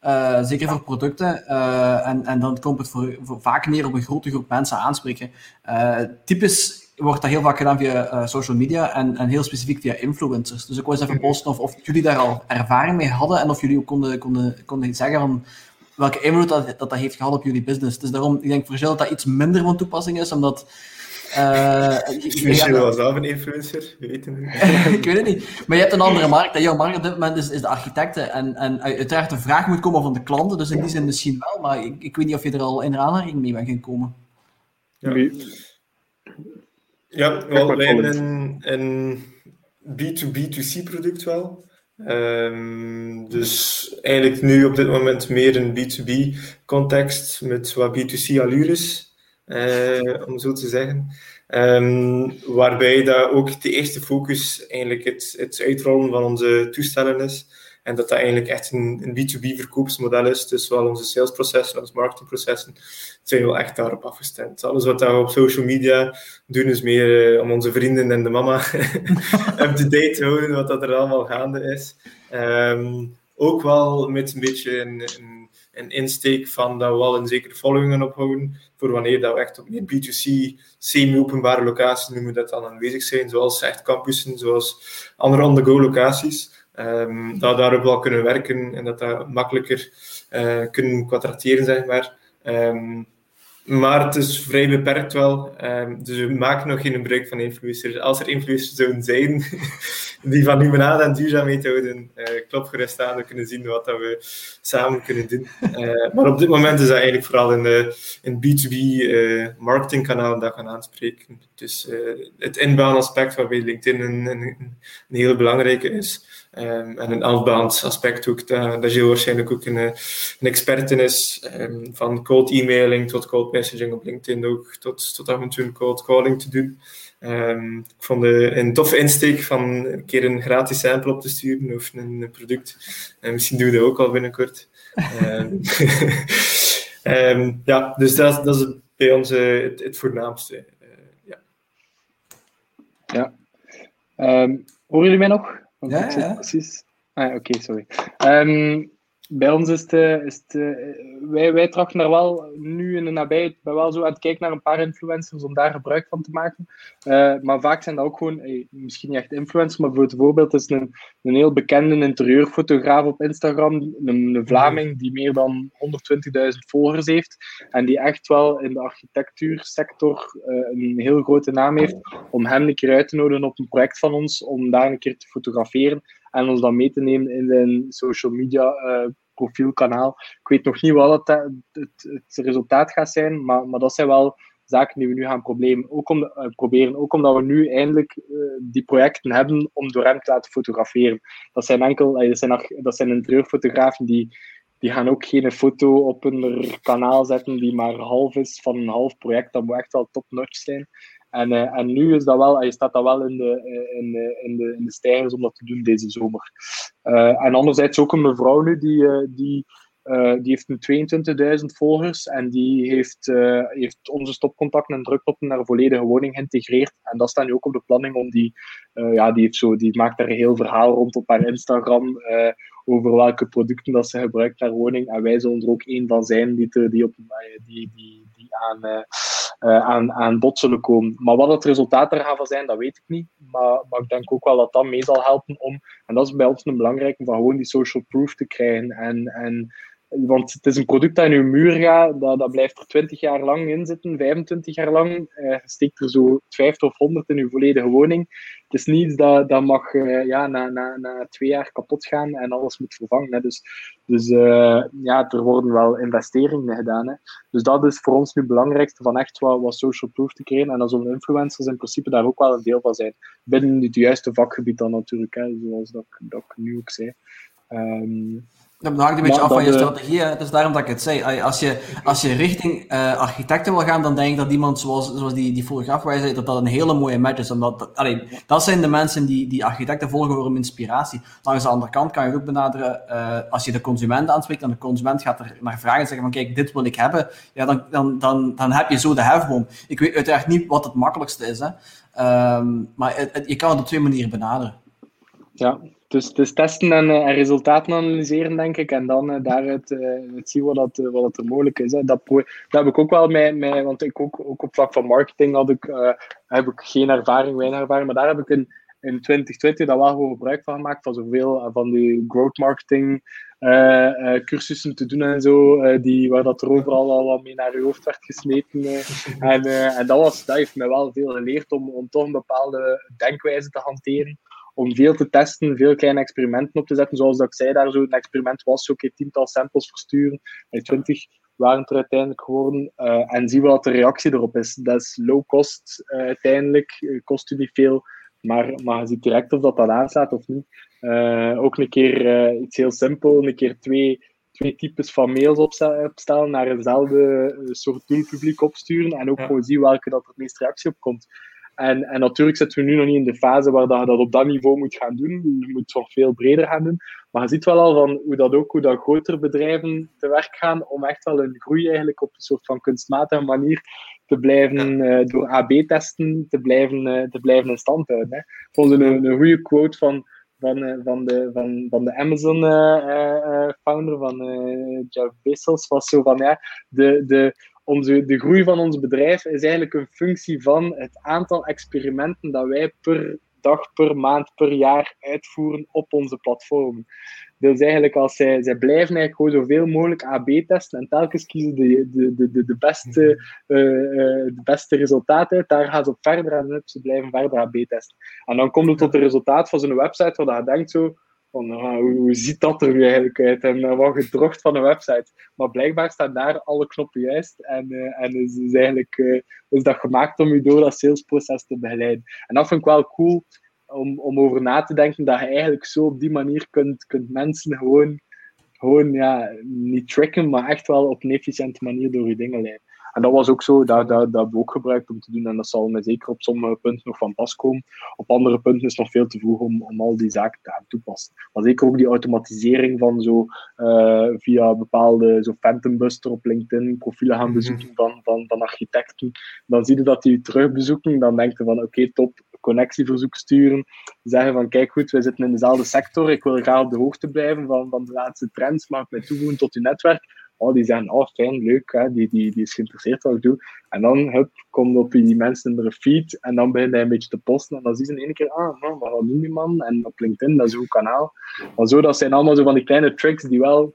Uh, zeker voor producten. Uh, en, en dan komt het voor, voor, vaak neer op een grote groep mensen aanspreken. typisch wordt dat heel vaak gedaan via social media en, en heel specifiek via influencers. Dus ik wou eens even posten of, of jullie daar al ervaring mee hadden en of jullie ook konden, konden, konden zeggen van welke invloed dat, dat, dat heeft gehad op jullie business. Dus daarom, ik denk voor Jill dat dat iets minder van toepassing is, omdat... Uh, ik weet wel zelf een influencer, weet ik weet het niet. Maar je hebt een andere markt. En jouw markt op dit moment is, is de architecten. En, en uiteraard de vraag moet komen van de klanten, dus in die zin misschien wel. Maar ik, ik weet niet of je er al in aanraking mee bent gekomen. Ja, ja wel, wij hebben een, een B2B2C product wel. Um, dus eigenlijk nu op dit moment meer een B2B context met wat B2C allures, uh, om zo te zeggen. Um, waarbij dat ook de eerste focus eigenlijk het, het uitrollen van onze toestellen is. En dat dat eigenlijk echt een, een B2B verkoopsmodel is. Dus wel onze salesprocessen, onze marketingprocessen zijn wel echt daarop afgestemd. Alles wat we op social media doen is meer uh, om onze vrienden en de mama up-to-date te houden wat dat er allemaal gaande is. Um, ook wel met een beetje een, een, een, insteek van dat we wel een zekere following ophouden voor wanneer dat we echt op meer B2C, semi-openbare locaties noemen dat dan aanwezig zijn, zoals echt campussen, zoals andere on-the-go locaties. Um, dat we daarop wel kunnen werken en dat dat makkelijker uh, kunnen kwadrateren, zeg maar. Um, maar het is vrij beperkt wel. Um, dus we maken nog geen gebruik van influencers. Als er influencers zouden zijn die van limonade en duurzaamheid houden, uh, klop gerust aan. We kunnen zien wat dat we samen kunnen doen. Uh, maar op dit moment is dat eigenlijk vooral in de in B2B uh, marketingkanaal dat gaan aanspreken. Dus het inbound aspect waarbij LinkedIn een, een, een hele belangrijke is. Um, en een outbound aspect ook, dat, dat waarschijnlijk ook een, een expert in is. Um, van cold emailing tot cold messaging op LinkedIn ook, tot, tot af en toe een cold calling te doen. Um, ik vond de, een toffe insteek van een keer een gratis sample op te sturen of een, product. En misschien doen we dat ook al binnenkort. ja, dus dat, dat is bij ons het, het, voornaamste. Uh, ja. ja. horen jullie mij nog? Ja, ja. precies. Ah, Oké, sorry. Um, bij ons is het, eh, is uh, wij, wij trachten daar wel nu in de nabijheid ben wel zo aan het kijken naar een paar influencers om daar gebruik van te maken. Uh, maar vaak zijn dat ook gewoon, misschien niet echt influencers, maar bijvoorbeeld is een, een heel bekende interieurfotograaf op Instagram, een, een Vlaming die meer dan 120.000 volgers heeft en die echt wel in de architectuursector een heel grote naam heeft, om hem een keer uit te nodigen op een project van ons, om daar een keer te fotograferen en ons dan mee te nemen in zijn social media profielkanaal. Ik weet nog niet wat het, het, het, resultaat gaat zijn, maar, maar dat zijn wel zaken die we nu gaan proberen. Ook, uh, proberen, ook omdat we nu eindelijk uh, die projecten hebben om door hem te laten fotograferen. Dat zijn enkel, dat zijn, dat zijn interieurfotografen die, die gaan ook geen foto op hun kanaal zetten die maar half is van een half project. Dat moet echt wel top-notch zijn. En, uh, en nu is dat wel, je staat dat wel in de, in, de, in, de, in de stijgers om dat te doen deze zomer. En anderzijds ook een mevrouw nu die, die, die heeft nu 22.000 volgers en die heeft, heeft onze stopcontacten en druktoppen naar volledige woning geïntegreerd. En dat staat nu ook op de planning om die, ja, die, heeft zo, die maakt daar een heel verhaal rond op haar Instagram over welke producten dat ze gebruikt naar woning. En wij zullen er ook één van zijn die, die, op, die, die, die aan, uh, aan, aan bod zullen komen. Maar wat het resultaat gaat zijn, dat weet ik niet. Maar, maar ik denk ook wel dat dat mee zal helpen om, en dat is bij ons een belangrijke, van gewoon die social proof te krijgen. En, en want het is een product dat in je muur gaat, dat, dat blijft er 20 jaar lang in zitten, 25 jaar lang. Je steekt er zo 50 of 100 in je volledige woning. Het is niet dat, dat mag uh, ja, na, na, na twee jaar kapot gaan en alles moet vervangen. Hè. Dus, dus uh, ja, er worden wel investeringen gedaan. Hè. Dus dat is voor ons nu het belangrijkste, van echt wat, wat social proof te creëren. En dan zullen influencers in principe daar ook wel een deel van zijn. Binnen het juiste vakgebied dan natuurlijk, hè, zoals dat, dat ik nu ook zei. Um, dat hangt een beetje af van je strategie. Het is daarom dat ik het zei. Als je, als je richting uh, architecten wil gaan, dan denk ik dat iemand zoals, zoals die, die waar zei, dat dat een hele mooie match is. Omdat, dat, allee, dat zijn de mensen die, die architecten volgen voor een inspiratie. Langs de andere kant kan je ook benaderen, uh, als je de consument aanspreekt en de consument gaat er naar vragen en zeggen van kijk, dit wil ik hebben, ja, dan, dan, dan, dan heb je zo de hefboom. Ik weet uiteraard niet wat het makkelijkste is, hè. Um, maar het, het, je kan het op twee manieren benaderen. Ja, dus, dus testen en, uh, en, resultaten analyseren, denk ik. En dan uh, daaruit uh, zien wat, dat, wat dat er mogelijk is. Hè. Dat, dat heb ik ook wel mee, mee want ik ook, ook op vlak van marketing had ik, heb ik geen ervaring, weinig ervaring. Maar daar heb ik in, in 2020 daar wel gewoon gebruik van gemaakt. Van zoveel van die growth marketing cursussen te doen en zo. die, waar dat er overal al wat mee naar je hoofd werd gesmeten. en en dat, was, dat heeft mij wel veel geleerd om, om toch een bepaalde denkwijze te hanteren om veel te testen, veel kleine experimenten op te zetten. Zoals dat ik zei, daar zo een experiment was, ook een tiental samples versturen. Bij 20 waren het er uiteindelijk geworden. Uh, en zien we wat de reactie erop is. Dat is low cost uh, uiteindelijk, uh, kost u niet veel. Maar, maar je ziet direct of dat, dat aanslaat of niet. ook een keer iets heel simpel, een keer twee, twee types van mails opstellen, naar eenzelfde soort doelpubliek opsturen en ook ja. gewoon zien welke dat er het meest reactie op komt. En, en natuurlijk zitten we nu nog niet in de fase waar dat, dat op dat niveau moet gaan doen. Je moet nog veel breder gaan doen. Maar je ziet wel al van hoe dat ook, hoe dat grotere bedrijven te werk gaan om echt wel hun groei eigenlijk op een soort van kunstmatige manier te blijven uh, door AB-testen te blijven, uh, te blijven in stand houden. Hè. Ik vond een, een goede quote van, van, uh, van, de, van, van de Amazon-founder, van Jeff Bezos, was zo van ja, de, de, onze, de groei van ons bedrijf is eigenlijk een functie van het aantal experimenten dat wij per dag, per maand, per jaar uitvoeren op onze platform. Dus eigenlijk als zij, zij blijven eigenlijk gewoon zoveel mogelijk AB testen en telkens kiezen de, de, de, de, beste, uh, de beste resultaten uit, daar gaan ze op verder en ze blijven verder AB testen. En dan komt het tot het resultaat van zo'n website waar je denkt zo, uh, hoe, ziet dat er nu eigenlijk uit en uh, wat gedrocht van een website. Maar blijkbaar staan daar alle knoppen juist en, uh, en is, eigenlijk is dat gemaakt om je door dat salesproces te begeleiden. En dat vind ik wel cool om, om over na te denken dat je eigenlijk zo op die manier kunt, kunt mensen gewoon, gewoon ja, niet tracken, maar echt wel op een efficiënte manier door je dingen leiden. En dat was ook zo, dat, dat, dat hebben we ook gebruikt om te doen. En dat zal me zeker op sommige punten nog van pas komen. Op andere punten is het nog veel te vroeg om, om al die zaken te gaan toepassen. Maar zeker ook die automatisering van zo uh, via bepaalde zo Phantom Buster op LinkedIn profielen gaan mhm. bezoeken van, van, van architecten. Dan zie je dat die terugbezoeken. Dan denk je van oké, okay, top, connectieverzoek sturen. Zeggen van kijk goed, wij zitten in dezelfde sector. Ik wil graag op de hoogte blijven van, van de laatste trends. Maak mij toevoegen tot je netwerk oh, die zeggen, oh fijn, leuk, hè, die, die, die is geïnteresseerd wat ik doe. En dan hup, komt op die mensen in de feed en dan begint hij een beetje te posten en dan zien ze in één keer, ah man, wat doen die man? En op LinkedIn, dat is een goed kanaal. Maar zo, dat zijn allemaal zo van die kleine tricks die wel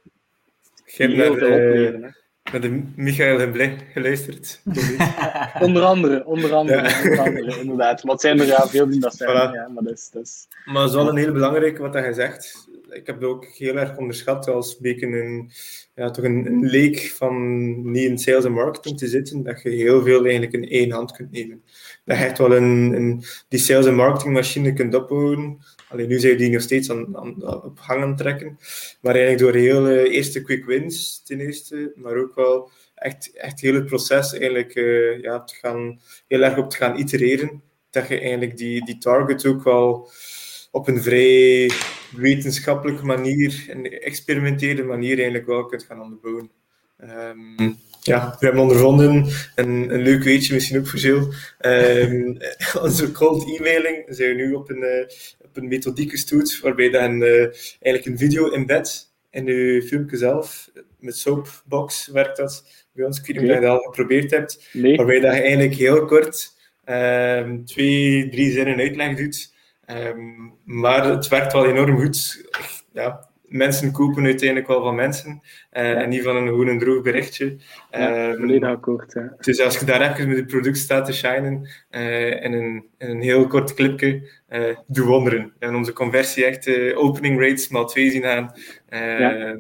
die heel veel opleveren. Hè naar de Michael en geluisterd. onder andere, onder andere, ja. onder andere, inderdaad. Het zijn er ja, veel die dat zijn. Voilà. Ja, maar, dat is, dat is... maar het is wel een heel belangrijk wat je zegt. Ik heb het ook heel erg onderschat als een een, ja, toch een, een leek van niet in sales en marketing te zitten, dat je heel veel eigenlijk in één hand kunt nemen. Dat je echt wel een, een die sales en marketing machine kunt opbouwen Alleen nu zijn je die nog steeds aan, aan, op hangen trekken. Maar eigenlijk door heel uh, eerste quick wins ten eerste, maar ook wel echt, echt heel het proces eigenlijk uh, ja, te gaan, heel erg op te gaan itereren. Dat je eigenlijk die, die target ook wel op een vrij wetenschappelijke manier, een experimentele manier eigenlijk wel kunt gaan onderbouwen. Um, ja, we hebben ondervonden, een, een leuk weetje misschien ook voor Jill. Um, onze cold emailing zijn we nu op een, uh, op een methodiek gestoeld, waarbij dan uh, eigenlijk een video embed in je filmpje zelf. Met Soapbox werkt dat bij ons. Ik weet niet of je dat al geprobeerd hebt. Nee. Waarbij dat je eigenlijk heel kort um, twee, drie zinnen uitleg doet. Um, maar het werkt wel enorm goed. Ja, mensen kopen uiteindelijk wel van mensen uh, en niet van een gewoon een droog berichtje. Ja, um, akkoord. Ja. Dus als je daar even met het product staat te shinen uh, in, een, in een heel kort clipje, uh, doe wonderen. En onze conversie echt opening rates maal twee zien gaan. Ja.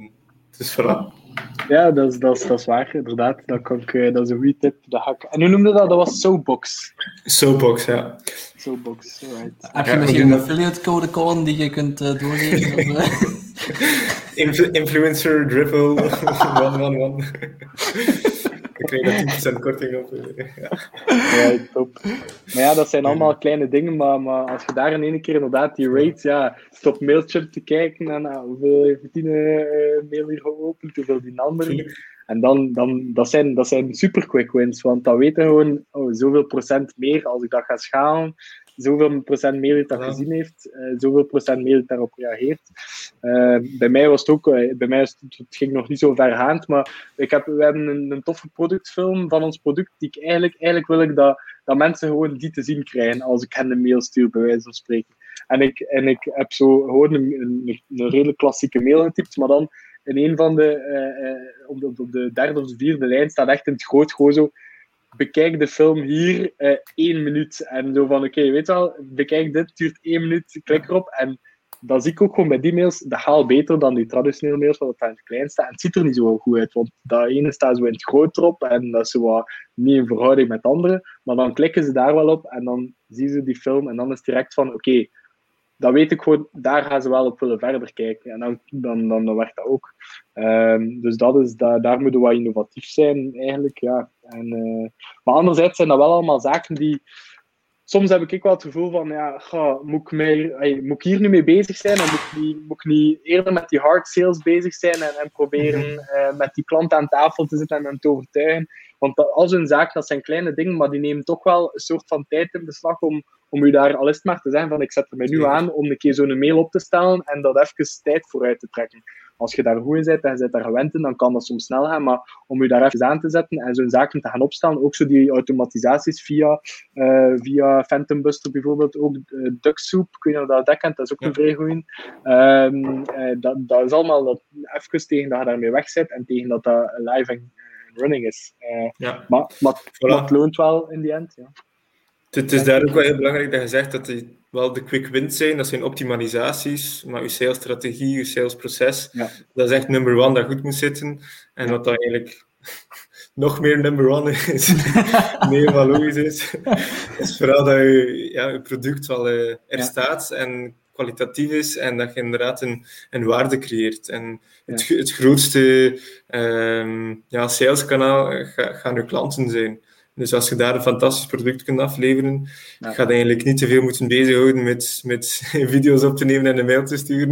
Dus voilà. Ja, dat is, dat, is, dat is waar, inderdaad. Dat, kan ik, dat is een goede tip. Dat ga ik... En hoe noemde dat? Dat was Soapbox. Soapbox, ja. Soapbox, right. Heb je ja, misschien een affiliate code Colin die je kunt uh, doorgeven? Of, Influ influencer dribble 111. Ik kreeg daar 10% korting op. Ja. ja, top. Maar ja, dat zijn allemaal kleine dingen, maar, maar als je daar in één keer inderdaad die rates, ja, stop Mailchimp te kijken en uh, hoeveel heeft die uh, mail hier geopend, hoeveel die andere. En dan, dan dat, zijn, dat zijn super quick wins, want dan weten gewoon oh, zoveel procent meer als ik dat ga schalen zoveel procent meer dat gezien heeft, uh, zoveel procent meer daarop reageert. Uh, bij mij was het ook, uh, bij mij is het, het, ging nog niet zo verhaand, maar ik heb, we hebben een, een, toffe productfilm van ons product, die ik eigenlijk, eigenlijk wil ik dat, dat mensen gewoon die te zien krijgen als ik hen een mail stuur, bij wijze van spreken. En ik, en ik heb zo gewoon een, een, een redelijk klassieke mail getypt, maar dan in een van de, op, de, op de derde of de vierde lijn staat echt in het groot gewoon zo bekijk de film hier uh, één minuut. En zo van, oké, okay, weet je wel, bekijk dit, duurt één minuut, klik erop. En dat zie ik ook gewoon bij die mails, dat gaat beter dan die traditionele mails, wat het aan het klein staat. En het ziet er niet zo goed uit, want dat ene staat zo in het groot erop en dat is zo wat niet in verhouding met andere. Maar dan klikken ze daar wel op en dan zien ze die film en dan is het direct van, oké, okay, dat weet ik gewoon, daar gaan ze wel op willen verder kijken. En dan, dan, dan, dan werkt dat ook. Um, dus dat is, da, daar moeten we wat innovatief zijn, eigenlijk. Ja. En, uh, maar anderzijds zijn dat wel allemaal zaken die. Soms heb ik wel het gevoel van, ja, ga, moet, ik hey, moet ik hier nu mee bezig zijn? En moet ik, niet, moet ik niet eerder met die hard sales bezig zijn en, en proberen uh, met die klant aan tafel te zitten en hem te overtuigen? Want dat, al zo'n zaak, dat zijn kleine dingen, maar die nemen toch wel een soort van tijd in beslag om, om u daar al is maar te zijn van ik zet er mij nu aan om een keer zo'n mail op te stellen en dat even tijd vooruit te trekken. Als je daar goed in bent en je bent daar gewend in, dan kan dat soms snel gaan, maar om u daar even aan te zetten en zo'n zaken te gaan opstellen, ook zo die automatisaties via, uh, via Phantom Buster bijvoorbeeld, ook uh, DuckSoup, kun je dat, dat kent, dat is ook een vrij goeie. Um, uh, dat, dat is allemaal dat, even tegen dat je daarmee weg zit en tegen dat dat live en running is. ja. Maar, maar, voilà. maar het loont wel in die end, ja. Het is daar ook wel heel belangrijk dat je zegt dat die wel de quick wins zijn. Dat zijn optimalisaties, maar je salesstrategie, je salesproces, ja. dat is echt number one dat goed moet zitten. En wat dat eigenlijk nog meer number one is, meer wat logisch is, is vooral dat je, ja, je product wel uh, er ja. staat en kwalitatief is en dat je inderdaad een, een waarde creëert. En het, het grootste um, ja, saleskanaal gaan je klanten zijn. Dus als je daar een fantastisch product kunt afleveren, ja. ga je eigenlijk niet te veel moeten bezighouden met, met video's op te nemen en een mail te sturen.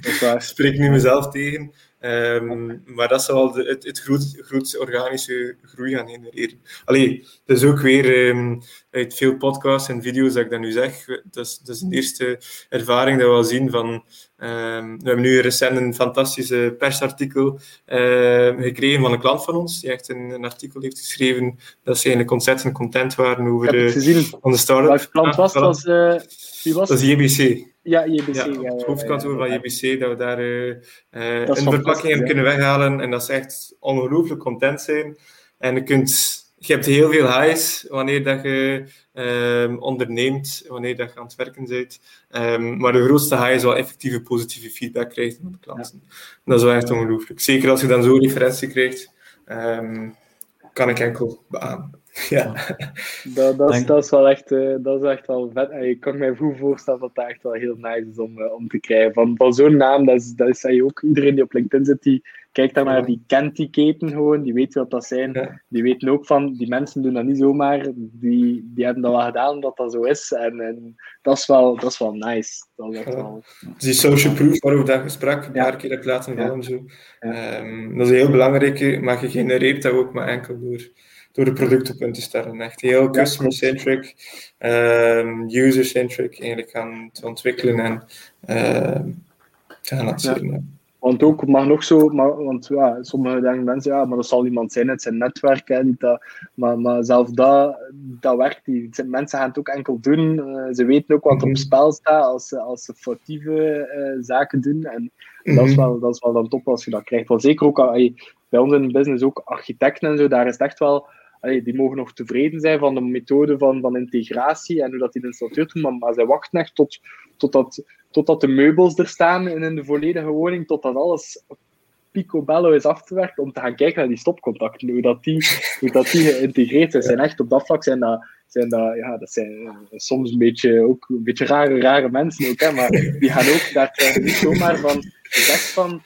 Ik spreek nu mezelf tegen. Um, maar dat zal de, het, het groot, grootste organische groei gaan genereren. Allee, dat is ook weer um, uit veel podcasts en video's dat ik dat nu zeg. Dat is, dat is een eerste ervaring dat we al zien van... Um, we hebben nu recent een fantastische persartikel uh, gekregen van een klant van ons, die echt een, een, artikel heeft geschreven dat ze eigenlijk ontzettend content waren over de, onze start-up. Welke klant was dat? Was, uh, wie was dat is JBC. Ja, JBC. Ja, het hoofdkantoor van JBC, dat we daar uh, uh, een verpakking hebben kunnen weghalen en dat ze echt ongelooflijk content zijn. En je, kunt, je hebt heel veel highs wanneer dat je um, onderneemt, wanneer dat je aan het werken bent. Um, maar de grootste high is wel effectieve positieve feedback krijgt van de klanten. Ja. Dat is wel echt ongelooflijk. Zeker als je dan zo'n referentie krijgt, um, kan ik enkel beamen. Ja. Dat, dat, is, dat, is wel echt, uh, dat is echt wel vet. En ik kan me goed voorstellen dat dat echt wel heel nice is om, uh, om te krijgen. Van, van zo'n naam, dat is, dat is ook iedereen die op LinkedIn zit, die kijkt daar naar, die kent die keten gewoon, die weet wat dat zijn. Ja. Die weten ook van, die mensen doen dat niet zomaar, die, die hebben dat wel gedaan dat dat zo is. En, en dat, is wel, dat is wel nice. Dat is echt wel... Die social proof waarover dat gesprek een paar keer heb laten vallen. Zo. Um, dat is heel belangrijk, maar je genereert dat ook maar enkel door door de producten op te stellen. Echt heel customer-centric, um, user-centric eigenlijk gaan te ontwikkelen en uh, te gaan. Ja. Want ook mag nog zo, maar, want ja, sommige denken mensen, ja, maar dat zal iemand zijn, het zijn netwerk, hè, dat, maar, maar zelfs dat, dat werkt niet. Mensen gaan het ook enkel doen, uh, ze weten ook wat er op mhm. spel staat als, als ze foutieve uh, zaken doen. En dat, is mhm. wel, dat is wel dan top als je dat krijgt. Want zeker ook bij ons in de business, ook architecten en zo, daar is het echt wel allee, die mogen nog tevreden zijn van de methode van, van integratie en hoe dat die de installateur doet, maar, maar zij wachten echt tot, totdat, totdat de meubels er staan in de volledige woning, totdat alles picobello is afgewerkt om te gaan kijken naar die stopcontacten, hoe dat die, hoe dat die geïntegreerd zijn. zijn echt op dat vlak zijn dat, zijn dat, ja, dat zijn eh, soms een beetje, ook een beetje rare, rare mensen ook, hè, maar die gaan ook, daar krijgen niet zomaar van gezegd van,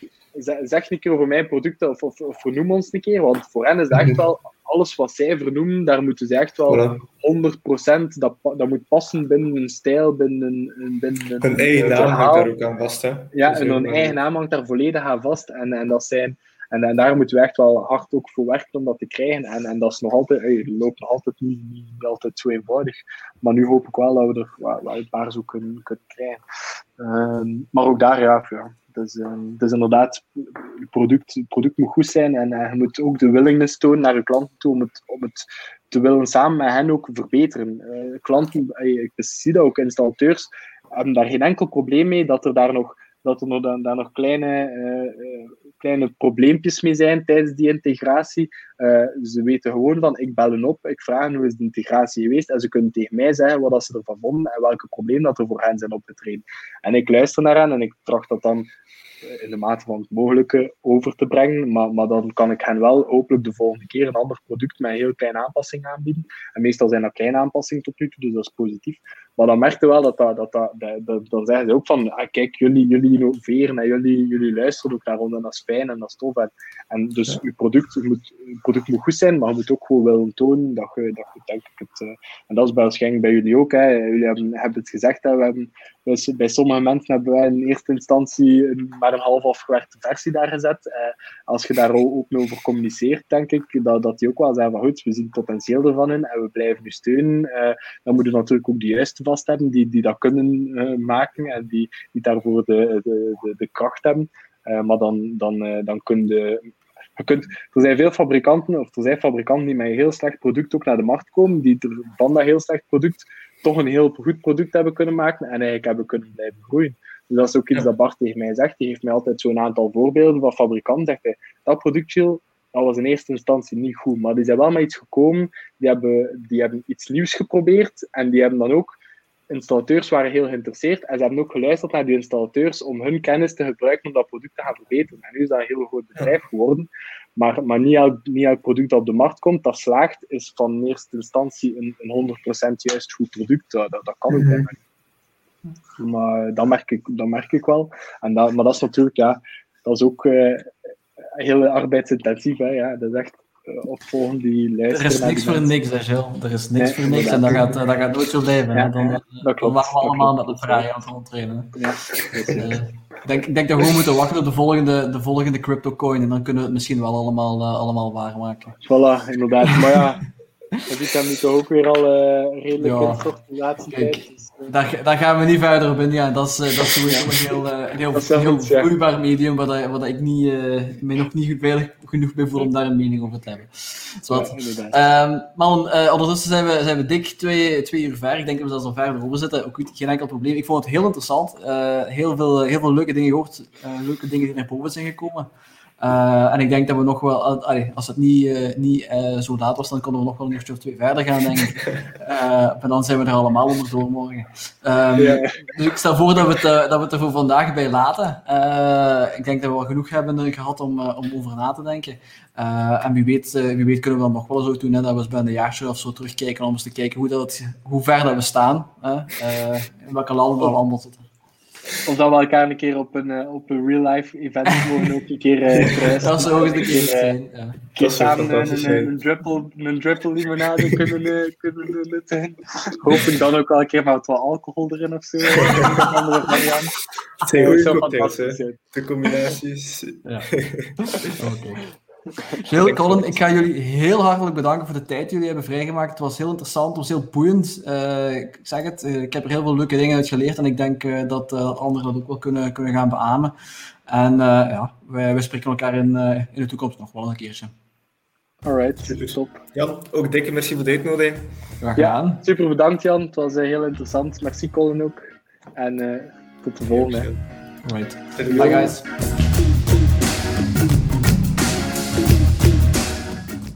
zeg een keer over mijn producten of, of, of vernoem ons een keer, want voor hen is dat echt wel alles wat zij vernoemen, daar moeten ze echt wel 100% dat, dat moet passen binnen een stijl, binnen een. Binnen een hun eigen naam hangt daar ook aan vast. Hè? Ja, en hun eigen naam hangt daar volledig aan vast. En, en, dat zijn, en, en daar moeten we echt wel hard ook voor werken om dat te krijgen. En, en dat is nog altijd, het loopt nog altijd niet, niet, altijd zo eenvoudig. Maar nu hoop ik wel dat we er wel, wel een paar zo kunnen, kunnen krijgen. Uh, maar ook daar, ja, ja dus, uh, dus inderdaad, het product, product moet goed zijn en uh, je moet ook de willingness tonen naar je klanten toe om het, om het te willen samen met hen ook verbeteren. Uh, klanten, ik zie dat ook, installateurs, hebben daar geen enkel probleem mee dat er daar nog, dat er daar nog kleine kleine probleempjes mee zijn tijdens die integratie. Uh, ze weten gewoon van, ik bel hen op, ik vraag hoe is de integratie geweest en ze kunnen tegen mij zeggen wat ze ervan vonden en welke problemen dat er voor hen zijn opgetreden. En ik luister naar hen en ik tracht dat dan in de mate van het mogelijke over te brengen. Maar, maar dan kan ik hen wel hopelijk de volgende keer een ander product met een heel kleine aanpassing aanbieden. En meestal zijn dat kleine aanpassingen tot nu toe, dus dat is positief. Maar dan merk je wel dat dat, dat, dat, dat, dan zeggen ze ook van, ah, kijk, jullie, jullie innoveren en jullie, jullie luisteren ook naar ons en dat is fijn en dat is tof. En, en dus je, product, moet, product moet goed zijn, maar je moet ook gewoon willen tonen dat je, dat je denk ik het... Uh, en dat is waarschijnlijk bij jullie ook. Hè. Jullie hebben, hebben het gezegd, hè. we hebben dus bij sommige mensen hebben wij in eerste instantie een, een half afgewerkte versie daar gezet. Eh, als je daar ook over communiceert, denk ik, dat, dat die ook wel zeggen van goed, we zien het potentieel ervan in en we blijven u steunen. Uh, dan moeten we natuurlijk ook de juiste vast hebben die, die dat kunnen uh, maken en die, die daarvoor de, de, de, kracht hebben. Maar dan, dan, dan kun je je kunt, er zijn veel fabrikanten, of er zijn fabrikanten die met een heel slecht product ook naar de markt komen, die er van dat heel slecht product toch een heel goed product hebben kunnen maken en eigenlijk hebben kunnen blijven groeien. Dus dat is ook iets dat Bart tegen mij zegt. Die heeft mij altijd zo'n aantal voorbeelden van fabrikanten. Zegt hij, dat productje dat was in eerste instantie niet goed, maar die zijn wel met iets gekomen. Die hebben, die hebben iets nieuws geprobeerd en die hebben dan ook installateurs waren heel geïnteresseerd en ze hebben ook geluisterd naar die installateurs om hun kennis te gebruiken om dat product te gaan verbeteren. En nu is dat een heel groot bedrijf geworden. Maar, maar niet, elk, niet elk product dat op de markt komt, dat slaagt, is van eerste instantie een, een 100% juist goed product. Dat, dat kan ook mhm. helemaal niet. Maar dat merk ik, dat merk ik wel. En dat, maar dat is natuurlijk, ja, dat is ook uh, heel arbeidsintensief. Hè, ja. Dat is echt uh, opvolgen die lijsten. Er is niks voor niks, hè, Gilles. Er is niks voor niks en dat gaat, dat gaat nooit zo blijven. Ja, dan, ja, dan we allemaal met de vraag aan het rondtrainen. Ja, dus, uh, ik denk, ik denk dat we gewoon moeten wachten op de volgende, de volgende crypto coin en dan kunnen we het misschien wel allemaal, allemaal waarmaken. Voilà, inderdaad. Maar ja, dat is dan nu toch ook weer al redelijk ja. de laatste tijd. Dus, uh... daar, daar, gaan we niet verder op in. Ja, dat is, uh, dat is sowieso een heel, een heel, heel vloeibaar medium, waar, waar ik niet, mij nog niet veilig genoeg bij voel om daar een mening over te hebben. Zowat. Ja, um, maar ondertussen zijn we, zijn we dik twee, twee uur ver. Ik denk dat we zelfs al verder over zitten. Ook geen enkel probleem. Ik vond het heel interessant. heel, veel, heel veel leuke dingen gehoord. leuke dingen die naar boven zijn gekomen. En ik denk dat we nog wel, als het niet, niet zo laat was, dan konden we nog wel een uurtje of twee verder gaan, denk ik. en dan zijn we er allemaal onder door morgen. Um, Dus ik stel voor dat we het, dat we het er voor vandaag bij laten. ik denk dat we wel genoeg hebben gehad om, om over na te denken. En wie weet, wie weet kunnen we dan nog wel zo doen, hè, dat we eens bij een jaartje of zo terugkijken om eens te kijken hoe, dat, hoe ver dat we staan. In welke landen we allemaal zitten. Of dat we elkaar een keer op een, op een real-life event mogen ook een keer uh, kruisen. Dat zou ook een keer zijn. Ja. Een keer samen een, een, een, druppel, een druppel limonade kunnen, kunnen nutten. Hopelijk dan ook wel een keer met wat alcohol erin of zo. een andere variant. Het zijn goede cocktails, De combinaties. Ja. Oké. Okay. Colin, ik ga jullie heel hartelijk bedanken voor de tijd die jullie hebben vrijgemaakt. Het was heel interessant, het was heel boeiend. Uh, ik zeg het, uh, ik heb er heel veel leuke dingen uit geleerd en ik denk uh, dat anderen dat ook wel kunnen, kunnen gaan beamen. En ja, wij, wij, spreken elkaar in, in de toekomst nog wel een keertje. Alright, super top. Jan, ook dikke merci voor de uitnodiging. Graag gedaan. Ja, super bedankt Jan, het was heel interessant. Merci Colin ook. En tot de volgende. Alright. Bye guys.